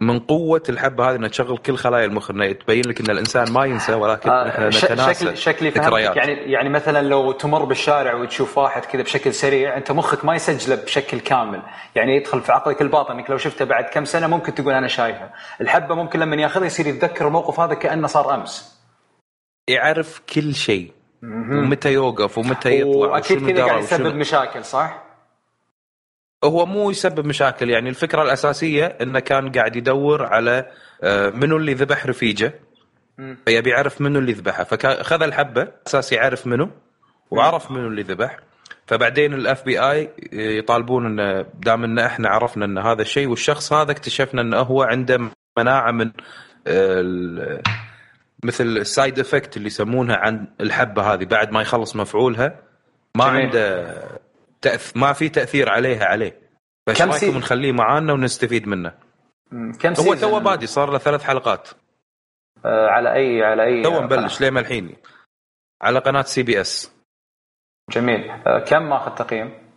من قوة الحبة هذه انها تشغل كل خلايا المخ انها تبين لك إن الإنسان ما ينسى ولكن آه إحنا نتناسى شكلي شكلي فهمتك. يعني يعني مثلا لو تمر بالشارع وتشوف واحد كذا بشكل سريع أنت مخك ما يسجله بشكل كامل. يعني يدخل في عقلك الباطن إنك لو شفته بعد كم سنة ممكن تقول أنا شايفه. الحبة ممكن لما ياخذها يصير يتذكر الموقف هذا كأنه صار أمس. يعرف كل شيء. ومتى يوقف ومتى يطلع وأكيد كذا قاعد يسبب مشاكل صح؟ هو مو يسبب مشاكل يعني الفكرة الأساسية إنه كان قاعد يدور على آه، منو اللي ذبح رفيجة. فيبي يعرف منو اللي ذبحه. فاخذ الحبة أساس يعرف منو وعرف منو اللي ذبح. فبعدين ال FBI يطالبون إنه دام إن إحنا عرفنا إن هذا الشيء والشخص هذا اكتشفنا إنه هو عنده مناعة من آه، مثل ال side effect اللي يسمونها عن الحبة هذه. بعد ما يخلص مفعولها ما عنده تأث... ما في تأثير عليها عليه. فايش رأيكم نخليه معانا ونستفيد منه؟ كم هو تو بادي صار له ثلاث حلقات. آه على اي على أي تو مبلش ليه الحين. على قناة CBS. جميل. آه كم ماخذ تقييم؟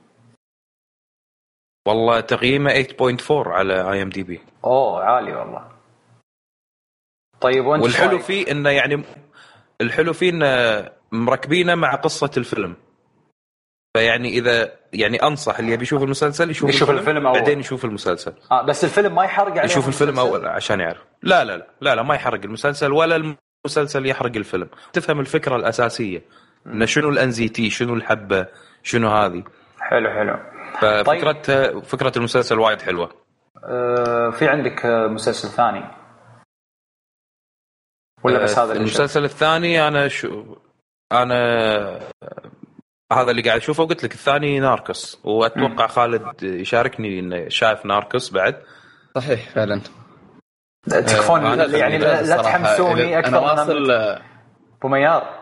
والله تقييمه 8.4 على IMDb أوه عالي والله. طيب وانت والحلو فيه إنه يعني الحلو فيه إنه مركبينه مع قصة الفيلم. فيعني إذا يعني أنصح اللي يبي يشوف المسلسل يشوف, يشوف الفيلم, الفيلم أول. بعدين يشوف المسلسل. آه بس الفيلم ما يحرق عليه يشوف الفيلم أول عشان يعرف. لا لا لا لا, لا ما يحرق المسلسل ولا المسلسل يحرق الفيلم. تفهم الفكرة الأساسية. إنه شنو الانزي تي شنو الحبة شنو هذه. حلو حلو. ففكره طيب. فكرة المسلسل وايد حلوة. آه في عندك مسلسل ثاني؟ ولا بس هذا المسلسل الثاني أنا شو أنا هذا اللي قاعد أشوفه. وقلت لك الثاني ناركوس وأتوقع خالد يشاركني إنه شايف ناركوس بعد. صحيح فعلا. تكفون آه يعني لا تحمسوني أكثر أنا واصل بوميار.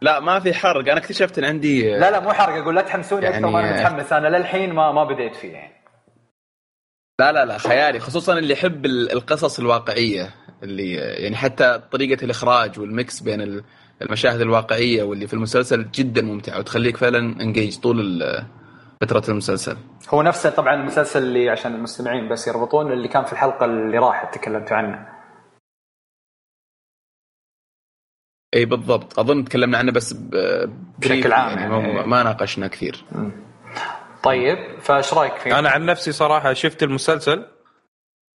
لا ما في حرق. أنا اكتشفت إن عندي لا لا مو حرق. أقول لا تحمسوني يعني أكثر ما أنا متحمس. أنا للحين ما ما بديت فيه يعني. لا لا لا خيالي. خصوصا اللي يحب القصص الواقعية اللي يعني حتى طريقة الإخراج وال mix بين المشاهد الواقعية واللي في المسلسل جدا ممتعة وتخليك فعلا انجيج طول فترة المسلسل. هو نفسه طبعا المسلسل اللي عشان المستمعين بس يربطون اللي كان في الحلقة اللي راحت تكلمتوا عنه. إي بالضبط. أظن تكلمنا عنه بس بشكل عام يعني, يعني. ما ناقشنا كثير. طيب فايش رأيك فيه؟ أنا عن نفسي صراحة شفت المسلسل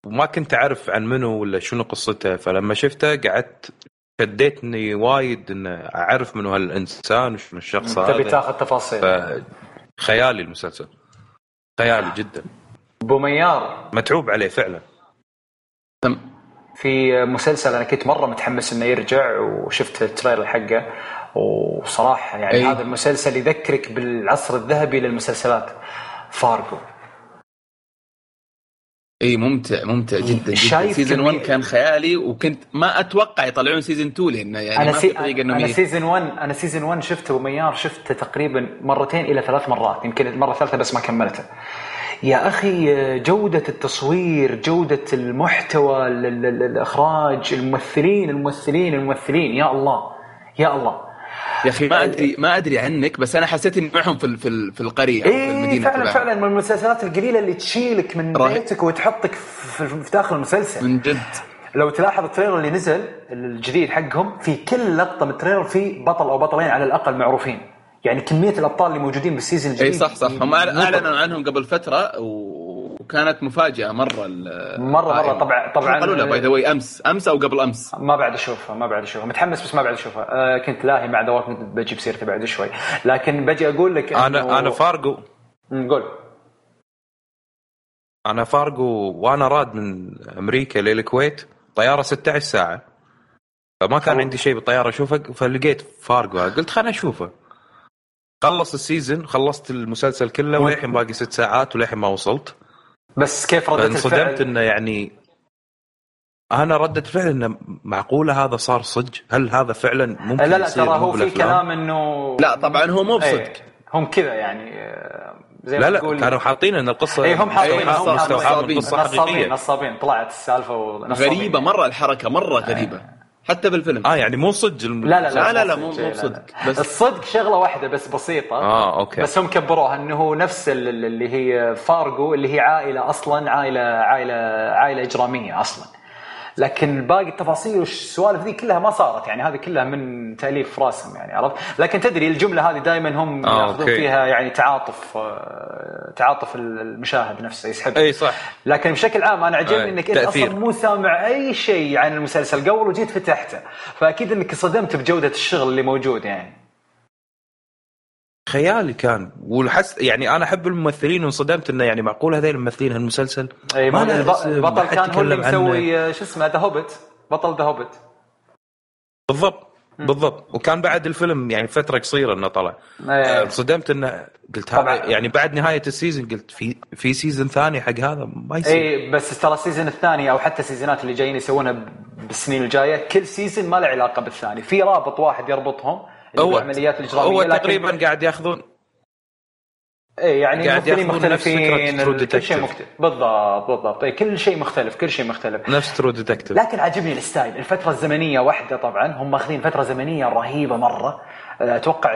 وما كنت أعرف عن منو ولا شنو قصته فلما شفته قعدت شديتني وايد إن أعرف منو هالانسان وشنو الشخص هذا. تبي تاخذ تفاصيل. خيالي المسلسل. خيالي جدا. بوميار متعوب عليه فعلا. تم. في مسلسل أنا كنت مرة متحمس إنه يرجع وشفت التريلر حقه وصراحة يعني أي. هذا المسلسل يذكرك بالعصر الذهبي للمسلسلات. فارجو. إي ممتع ممتع جدا جدا. season 1 كان خيالي وكنت ما أتوقع يطلعون season 2 لأنه يعني أنا ما في طريقة أنا season 1 أنا season 1 شفته وميار شفته تقريبا مرتين إلى ثلاث مرات يمكن المره الثالثه بس ما كملته. يا أخي جودة التصوير جودة المحتوى الإخراج الممثلين الممثلين الممثلين يا الله يا الله. يا أخي ما أدري ما أدري عنك بس أنا حسيت إني معهم في في, في القرية أو في المدينة فعلا. فعلا من المسلسلات القليلة اللي تشيلك من بيتك وتحطك في, في داخل المسلسل. من جد. لو تلاحظ ال trailer اللي نزل الجديد حقهم في كل لقطة من ال trailer في بطل أو بطلين على الأقل معروفين. يعني كمية الأبطال اللي موجودين بال season الجديد اي صح صح. هم اعلنوا عنهم قبل فترة و... وكانت مفاجأة مرة مرة مرة. طبعا طبعا قالوا لا by the way أمس. أمس أو قبل أمس. ما بعد اشوفها ما بعد اشوفها متحمس بس ما بعد اشوفها آه كنت لاهي مع دوار كنت بجيب سيرته بعد شوي. لكن بجي أقول لك أنا أنا فارجو قول. أنا فارجو وأنا راد من أمريكا للكويت. طيارة 16 ساعة. فما كان عندي شيء بالطيارة أشوفه فلقيت فارجو قلت خليني أشوفه. خلص ال season خلصت المسلسل كله وللحين باقي ست ساعات وللحين ما وصلت. بس كيف ردة الفعل؟ انصدمت إنه يعني أنا ردة فعل إنه معقولة هذا صار صدق؟ هل هذا فعلا ممكن لا لا ترى هو في كلام إنه لا طبعا هو مو بصدق. إيه هم كذا يعني آه، زي لا لا تقول... كانوا حاطين إن القصة اي هم حاطين مستوحاه من قصة حقيقية. نصابين طلعت السالفة غريبة مرة الحركة مرة غريبة. حتى بالفيلم. آه يعني مو صدق الم... لا لا لا لا, لا, مو مو صدق. بس الصدق شغلة واحدة بس بسيطة. آه أوكي. بس هم كبروها إنه هو نفس اللي هي فارجو اللي هي عائلة أصلا عائله عائله عائلة إجرامية أصلا. لكن باقي التفاصيل والسوالف ذي كلها ما صارت يعني هذه كلها من تأليف راسهم يعني عرفت؟ لكن تدري الجملة هذه دائما هم آه يأخذون فيها يعني تعاطف آه، تعاطف المشاهد نفسه يسحب. إي صح. لكن بشكل عام أنا عجبني إنك أنت أصلا مو سامع أي شيء عن المسلسل. قبل وجيت فتحته فأكيد إنك صدمت بجودة الشغل اللي موجود يعني. خيالي كان. والحس يعني أنا أحب الممثلين وانصدمت إنه يعني معقول هذول الممثلين هالمسلسل؟ إي ما البطل كان هو اللي مسوي شو اسمه The Hobbit بطل The Hobbit بالضبط بالضبط. وكان بعد الفيلم يعني فترة قصيرة إنه طلع. انصدمت إنه قلت هذا يعني بعد نهاية ال season قلت في في season ثاني حق هذا ما يصير. إي بس ترى ال season الثاني أو حتى السيزونات اللي جايين يسوونها بالسنين الجاية كل season ما له علاقة بالثاني. في رابط واحد يربطهم هو العمليات الإجرامية هو تقريبا قاعد يأخذون. إيه يعني قاعد ممثلين مختلفين كل شيء مختلف. بالضبط بالضبط. إيه كل شيء مختلف كل شيء مختلف. نفس True Detective لكن عاجبني ال style. الفترة الزمنية واحدة طبعا. هم ماخذين فترة زمنية رهيبة مرة. أتوقع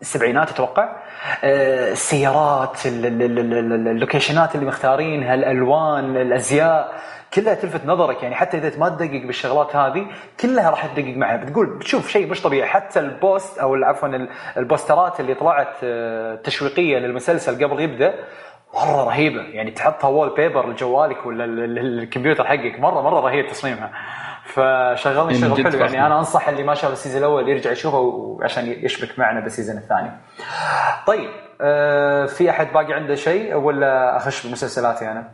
السبعينات أتوقع. آه، السيارات اللوكيشنات اللي مختارينها الالوان الأزياء كلها تلفت نظرك. يعني حتى إذا ما تدقق بالشغلات هذه كلها راح تدقق معها. بتقول بتشوف شيء مش طبيعي. حتى ال post أو عفوا البوسترات اللي طلعت آه، تشويقية للمسلسل قبل يبدأ مرة رهيبة. يعني تحطها wallpaper لجوالك ولا الكمبيوتر حقك مره مرة رهيب تصميمها. فشغلني شغل حلو يعني أنا أنصح اللي ما شاف ال season الأول يرجع يشوفه عشان يشبك معنا بال season الثاني. طيب آه في أحد باقي عنده شيء ولا أخش بمسلسلاتي أنا؟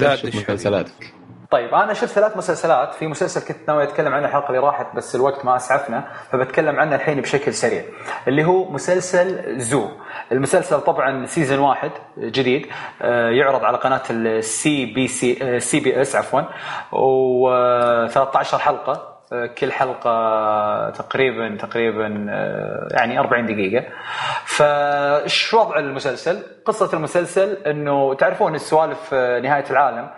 لا مسلسلاتك طيب أنا شفت ثلاث مسلسلات. في مسلسل كنت ناوي أتكلم عنه الحلقة اللي راحت بس الوقت ما أسعفنا فبتكلم عنه الحين بشكل سريع اللي هو مسلسل Zoo. المسلسل طبعا season واحد جديد آه، يعرض على قناة ال CBC CBS عفوا و13 حلقة آه، كل حلقة تقريبا تقريبا آه، يعني 40 دقيقة. فايش وضع المسلسل؟ قصة المسلسل إنه تعرفون السوالف نهاية العالم.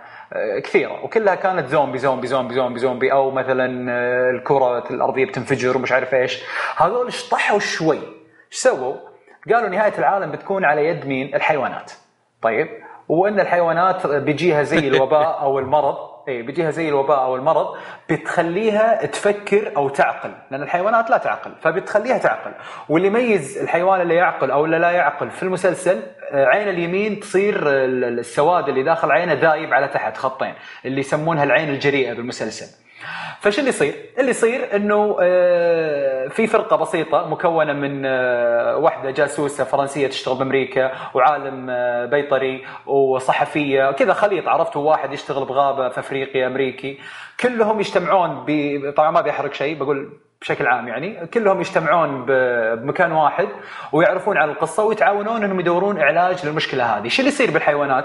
كثيرة. وكلها كانت زومبي زومبي زومبي زومبي زومبي. أو مثلا آه، الكرة الأرضية بتنفجر ومش عارف إيش. هذول شطحوا شوي. إيش سووا؟ قالوا نهاية العالم بتكون على يد مين؟ الحيوانات. طيب. وإن الحيوانات بيجيها زي الوباء أو المرض اي بيجيها زي الوباء أو المرض بتخليها تفكر أو تعقل. لأن الحيوانات لا تعقل فبتخليها تعقل. واللي يميز الحيوان اللي يعقل أو اللي لا يعقل في المسلسل آه، عين اليمين تصير السواد اللي داخل عينه ذايب على تحت خطين اللي يسمونها العين الجريئة بالمسلسل. فش اللي يصير؟ اللي يصير إنه آه، في فرقة بسيطة مكونة من آه، واحدة جاسوسة فرنسية تشتغل بأمريكا وعالم آه، بيطري وصحفية كذا خليط عرفتوا واحد يشتغل بغابة في أفريقيا أمريكي كلهم يجتمعون طبعا ما بيحرق شيء بقول بشكل عام يعني كلهم يجتمعون بمكان واحد ويعرفون عن القصة ويتعاونون إنهم يدورون علاج للمشكلة هذه، شو اللي يصير بالحيوانات؟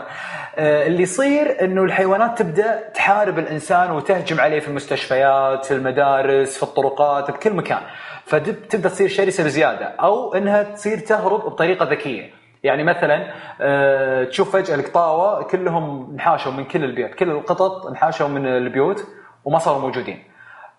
آه اللي يصير إنه الحيوانات تبدأ تحارب الإنسان وتهجم عليه في المستشفيات، في المدارس، في الطرقات، بكل مكان، فتبدأ تصير شرسة بزيادة أو إنها تصير تهرب بطريقة ذكية. يعني مثلا آه تشوف فجأة القطاوة كلهم انحاشوا من كل البيوت، كل القطط انحاشوا من البيوت وما صاروا موجودين.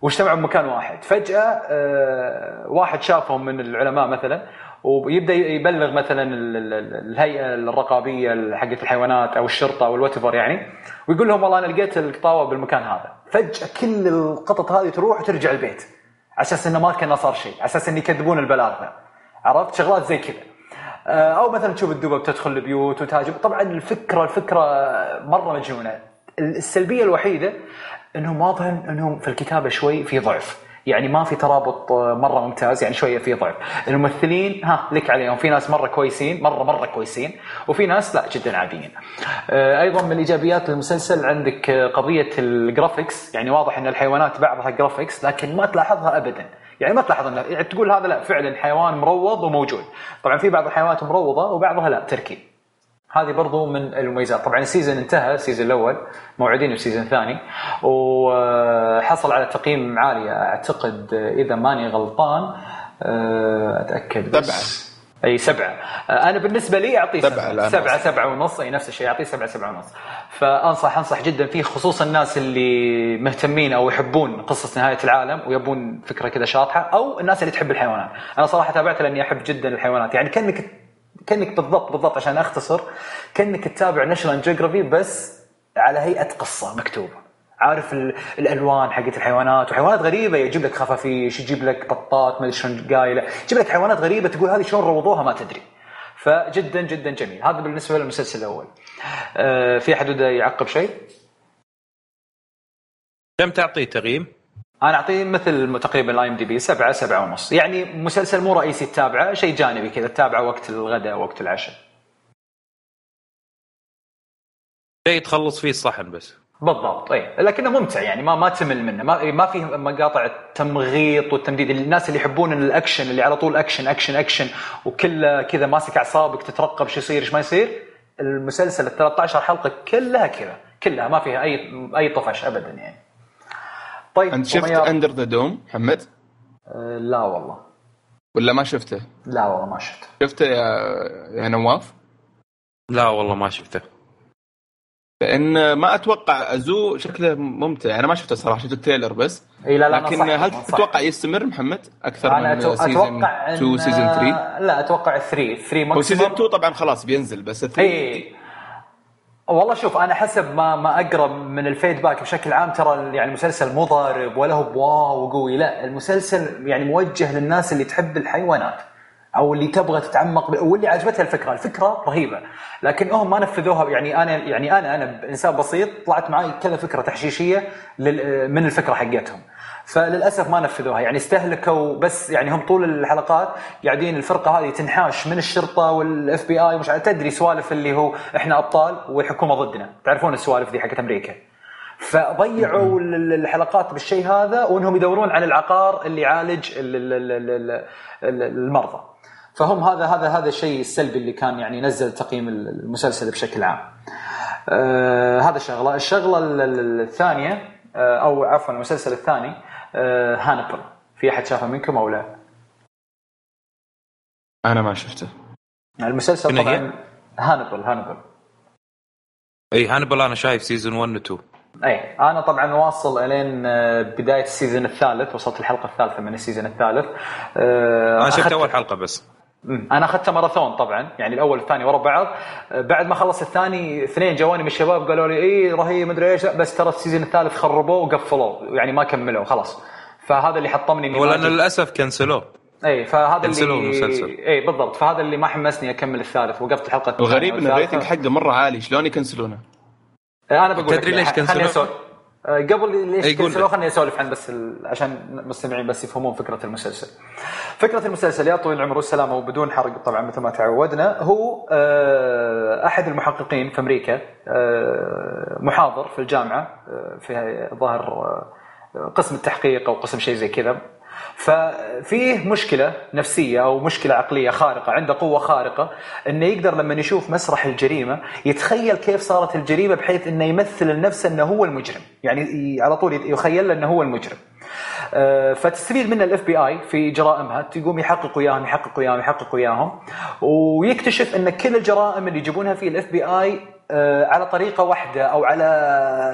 واجتمعوا بمكان واحد. فجأة آه، واحد شافهم من العلماء مثلا ويبدأ يبلغ مثلا الهيئة الرقابية حقت الحيوانات أو الشرطة أو الوتفر يعني ويقول لهم والله أنا لقيت القطاوة بالمكان هذا. فجأة كل القطط هذه تروح وترجع البيت على أساس إنه ما كان صار شيء على أساس إن يكذبون البلاغ ذا عرفت؟ شغلات زي كذا. آه، أو مثلا تشوف الدبب تدخل البيوت وتهاجم. طبعا الفكرة الفكرة مرة مجنونة. السلبية الوحيدة إنهم واضح إنهم في الكتابة شوي في ضعف. يعني ما في ترابط مرة ممتاز يعني شوية في ضعف. الممثلين ها لك عليهم. في ناس مرة كويسين مرة مرة كويسين وفي ناس لا جدا عاديين. آه، أيضا من ايجابيات المسلسل عندك قضية ال graphics يعني واضح إن الحيوانات بعضها graphics لكن ما تلاحظها ابدا. يعني ما تلاحظ انه يعني تقول هذا لا فعلا حيوان مروض وموجود. طبعا في بعض الحيوانات مروضة وبعضها لا تركيب. هذه برضو من المميزات. طبعا ال season انتهى ال season الأول موعدين ال season الثاني وحصل على تقييم عالي. أعتقد إذا ماني غلطان آه، أتأكد بس. سبعة. أي سبعة. آه، أنا بالنسبة لي اعطيه سبعة سبعة. سبعة ونص. أي نفس الشيء اعطيه سبعة سبعة ونص. فأنصح أنصح جدا فيه خصوصا الناس اللي مهتمين أو يحبون قصص نهاية العالم ويبون فكرة كذا شاطحة أو الناس اللي تحب الحيوانات. أنا صراحة تابعته لأني أحب جدا الحيوانات. يعني كأنك كأنك بالضبط بالضبط عشان أختصر كأنك تتابع National Geographic بس على هيئة قصة مكتوبة. عارف الألوان حقت الحيوانات وحيوانات غريبة يجيب لك خفافيش يجيب لك بطات ما أدري شلون قايلة. يجيب لك حيوانات غريبة تقول هذه شلون روضوها ما تدري. فجدا جدا جميل. هذا بالنسبة للمسلسل الأول. آه في أحد يعقب شيء؟ كم تعطيه تقييم أنا اعطيه مثل تقريبا ال IMDb سبعة سبعة ونص. يعني مسلسل مو رئيسي تتابعه شيء جانبي كذا تتابعه وقت الغداء وقت العشاء. شيء تخلص فيه الصحن بس. بالضبط اي لكنه ممتع يعني ما ما تمل منه. ما ما في مقاطع التمغيط والتمديد. الناس اللي يحبون الأكشن اللي على طول action action action وكله كذا ماسك أعصابك تترقب شو يصير إيش ما يصير المسلسل ال 13 حلقة كلها كذا. كلها ما فيها اي أي طفش ابدا يعني. طيب أنت شفت Under the Dome محمد؟ أه لا والله. ولا ما شفته؟ لا والله ما شفته. شفته يا يا نواف؟ لا والله ما شفته. لأن ما أتوقع Zoo شكله ممتع. أنا ما شفته صراحة شفت ال trailer بس. إي لا لا لكن هل تتوقع يستمر محمد أكثر أنا من season 2 season 3 لا أتوقع 3 3 maximum season 2 طبعا خلاص بينزل بس 3 إي والله شوف أنا حسب ما ما أقرأ من ال feedback بشكل عام ترى يعني المسلسل مو ضارب ولا هو ب wow وقوي. لا المسلسل يعني موجه للناس اللي تحب الحيوانات أو اللي تبغى تتعمق واللي عجبتها الفكرة، الفكرة رهيبة. لكن هم ما نفذوها يعني أنا يعني أنا أنا انسان بسيط طلعت معي كذا فكرة تحشيشية من الفكرة حقتهم. فللأسف ما نفذوها. يعني استهلكوا بس يعني هم طول الحلقات قاعدين الفرقة هذه تنحاش من الشرطة وال FBI مش تدري سوالف اللي هو إحنا أبطال والحكومة ضدنا. تعرفون السوالف دي حقت أمريكا. فضيعوا الحلقات بالشيء هذا وإنهم يدورون على العقار اللي يعالج المرضى. فهم هذا هذا هذا الشيء السلبي اللي كان يعني نزل تقييم المسلسل بشكل عام. آه هذا شغلة. الشغلة الثانية آه أو عفوا المسلسل الثاني آه هانبل في أحد شافه منكم أو لا؟ أنا ما شفته. المسلسل طبعا Hannibal Hannibal إي هانبل أنا شايف season 1 و 2 إي أنا طبعا واصل إلين آه، بداية ال season الثالث وصلت الحلقة الثالثة من ال season الثالث. آه، أنا شفت أول حلقة بس. أنا أخذته ماراثون طبعا يعني الأول والثاني ورا بعض. بعد ما خلص الثاني اثنين جواني من الشباب قالوا لي اي رهيب مدري إيش. بس ترى ال season الثالث خربوه وقفلوه يعني ما كملوا خلاص. فهذا اللي حطمني ولا للأسف كنسلوه. اي فهذا اللي المسلسل. اي بالضبط. فهذا اللي ما حمسني أكمل الثالث وقفت الحلقة الغريب إن ال rating حقه مرة عالي شلون يكنسلونه؟ أنا بقول تدري ليش كنسلوه؟ آه، قبل ليش كنسلوه خليني أسولف عن بس عشان المستمعين بس يفهمون فكرة المسلسل. فكرة المسلسل يا طويل العمر والسلامه وبدون حرق طبعا مثل ما تعودنا هو آه، أحد المحققين في أمريكا آه، محاضر في الجامعة في ظاهر قسم التحقيق أو قسم شيء زي كذا ففيه مشكلة نفسية أو مشكلة عقلية خارقة عنده قوة خارقة أنه يقدر لما يشوف مسرح الجريمة يتخيل كيف صارت الجريمة بحيث أنه يمثل لنفسه أنه هو المجرم. يعني على طول يخيل له أنه هو المجرم. آه، فتستفيد منه ال FBI في جرائمها. تقوم يحقق وياهم يحقق وياهم يحقق وياهم. ويكتشف إن كل الجرائم اللي يجيبونها في ال FBI على طريقة واحدة أو على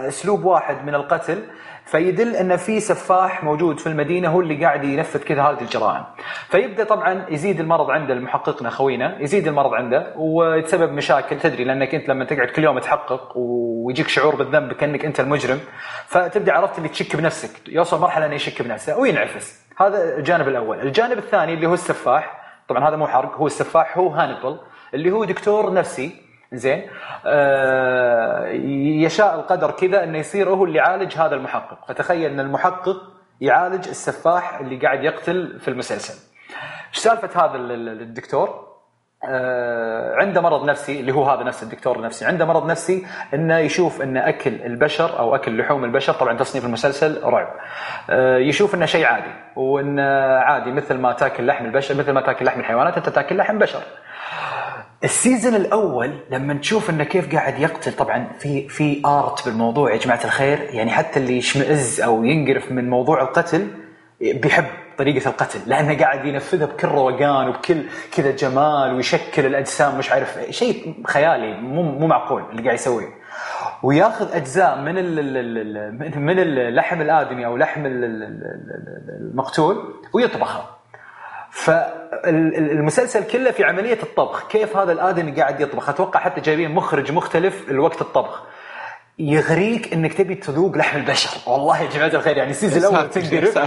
أسلوب واحد من القتل فيدل إن في سفاح موجود في المدينة هو اللي قاعد ينفذ كذا هذه الجرائم. فيبدأ طبعا يزيد المرض عند المحقق خوينا يزيد المرض عنده ويتسبب مشاكل. تدري لأنك أنت لما تقعد كل يوم تحقق ويجيك شعور بالذنب كأنك أنت المجرم فتبدأ عرفت اللي تشك بنفسك يوصل مرحلة إنه يشك بنفسه وينعفس. هذا الجانب الأول. الجانب الثاني اللي هو السفاح طبعا هذا مو حرق هو السفاح هو هانبل اللي هو دكتور نفسي زين. آه يشاء القدر كذا إنه يصير هو اللي يعالج هذا المحقق. فتخيل إن المحقق يعالج السفاح اللي قاعد يقتل في المسلسل. إيش سالفة هذا الدكتور؟ آه عنده مرض نفسي اللي هو هذا نفس الدكتور النفسي. عنده مرض نفسي إنه يشوف إن أكل البشر أو أكل لحوم البشر طبعا تصنيف المسلسل رعب. آه يشوف إنه شيء عادي وإنه عادي مثل ما تأكل لحم البشر مثل ما تأكل لحم الحيوانات أنت تأكل لحم بشر. السيزون الأول لما تشوف إنه كيف قاعد يقتل طبعا في في آرت بالموضوع يا جماعة الخير يعني حتى اللي يشمئز أو ينقرف من موضوع القتل بيحب طريقة القتل لأنه قاعد ينفذها بكل روقان وبكل كذا جمال ويشكل الأجسام مش عارف شيء خيالي مو مو معقول اللي قاعد يسويه. وياخذ أجزاء من من اللحم الآدمي أو لحم المقتول ويطبخها. فالمسلسل كله في عملية الطبخ. كيف هذا الآدمي قاعد يطبخ؟ أتوقع حتى جايبين مخرج مختلف الوقت الطبخ. يغريك إنك تبي تذوق لحم البشر. والله يا جماعة الخير يعني السيزون الأول تنقرف.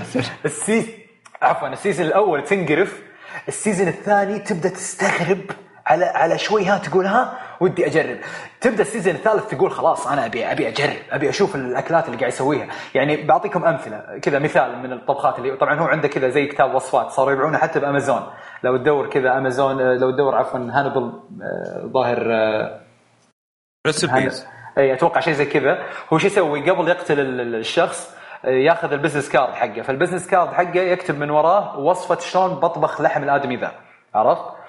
السيزون عفوا السيزون الأول تنقرف. السيزون الثاني تبدأ تستغرب على على شوي ها تقول ها ودي أجرب. تبدأ ال season الثالث تقول خلاص أنا ابي أبي أجرب أبي أشوف الأكلات اللي قاعد يسويها. يعني بعطيكم أمثلة كذا مثال من الطبخات اللي طبعا هو عنده كذا زي كتاب وصفات صاروا يبيعونه حتى بأمازون. لو تدور كذا أمازون لو تدور عفوا هانيبال آه، ظاهر recipes آه، إي أتوقع شيء زي كذا. هو شو يسوي؟ قبل يقتل الشخص آه، ياخذ ال business card حقه. فال business card حقه يكتب من وراه وصفة شلون بطبخ لحم الآدمي ذا. عرفت؟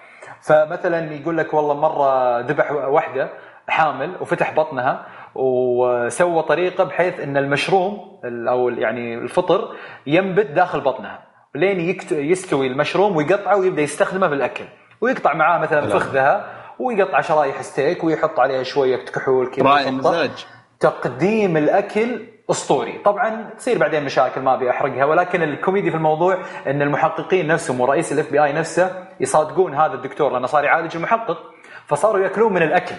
فمثلا يقول لك والله مرة ذبح واحدة حامل وفتح بطنها وسوى طريقة بحيث إن المشروم أو يعني الفطر ينبت داخل بطنها لين يستوي المشروم ويقطعه ويبدأ يستخدمه في الأكل. ويقطع معاه مثلا فخذها ويقطع شرايح ستيك ويحط عليها شوية كحول كذا مزاج. تقديم الأكل أسطوري. طبعا تصير بعدين مشاكل ما أبي أحرقها ولكن الكوميدي في الموضوع إن المحققين نفسهم ورئيس ال FBI نفسه يصادقون هذا الدكتور لأنه صار يعالج المحقق فصاروا يأكلون من الأكل.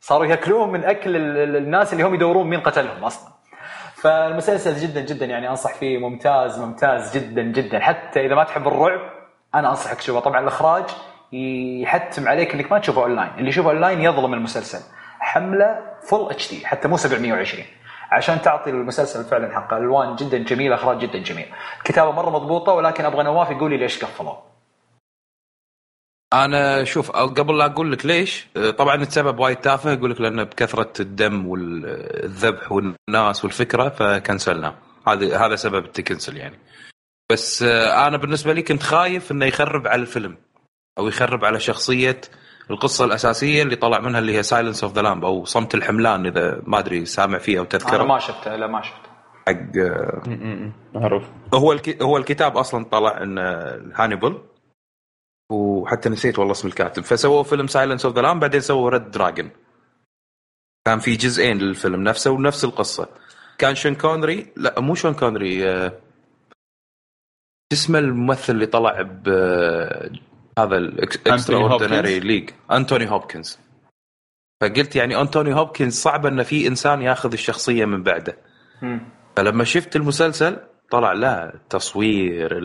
صاروا يأكلون من أكل الناس اللي هم يدورون مين قتلهم أصلا. فالمسلسل جدا جدا يعني أنصح فيه ممتاز ممتاز جدا جدا. حتى إذا ما تحب الرعب أنا أنصحك تشوفه. طبعا الإخراج يحتم عليك إنك ما تشوفه أونلاين. اللي يشوفه أونلاين يظلم المسلسل. حملة full HD حتى مو 720 عشان تعطي المسلسل فعلا حقه. الوان جدا جميلة أخراج جدا جميل. كتابة مرة مضبوطة ولكن أبغى نواف يقول لي ليش قفلوا أنا شوف قبل لا أقول لك ليش طبعا السبب وايد تافه. يقول لك لأنه بكثرة الدم والذبح والناس والفكرة ف cancelنا. هذا هذا سبب الت cancel يعني. بس أنا بالنسبة لي كنت خايف إنه يخرب على الفيلم أو يخرب على شخصية القصة الأساسية اللي طلع منها اللي هي Silence of the Lamb أو صمت الحملان إذا ما أدري سامع فيه أو تذكره. أنا ما شفته لا ما شفته. حق معروف. هو الك... هو الكتاب أصلا طلع إن هانيبل وحتى نسيت والله اسم الكاتب. فسووا فيلم Silence of the Lamb بعدين سووا Red Dragon كان في جزئين للفيلم نفسه ونفس القصة. كان شون كونري لا مو شون كونري آه، اسمه الممثل اللي طلع ب هذا ال Extraordinary League انتوني هوبكنز فقلت يعني انتوني هوبكنز صعب ان في إنسان ياخذ الشخصية من بعده. فلما شفت المسلسل طلع لا التصوير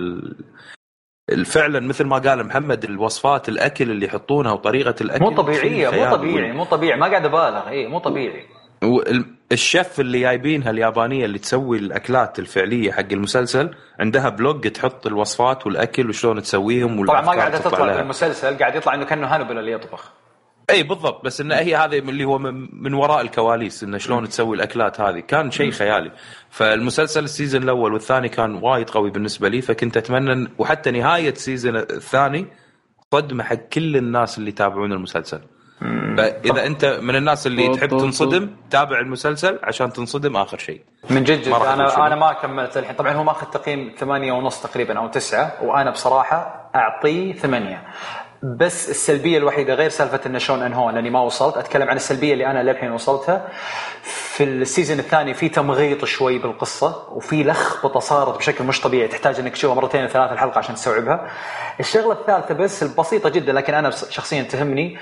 فعلا مثل ما قال محمد الوصفات الأكل اللي يحطونها وطريقة الأكل. مو طبيعية مو طبيعي مو طبيعي ما قاعد أبالغ اي مو طبيعي. الشيف اللي جايبينها اليابانية اللي تسوي الأكلات الفعلية حق المسلسل عندها blog تحط الوصفات والأكل وشلون تسويهم طبعا ما قاعدة تطلع في المسلسل قاعد يطلع إنه كأنه هانيبال اللي يطبخ. إي بالضبط بس إنه هي هذه اللي هو من وراء الكواليس إنه شلون تسوي الأكلات هذه. كان شيء خيالي. فالمسلسل ال season الأول والثاني كان وايد قوي بالنسبة لي فكنت أتمنى وحتى نهاية ال season الثاني صدمة حق كل الناس اللي يتابعون المسلسل. فإذا أنت من الناس اللي تحب تنصدم تابع المسلسل عشان تنصدم آخر شيء. من جد جد أنا أنا ما كملت الحين. طبعا هو ماخذ تقييم ثمانية ونص تقريبا أو تسعة وأنا بصراحة أعطيه ثمانية. بس السلبية الوحيدة غير سالفة انه شلون انهون لأني ما وصلت. أتكلم عن السلبية اللي أنا للحين وصلتها. في ال season الثاني في تمغيط شوي بالقصة وفي لخبطة صارت بشكل مش طبيعي. تحتاج إنك تشوفها مرتين ثلاث الحلقة عشان تستوعبها. الشغلة الثالثة بس البسيطة جدا لكن أنا شخصيا تهمني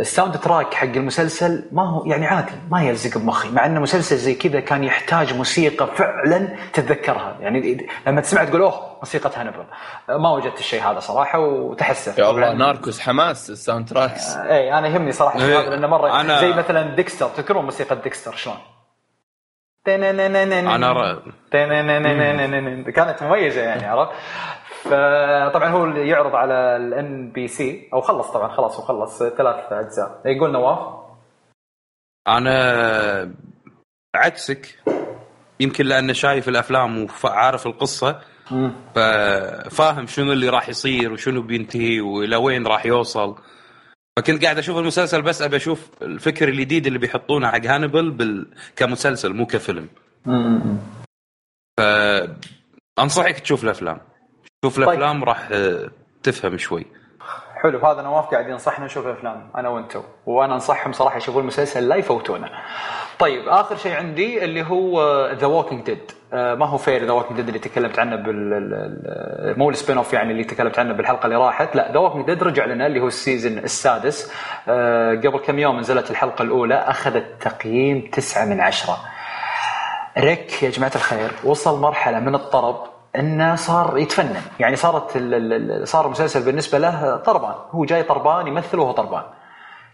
ال soundtrack حق المسلسل ما هو يعني عادي ما يلزق بمخي مع انه مسلسل زي كذا كان يحتاج موسيقى فعلا تتذكرها. يعني لما تسمع تقول أوه موسيقى هانيبال ما وجدت الشيء هذا صراحة وتحسف يا الله ناركوس حماس ال soundtracks إي أنا يهمني صراحة هذا لأنه مرة أنا... زي مثلا ديكستر. تذكرون موسيقى ديكستر شلون؟ أنا كانت مميزة يعني عرفت؟ فطبعا هو يعرض على ال NBC أو خلص طبعا خلاص وخلص ثلاث أجزاء. يقول نواف؟ أنا عكسك يمكن لأنه شايف الأفلام وعارف القصة. ففاهم شنو اللي راح يصير وشنو بينتهي وإلى وين راح يوصل فكنت قاعد أشوف المسلسل بس أبي أشوف الفكر الجديد اللي بيحطونه حق هانبل بال... كمسلسل مو كفيلم. فانصحك تشوف الأفلام. شوف طيب. الأفلام طيب. راح تفهم شوي. حلو هذا نواف قاعد ينصحنا نشوف الأفلام أنا وأنتم وأنا أنصحهم صراحة يشوفوا المسلسل لا يفوتونه. طيب آخر شيء عندي اللي هو The Walking Dead ما هو Fear The Walking Dead اللي تكلمت عنه بال مو ال spin-off يعني اللي تكلمت عنه بالحلقة اللي راحت. لا The Walking Dead رجع لنا اللي هو ال season السادس. آه، قبل كم يوم نزلت الحلقة الأولى أخذت تقييم تسعة من عشرة. ريك يا جماعة الخير وصل مرحلة من الطرب إنه صار يتفنن. يعني صارت صار المسلسل بالنسبة له طربان. هو جاي طربان يمثل وهو طربان.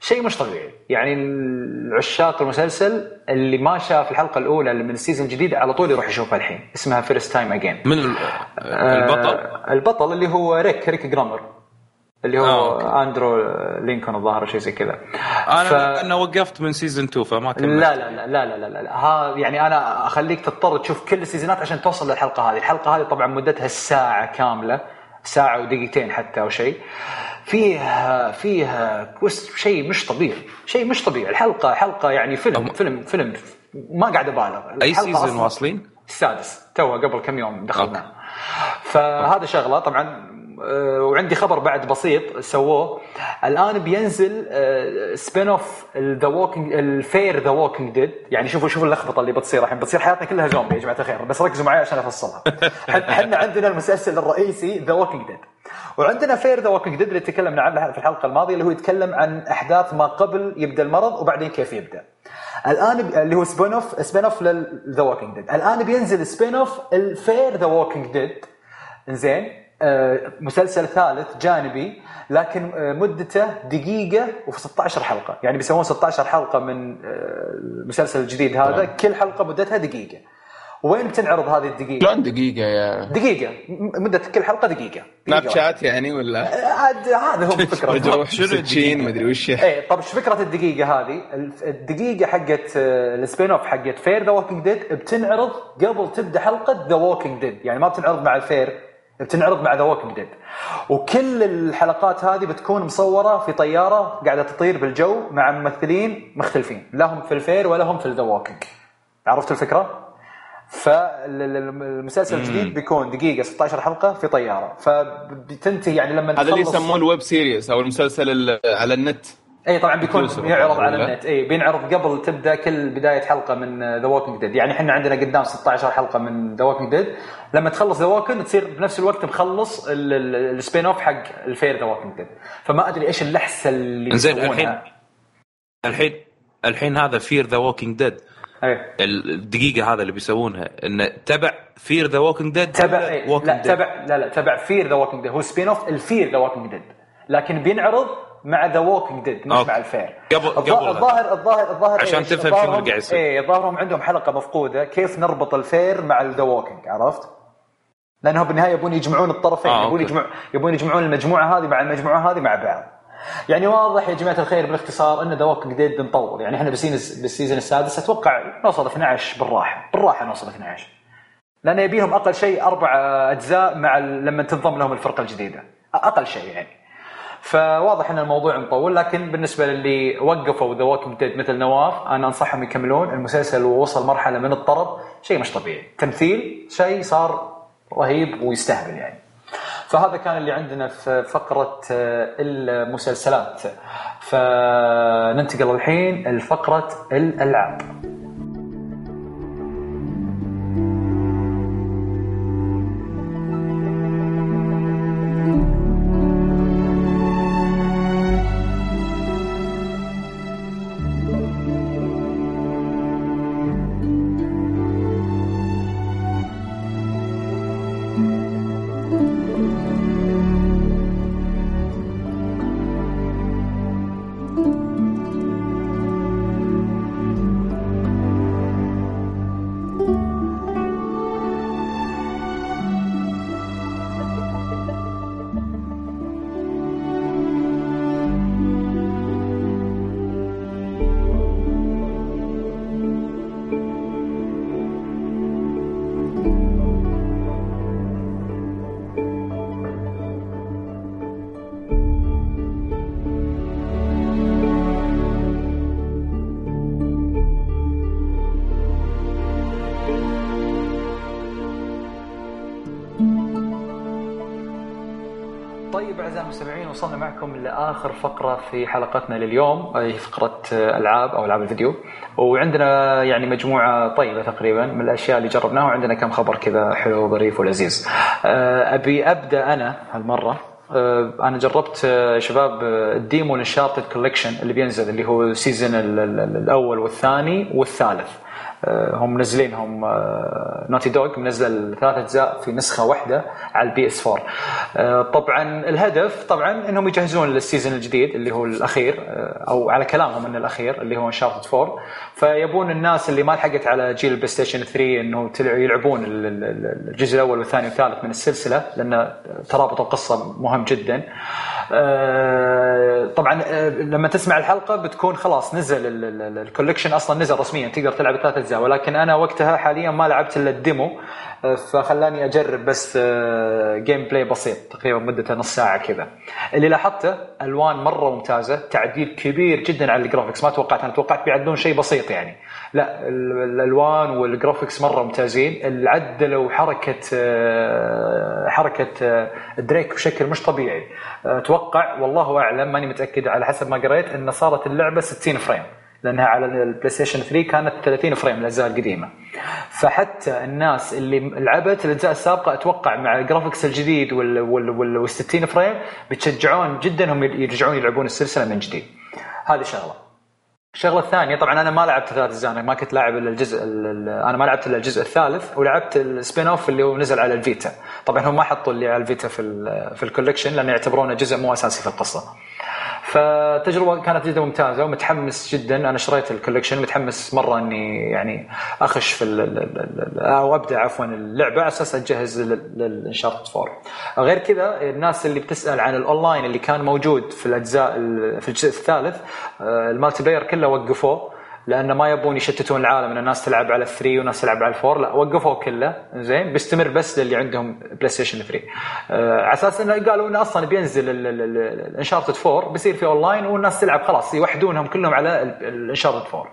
شيء مش طبيعي. يعني العشاق المسلسل اللي ما شاف الحلقة الأولى من ال season الجديد على طول يروح يشوفها الحين اسمها First Time Again من البطل آه البطل؟ اللي هو ريك ريك جرايمز اللي هو آه، اندرو لينكون الظاهر شيء زي كذا. أنا ف... أنا وقفت من season 2 فما كملت. لا لا لا لا لا لا, لا. ها يعني أنا أخليك تضطر تشوف كل ال seasonات عشان توصل للحلقة هذه. الحلقة هذه طبعا مدتها الساعة كاملة ساعة ودقيقتين حتى أو شيء. فيها فيها شيء مش طبيعي شيء مش طبيعي. الحلقة حلقة يعني فيلم. فيلم فيلم ما قاعد أبالغ. أي season واصلين؟ السادس. تو قبل كم يوم دخلنا. فهذا شغلة طبعا آه، وعندي خبر بعد بسيط سووه. الآن بينزل spin off The Walking ال Fear The Walking Dead يعني شوفوا شوفوا اللخبطة اللي بتصير الحين. بتصير حياتنا كلها زومبي يا جماعة الخير. بس ركزوا معي عشان أفصلها. إحنا عندنا المسلسل الرئيسي The Walking Dead وعندنا Fear The Walking Dead اللي تكلمنا عنه في الحلقة الماضية اللي هو يتكلم عن أحداث ما قبل يبدأ المرض وبعدين كيف يبدأ. الآن اللي هو spin off spin off لل The Walking Dead. الآن بينزل spin off ال Fear The Walking Dead. زين آه، مسلسل ثالث جانبي لكن آه، مدته دقيقة وفي 16 حلقة. يعني بيسوون 16 حلقة من آه، المسلسل الجديد هذا. كل حلقة مدتها دقيقة. وين بتنعرض هذه الدقيقة؟ شلون دقيقة يا دقيقة. مدة كل حلقة دقيقة. سناب شات يعني ولا؟ عاد هذا هو الفكرة مجروح سكين مدري وش. إيه طب إيش فكرة الدقيقة هذه؟ الدقيقة حقت ال spin off حقت Fear The Walking Dead بتنعرض قبل تبدأ حلقة The Walking Dead يعني ما بتنعرض مع ال Fear بتنعرض مع The Walking Dead وكل الحلقات هذه بتكون مصورة في طيارة قاعدة تطير بالجو مع ممثلين مختلفين. لا هم في ال Fear ولا هم في The Walking عرفت الفكرة؟ فالمسلسل الجديد بيكون دقيقة 16 حلقة في طيارة. فبتنتهي يعني لما هذا اللي يسموه ال web series أو المسلسل على النت. إي طبعا بيكون يعرض على النت. إي بينعرض قبل تبدأ كل بداية حلقة من The Walking Dead يعني إحنا عندنا قدام 16 حلقة من The Walking Dead لما تخلص The Walking تصير بنفس الوقت مخلص ال spin off حق ال Fear The Walking Dead فما أدري إيش اللحسة اللي زين الحين الحين الحين هذا Fear The Walking Dead الدقيقة هذا اللي بيسوونها إنه تبع Fear The Walking Dead تبع لا تبع لا لا تبع Fear The Walking Dead هو spin off ال Fear The Walking Dead لكن بينعرض مع The Walking Dead مش okay. مع ال Fear. قبل قبل الظاهر الظاهر الظاهر عشان تفهم شنو اللي قاعد يصير. اي الظاهر عندهم حلقة مفقودة كيف نربط ال Fear مع The Walking عرفت؟ لأنه بالنهاية يبون يجمعون الطرفين آه يبون يجمع يبون يجمعون المجموعة هذه مع المجموعة هذه مع بعض. يعني واضح يا جماعة الخير بالاختصار أن The Walking Dead مطول يعني إحنا بال season السادس أتوقع نوصل 12 بالراحة. بالراحة نوصل 12 لأن يبيهم أقل شيء أربع أجزاء مع لما تنضم لهم الفرقة الجديدة. أقل شيء يعني. فواضح إن الموضوع مطول لكن بالنسبة للي وقفوا The Walking Dead مثل نواف أنا أنصحهم يكملون. المسلسل ووصل مرحلة من الطرب. شيء مش طبيعي. تمثيل شيء صار رهيب ويستهبل يعني. فهذا كان اللي عندنا في فقرة آه، المسلسلات. فننتقل الحين لفقرة الألعاب. لاخر فقرة في حلقتنا لليوم هي فقرة ألعاب أو ألعاب الفيديو. وعندنا يعني مجموعة طيبة تقريبا من الأشياء اللي جربناها وعندنا كم خبر كذا حلو وظريف ولذيذ. آه، أبي أبدأ أنا هالمرة. آه، أنا جربت آه، شباب ال demo ال Uncharted Collection اللي بينزل اللي هو ال season الأول والثاني والثالث. هم منزلينهم Naughty Dog منزل ثلاث أجزاء في نسخة واحدة على ال PS 4 طبعا الهدف طبعا إنهم يجهزون لل season الجديد اللي هو الأخير آه، أو على كلامهم انه الأخير اللي هو Uncharted 4 فيبون الناس اللي ما لحقت على جيل البلاي ستيشن 3 انه يلعبون الجزء الأول والثاني والثالث من السلسلة لأن ترابط القصة مهم جدا. آه، طبعا لما تسمع الحلقة بتكون خلاص نزل ال collection أصلا نزل رسميا تقدر تلعب الثلاث أجزاء. ولكن أنا وقتها حاليا ما لعبت إلا ال demo فخلاني أجرب بس gameplay بسيط تقريبا مدته نص ساعة كذا. اللي لاحظته ألوان مرة ممتازة تعديل كبير جدا على ال graphics ما توقعت أنا توقعت بيعدلون شيء بسيط يعني. لا الألوان وال graphics مرة ممتازين. عدلوا حركه آه، حركة آه، دريك بشكل مش طبيعي. أتوقع والله أعلم ماني متأكد على حسب ما قريت إن صارت اللعبة 60 frame لأنها على البلاي ستيشن 3 كانت 30 frame الأجزاء القديمة. فحتى الناس اللي لعبت الأجزاء السابقة أتوقع مع ال graphics الجديد وال وال وال 60 frame بتشجعون جدا هم يرجعون يلعبون السلسلة من جديد. هذه شغلة. الشغله الثانية طبعا أنا ما لعبت ثلاث أجزاء ما كنت لاعب إلا الجزء أنا ما لعبت إلا الجزء الثالث ولعبت ال spin off اللي هو نزل على الفيتا. طبعا هم ما حطوا اللي على الفيتا في في ال collection لأن يعتبرونه جزء مو أساسي في القصة. فتجربة كانت جدا ممتازة ومتحمس جدا. أنا شريت ال collection متحمس مرة إني يعني أخش في أو أبدأ عفوا اللعبة على أساس أجهز لل Uncharted 4 غير كذا الناس اللي بتسأل عن الاونلاين اللي كان موجود في الأجزاء في الجزء الثالث آه، ال multiplayer كله وقفوه. لأنه ما يبون يشتتون العالم إن الناس تلعب على 3 وناس تلعب على 4 لا وقفوا كله. زين بيستمر بس للي عندهم بلاي ستيشن 3 آه على أساس إنه قالوا إنه أصلا بينزل ال Uncharted 4 بيصير في اونلاين والناس تلعب خلاص يوحدونهم كلهم على ال Uncharted 4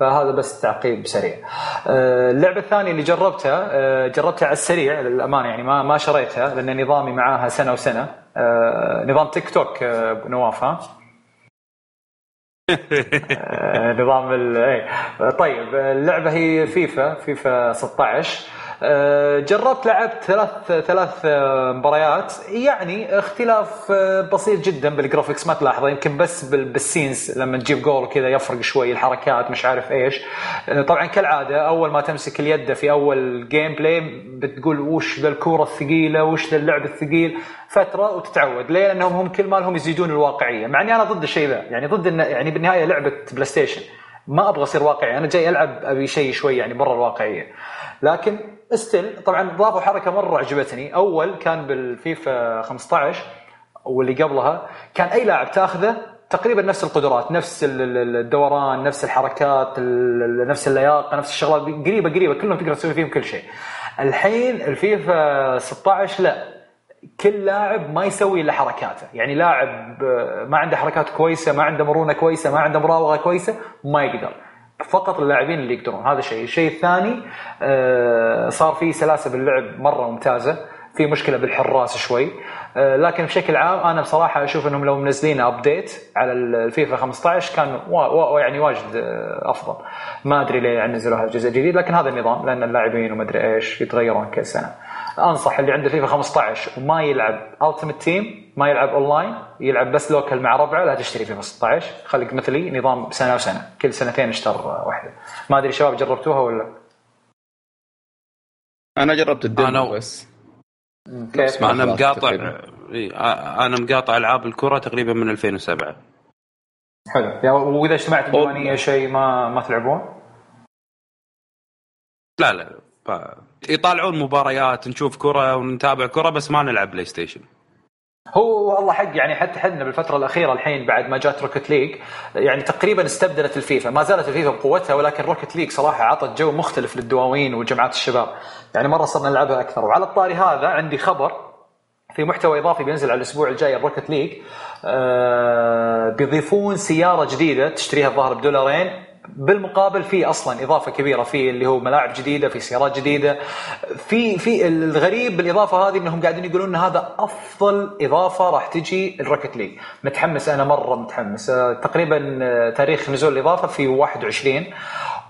فهذا بس تعقيب سريع. آه، اللعبة الثانية اللي جربتها آه، جربتها على السريع للأمانة يعني ما ما شريتها لأن نظامي معاها سنة وسنة. آه، نظام tick tock نواف ها؟ نظام إيه. طيب اللعبة هي FIFA FIFA 16 آه، جربت لعبت ثلاث ثلاث آه، مباريات. يعني اختلاف بسيط جدا بال graphics ما تلاحظه. يمكن بس بال scenes لما تجيب جول وكذا يفرق شوي الحركات مش عارف إيش. طبعا كالعادة أول ما تمسك اليد في أول gameplay بتقول وش ذا الكوره الثقيلة وش ذا اللعب الثقيل. فترة وتتعود. ليه؟ لأنهم هم كل مالهم يزيدون الواقعية. مع إني أنا ضد الشيء ذا. يعني ضد إن يعني بالنهاية لعبة PlayStation ما أبغى أصير واقعي. أنا جاي ألعب أبي شيء شوي يعني برا الواقعية. لكن still طبعا ضافوا حركة مرة عجبتني. أول كان بالفيفا 15 واللي قبلها كان أي لاعب تأخذه تقريبا نفس القدرات نفس الدوران نفس الحركات نفس اللياقة نفس الشغلات قريبة قريبة كلهم تقدر تسوي فيهم كل شيء. الحين الفيفا 16 لا كل لاعب ما يسوي إلا حركاته. يعني لاعب آه، ما عنده حركات كويسة ما عنده مرونة كويسة ما عنده مراوغة كويسة ما يقدر. فقط اللاعبين اللي يقدرون. هذا شيء. الشيء الثاني آه، صار في سلاسة باللعب مرة ممتازة. في مشكلة بالحراس شوي. آه، لكن بشكل عام أنا بصراحة أشوف إنهم لو منزلين update على الفيفا 15 كان يعني واجد أفضل. ما أدري ليه يعني نزلوها جزء جديد لكن هذا النظام لأن اللاعبين وما أدري إيش يتغيرون كل سنة. أنصح اللي عنده فيفا 15 وما يلعب ultimate team ما يلعب اونلاين يلعب بس local مع ربعه لا تشتري فيفا 16 خليك مثلي نظام سنة وسنه كل سنتين اشتر واحدة. ما أدري شباب جربتوها ولا أنا جربت ال demo أنا بس. كيف؟ أنا مقاطع أنا مقاطع ألعاب الكرة تقريبا من 2007 حلو. وإذا اجتمعت ديوانيه شيء ما ما تلعبون؟ لا لا. يطالعون مباريات نشوف كرة ونتابع كرة بس ما نلعب PlayStation. هو والله حق يعني حتى حنا بالفترة الأخيرة الحين بعد ما جات Rocket League يعني تقريبا استبدلت الفيفا. ما زالت الفيفا بقوتها ولكن Rocket League صراحة عطت جو مختلف للدواوين وجماعات الشباب. يعني مرة صرنا نلعبها أكثر. وعلى الطاري هذا عندي خبر في محتوى إضافي بينزل على الأسبوع الجاي ال Rocket League آه بيضيفون سيارة جديدة تشتريها الظاهر بدولارين. بالمقابل في أصلا إضافة كبيرة في اللي هو ملاعب جديدة في سيارات جديدة. في في الغريب بالإضافة هذه إنهم قاعدين يقولون إن هذا أفضل إضافة راح تجي ال Rocket League. متحمس أنا مرة متحمس. آه، تقريبا آه، تاريخ نزول الإضافة في 21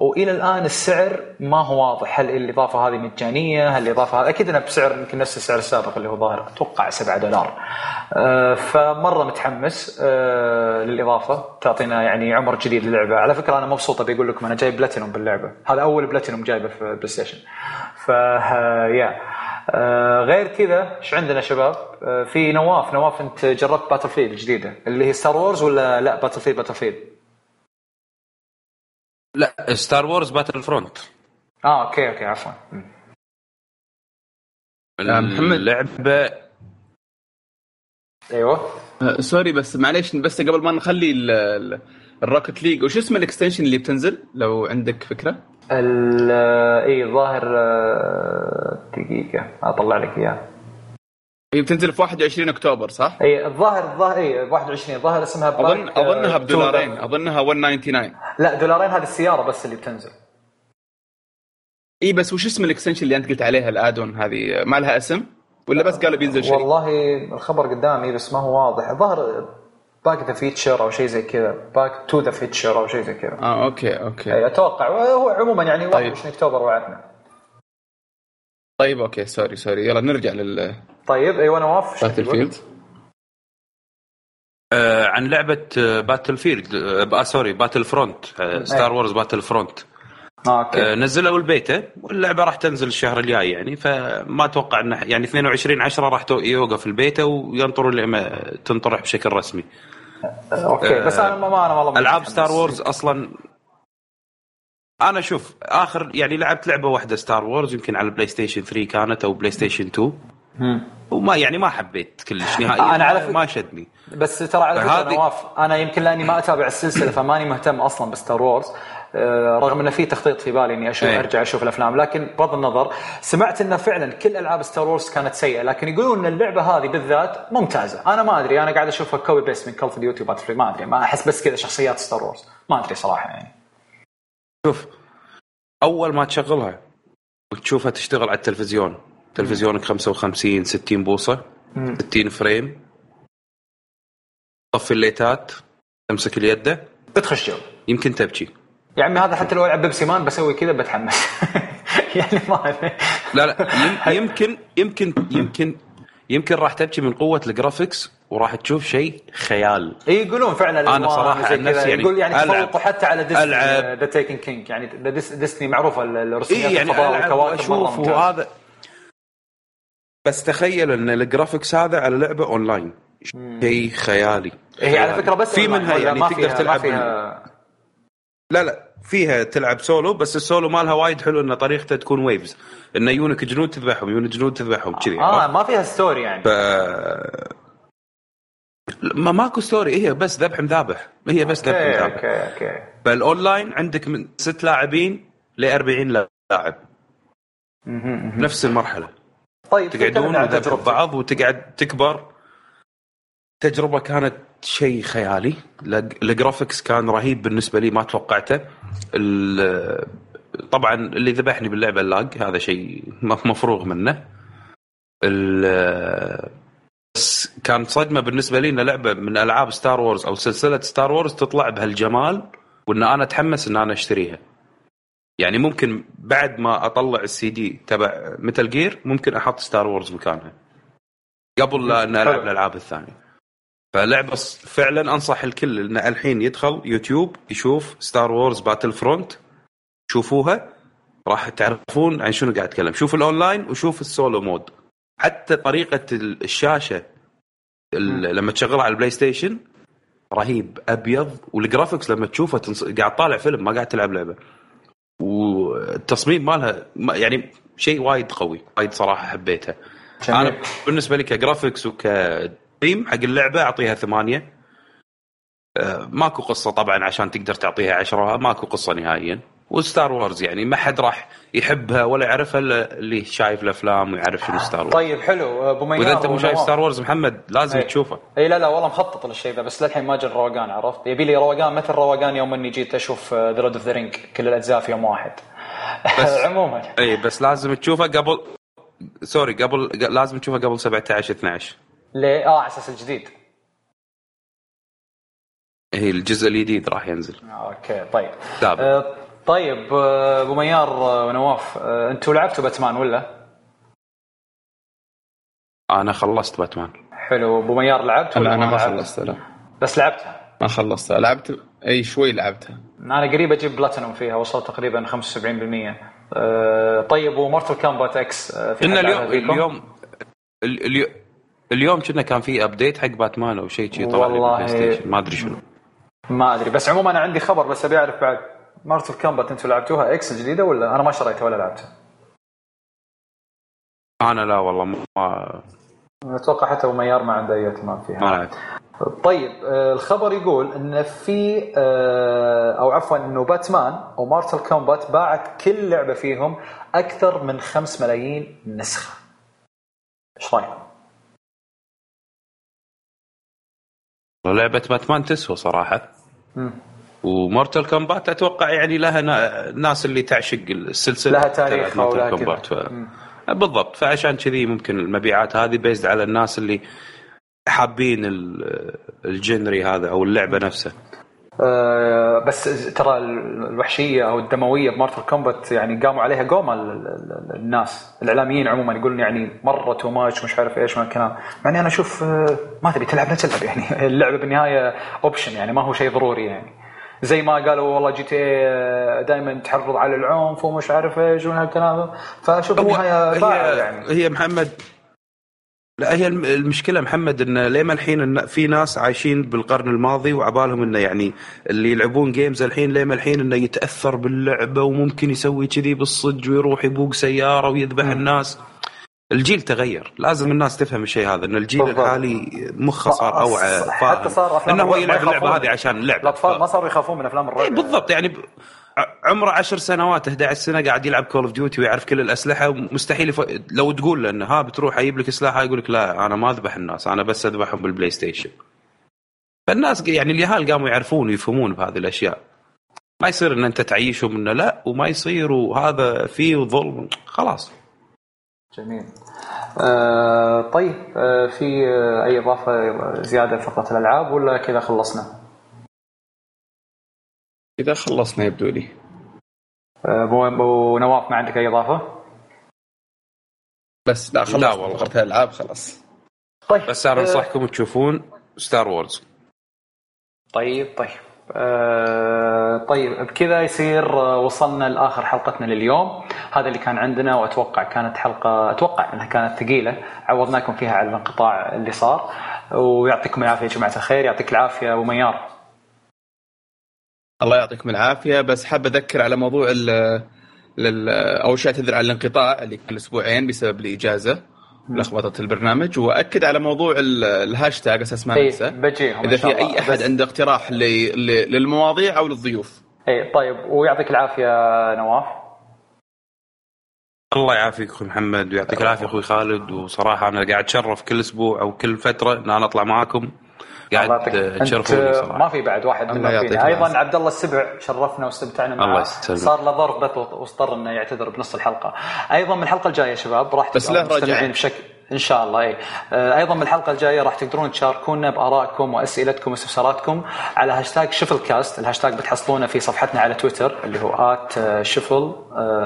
وإلى الآن السعر ما هو واضح. هل الإضافة هذه مجانية؟ هل الإضافة هذه؟ أكيد انها بسعر يمكن نفس السعر السابق اللي هو ظاهر. أتوقع 7 دولار. آه، فمرة متحمس للإضافة. تعطينا يعني عمر جديد للعبة. على فكرة أنا مبسوط بقول لكم أنا جايب بلاتينوم باللعبة. هذا أول بلاتينوم جايبه في PlayStation ف yeah آه غير كذا إيش عندنا شباب؟ آه في نواف. نواف أنت جربت Battlefield الجديدة؟ اللي هي Star Wars ولا لا؟ Battlefield Battlefield؟ لا Star Wars Battlefront آه okay okay عفوا. محمد. اللعبة أيوه. آه sorry بس معليش بس قبل ما نخلي ال Rocket League وش اسم ال extension اللي بتنزل؟ لو عندك فكرة؟ اي ظاهر آه، دقيقة أطلع لك إياه. هي بتنزل في 21 أكتوبر صح؟ اي الظاهر الظاهر اي 21 الظاهر اسمها اظن أظنها بدولارين. أظنها 199 لا دولارين هذه السيارة بس اللي بتنزل. اي بس وش اسم ال extension اللي أنت قلت عليها ال add-on هذه؟ ما لها اسم؟ ولا بس قالوا بينزل شيء؟ والله الخبر قدامي بس ما هو واضح. الظاهر Back the Future أو شيء زي كذا. Back to the Future أو شيء زي كذا. آه okay okay. اي أتوقع. هو عموما يعني 21 طيب. أكتوبر وعدنا. طيب okay sorry sorry. يلا نرجع لل طيب أيوه نواف Battlefield آه عن لعبة Battlefield آه sorry Battlefront Star Wars Battlefront okay. آه نزلوا البيتا واللعبة راح تنزل الشهر الجاي يعني فما أتوقع إنه يعني 22 10 راح يوقف البيتا وينطروا لما تنطرح بشكل رسمي. okay. بس أنا ما أنا والله ألعاب Star Wars أصلا أنا شوف آخر يعني لعبت لعبة واحدة Star Wars يمكن على ال PlayStation 3 كانت أو PlayStation 2 وما يعني ما حبيت كلش نهائيا أنا على ما شدني. بس ترى على فكرة نواف أنا يمكن لأني ما أتابع السلسلة فماني مهتم أصلا ب Star Wars آه، رغم إنه في تخطيط في بالي إني أشوف أيه. أرجع أشوف الأفلام لكن بغض النظر سمعت انه فعلا كل ألعاب Star Wars كانت سيئة لكن يقولون إن اللعبة هذه بالذات ممتازة. أنا ما أدري أنا قاعد أشوفها copy paste من Call of Duty ما أدري ما أحس بس كذا شخصيات Star Wars ما أدري صراحة يعني. شوف أول ما تشغلها وتشوفها تشتغل على التلفزيون تلفزيونك 55 60 بوصة 60 frame طفي الليتات تمسك اليده بتخش جو. يمكن تبكي. يا عمي هذا حتى لو ألعب Pepsiman بسوي كذا بتحمس. يعني ما لا لا يمكن يمكن يمكن يمكن راح تبكي من قوة ال graphics وراح تشوف شيء خيال. إي يقولون فعلا أنا صراحة عن نفسي يعني يقول يعني تفوقوا حتى على Destiny the Taken King يعني Destiny معروفة الرسوميات إيه يعني الفضاء والكواكب أشوف وهذا. بس تخيل إن ال graphics هذا على لعبة أونلاين. شيء خيالي. هي على فكرة بس في منها يعني تقدر تلعب. لا لا. فيها تلعب سولو بس السولو مالها وايد حلو إن طريقته تكون waves انه يجونك جنود تذبحهم يجونك جنود تذبحهم كذي آه ما فيها story يعني. ف... ما ماكو story هي بس ذبح مذابح. هي بس ذبح مذابح. okay okay. فالاونلاين عندك من ست لاعبين ل 40 لاعب. نفس المرحلة. طيب تقعدون وتذبحوا بعض وتقعد تكبر. تجربة كانت شيء خيالي. ال graphics كان رهيب بالنسبة لي ما توقعته. طبعا اللي ذبحني باللعبة ال lag هذا شيء مفروغ منه. بس كانت صدمة بالنسبة لي إن لعبة من ألعاب Star Wars أو سلسلة Star Wars تطلع بهالجمال وإن أنا أتحمس إن أنا أشتريها. يعني ممكن بعد ما أطلع السي دي تبع Metal Gear ممكن أحط Star Wars مكانها. قبل لا ان ألعب الألعاب الثانية. فلعبة فعلا أنصح الكل انه الحين يدخل يوتيوب يشوف Star Wars Battlefront شوفوها راح تعرفون عن شنو قاعد أتكلم. شوف الأونلاين وشوف ال solo mode. حتى طريقة الشاشة لما تشغلها على ال PlayStation رهيب أبيض وال graphics لما تشوفه تنص... قاعد طالع فيلم ما قاعد تلعب لعبة. والتصميم مالها يعني شيء وايد قوي وايد صراحة حبيتها. جميل. أنا بالنسبة لي ك graphics وكتقييم حق اللعبة أعطيها ثمانية. آه، ماكو قصة طبعا عشان تقدر تعطيها عشرة ماكو قصة نهائيا. و Star Wars يعني ما حد راح يحبها ولا يعرفها إلا اللي شايف الأفلام ويعرف شنو Star Wars. طيب حلو. أبو ميار وإذا أنت مو شايف Star Wars محمد لازم أي. تشوفه. اي لا لا والله مخطط للشيء ذا بس للحين ما جا الروقان عرفت؟ يبي لي روقان مثل روقان يوم إني جيت أشوف ذا Lord of the Rings كل الأجزاء في يوم واحد. بس عموما. اي بس لازم تشوفه قبل sorry قبل لازم تشوفه قبل 17 12 ليه آه على أساس الجديد. هي الجزء الجديد راح ينزل. آه، okay طيب. سابق. آه طيب آه، أبو ميار ونواف آه أنتوا لعبتوا باتمان ولا؟ أنا خلصت باتمان. حلو أبو ميار لعبت ولا لا أنا ما؟ خلصتها لا. بس لعبتها؟ ما خلصتها. لعبت أي شوي لعبتها. أنا قريب أجيب بلاتينوم فيها وصلت تقريبا 75% آه طيب و Mortal Kombat X في حد اليوم؟ اليوم ال- اليوم كنا كان في update حق باتمان أو شيء شيء طلع والله. station ما أدري شنو ما أدري بس عموما أنا عندي خبر بس أبي أعرف بعد Mortal Kombat أنتم لعبتوها X الجديده ولا أنا ما شريتها ولا لعبتها؟ أنا لا والله ما أتوقع حتى أبو ميار ما عنده أي اهتمام فيها ما لعبت طيب آه، الخبر يقول إن في آه، أو عفوا إنه Batman و Mortal Kombat باعت كل لعبة فيهم أكثر من 5 ملايين نسخة. إيش رايكم؟ لعبة باتمان تسوى صراحة. و Mortal Kombat أتوقع يعني لها نا- ناس اللي تعشق السلسلة لها Mortal كذا. Kombat. ف... بالضبط فعشان كذي ممكن المبيعات هذه based على الناس اللي حابين ال- ال genre هذا أو اللعبة نفسها بس ترى الوحشية أو الدموية ب Mortal Kombat يعني قاموا عليها قومة ال- ال- ال- الناس الإعلاميين عموما يقولون يعني مرة too much مش عارف إيش من الكلام. مع اني أنا أشوف آه، ما تبي تلعب لا تلعب يعني اللعبة بالنهاية option يعني ما هو شيء ضروري يعني. زي ما قالوا والله GTA دائما تحرض على العنف ومش عارف إيش ومن هالكلام فاشوف بالنهاية باع هي, يعني. هي محمد لا هي الم- المشكلة محمد إن ليه ما الحين إن في ناس عايشين بالقرن الماضي وعبالهم إنه يعني اللي يلعبون games الحين ليه ما الحين إنه يتأثر باللعبة وممكن يسوي كذي بالصج ويروح يبوق سيارة ويذبح الناس. الجيل تغير. لازم الناس تفهم الشيء هذا إن الجيل بالضبط. الحالي مخه صار اوعى حتى صار أفلام إنه هو يلعب اللعبة. هذه عشان اللعبه الأطفال ما صاروا يخافون من أفلام الرعب إيه بالضبط. يعني ب- عمره 10 سنوات 11 سنة قاعد يلعب Call of Duty ويعرف كل الأسلحة ومستحيل يف... لو تقول له إنه ها بتروح أجيب لك سلاح يقول لك لا أنا ما أذبح الناس أنا بس أذبحهم بال PlayStation فالناس يعني اليهال قاموا يعرفون ويفهمون بهذه الأشياء. ما يصير إن أنت تعيشهم إنه لا وما يصير وهذا فيه ظلم خلاص. جميل. آه طيب آه في آه أي إضافة زيادة لفقره الالعاب ولا كذا خلصنا؟ إذا خلصنا يبدو لي. ابو أبو نواف ما عندك أي إضافة؟ بس لا خلص لا والله. فقرة الألعاب خلاص. طيب بس أنا آه، أنصحكم تشوفون Star Wars طيب طيب. آه طيب بكذا يصير آه، وصلنا لآخر حلقتنا لليوم. هذا اللي كان عندنا وأتوقع كانت حلقة أتوقع إنها كانت ثقيلة. عوضناكم فيها على الانقطاع اللي صار. ويعطيكم العافية يا جماعة الخير يعطيك العافية أبو ميار. الله يعطيكم العافية. بس حاب أذكر على موضوع ال لل أول شيء أعتذر على الانقطاع اللي كان أسبوعين بسبب الإجازة لخبطة البرنامج وأكد على موضوع ال- الهاشتاج أساس ما إيه، ننسى. إذا في. أي أحد بس- عنده اقتراح ل... ل... للمواضيع أو للضيوف. اي طيب ويعطيك العافية نواف. الله يعافيك أخوي محمد ويعطيك العافية أخوي خالد. وصراحة أنا قاعد أتشرف كل أسبوع أو كل فترة إن أنا أطلع معاكم. قاعد يعطيك- تشرفوني أنت صراحة. ما في بعد واحد منهم يعطيك فينا أيضا. عبد الله السبع شرفنا واستمتعنا معه الله يسلمك. صار له ظرف بث واضطر إنه يعتذر بنص الحلقة. أيضا من الحلقة الجاية يا شباب راح بس له. مستمعين بشكل إن شاء الله إي. آه، أيضا من الحلقة الجاية راح تقدرون تشاركونا بآرائكم وأسئلتكم واستفساراتكم على هاشتاج Shuffle Cast. الهاشتاج بتحصلونه في صفحتنا على تويتر اللي هو at Shuffle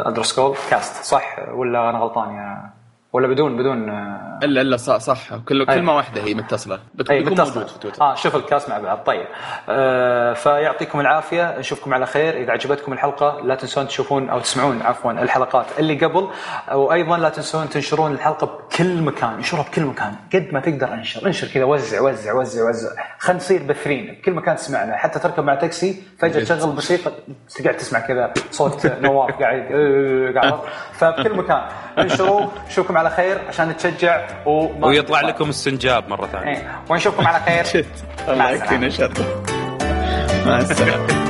underscore Cast. صح ولا أنا غلطان يا ولا بدون بدون آه، الا إلا صح, صح. كل. كلمه واحدة هي متصلة. بت- أي بيكون متصل موجود في تويتر. آه Shuffle Cast مع بعض. طيب. آه فيعطيكم العافية. نشوفكم على خير. إذا عجبتكم الحلقة لا تنسون تشوفون أو تسمعون عفوا الحلقات اللي قبل. وأيضا لا تنسون تنشرون الحلقة بكل مكان. انشرها بكل مكان. قد ما تقدر أنشر. أنشر كذا وزع وزع وزع وزع. خلينا نصير بثرين. بكل مكان تسمعنا. حتى تركب مع تاكسي فجأة تشغل موسيقى تقعد تسمع كذا صوت نواف قاعد قاعد. فبكل مكان. انشروا. نشوفكم على خير عشان نتشجع وما ويطلع لكم السنجاب مرة ثانية. إيه. ونشوفكم على خير. الله يكفينا شر. مع السلامة.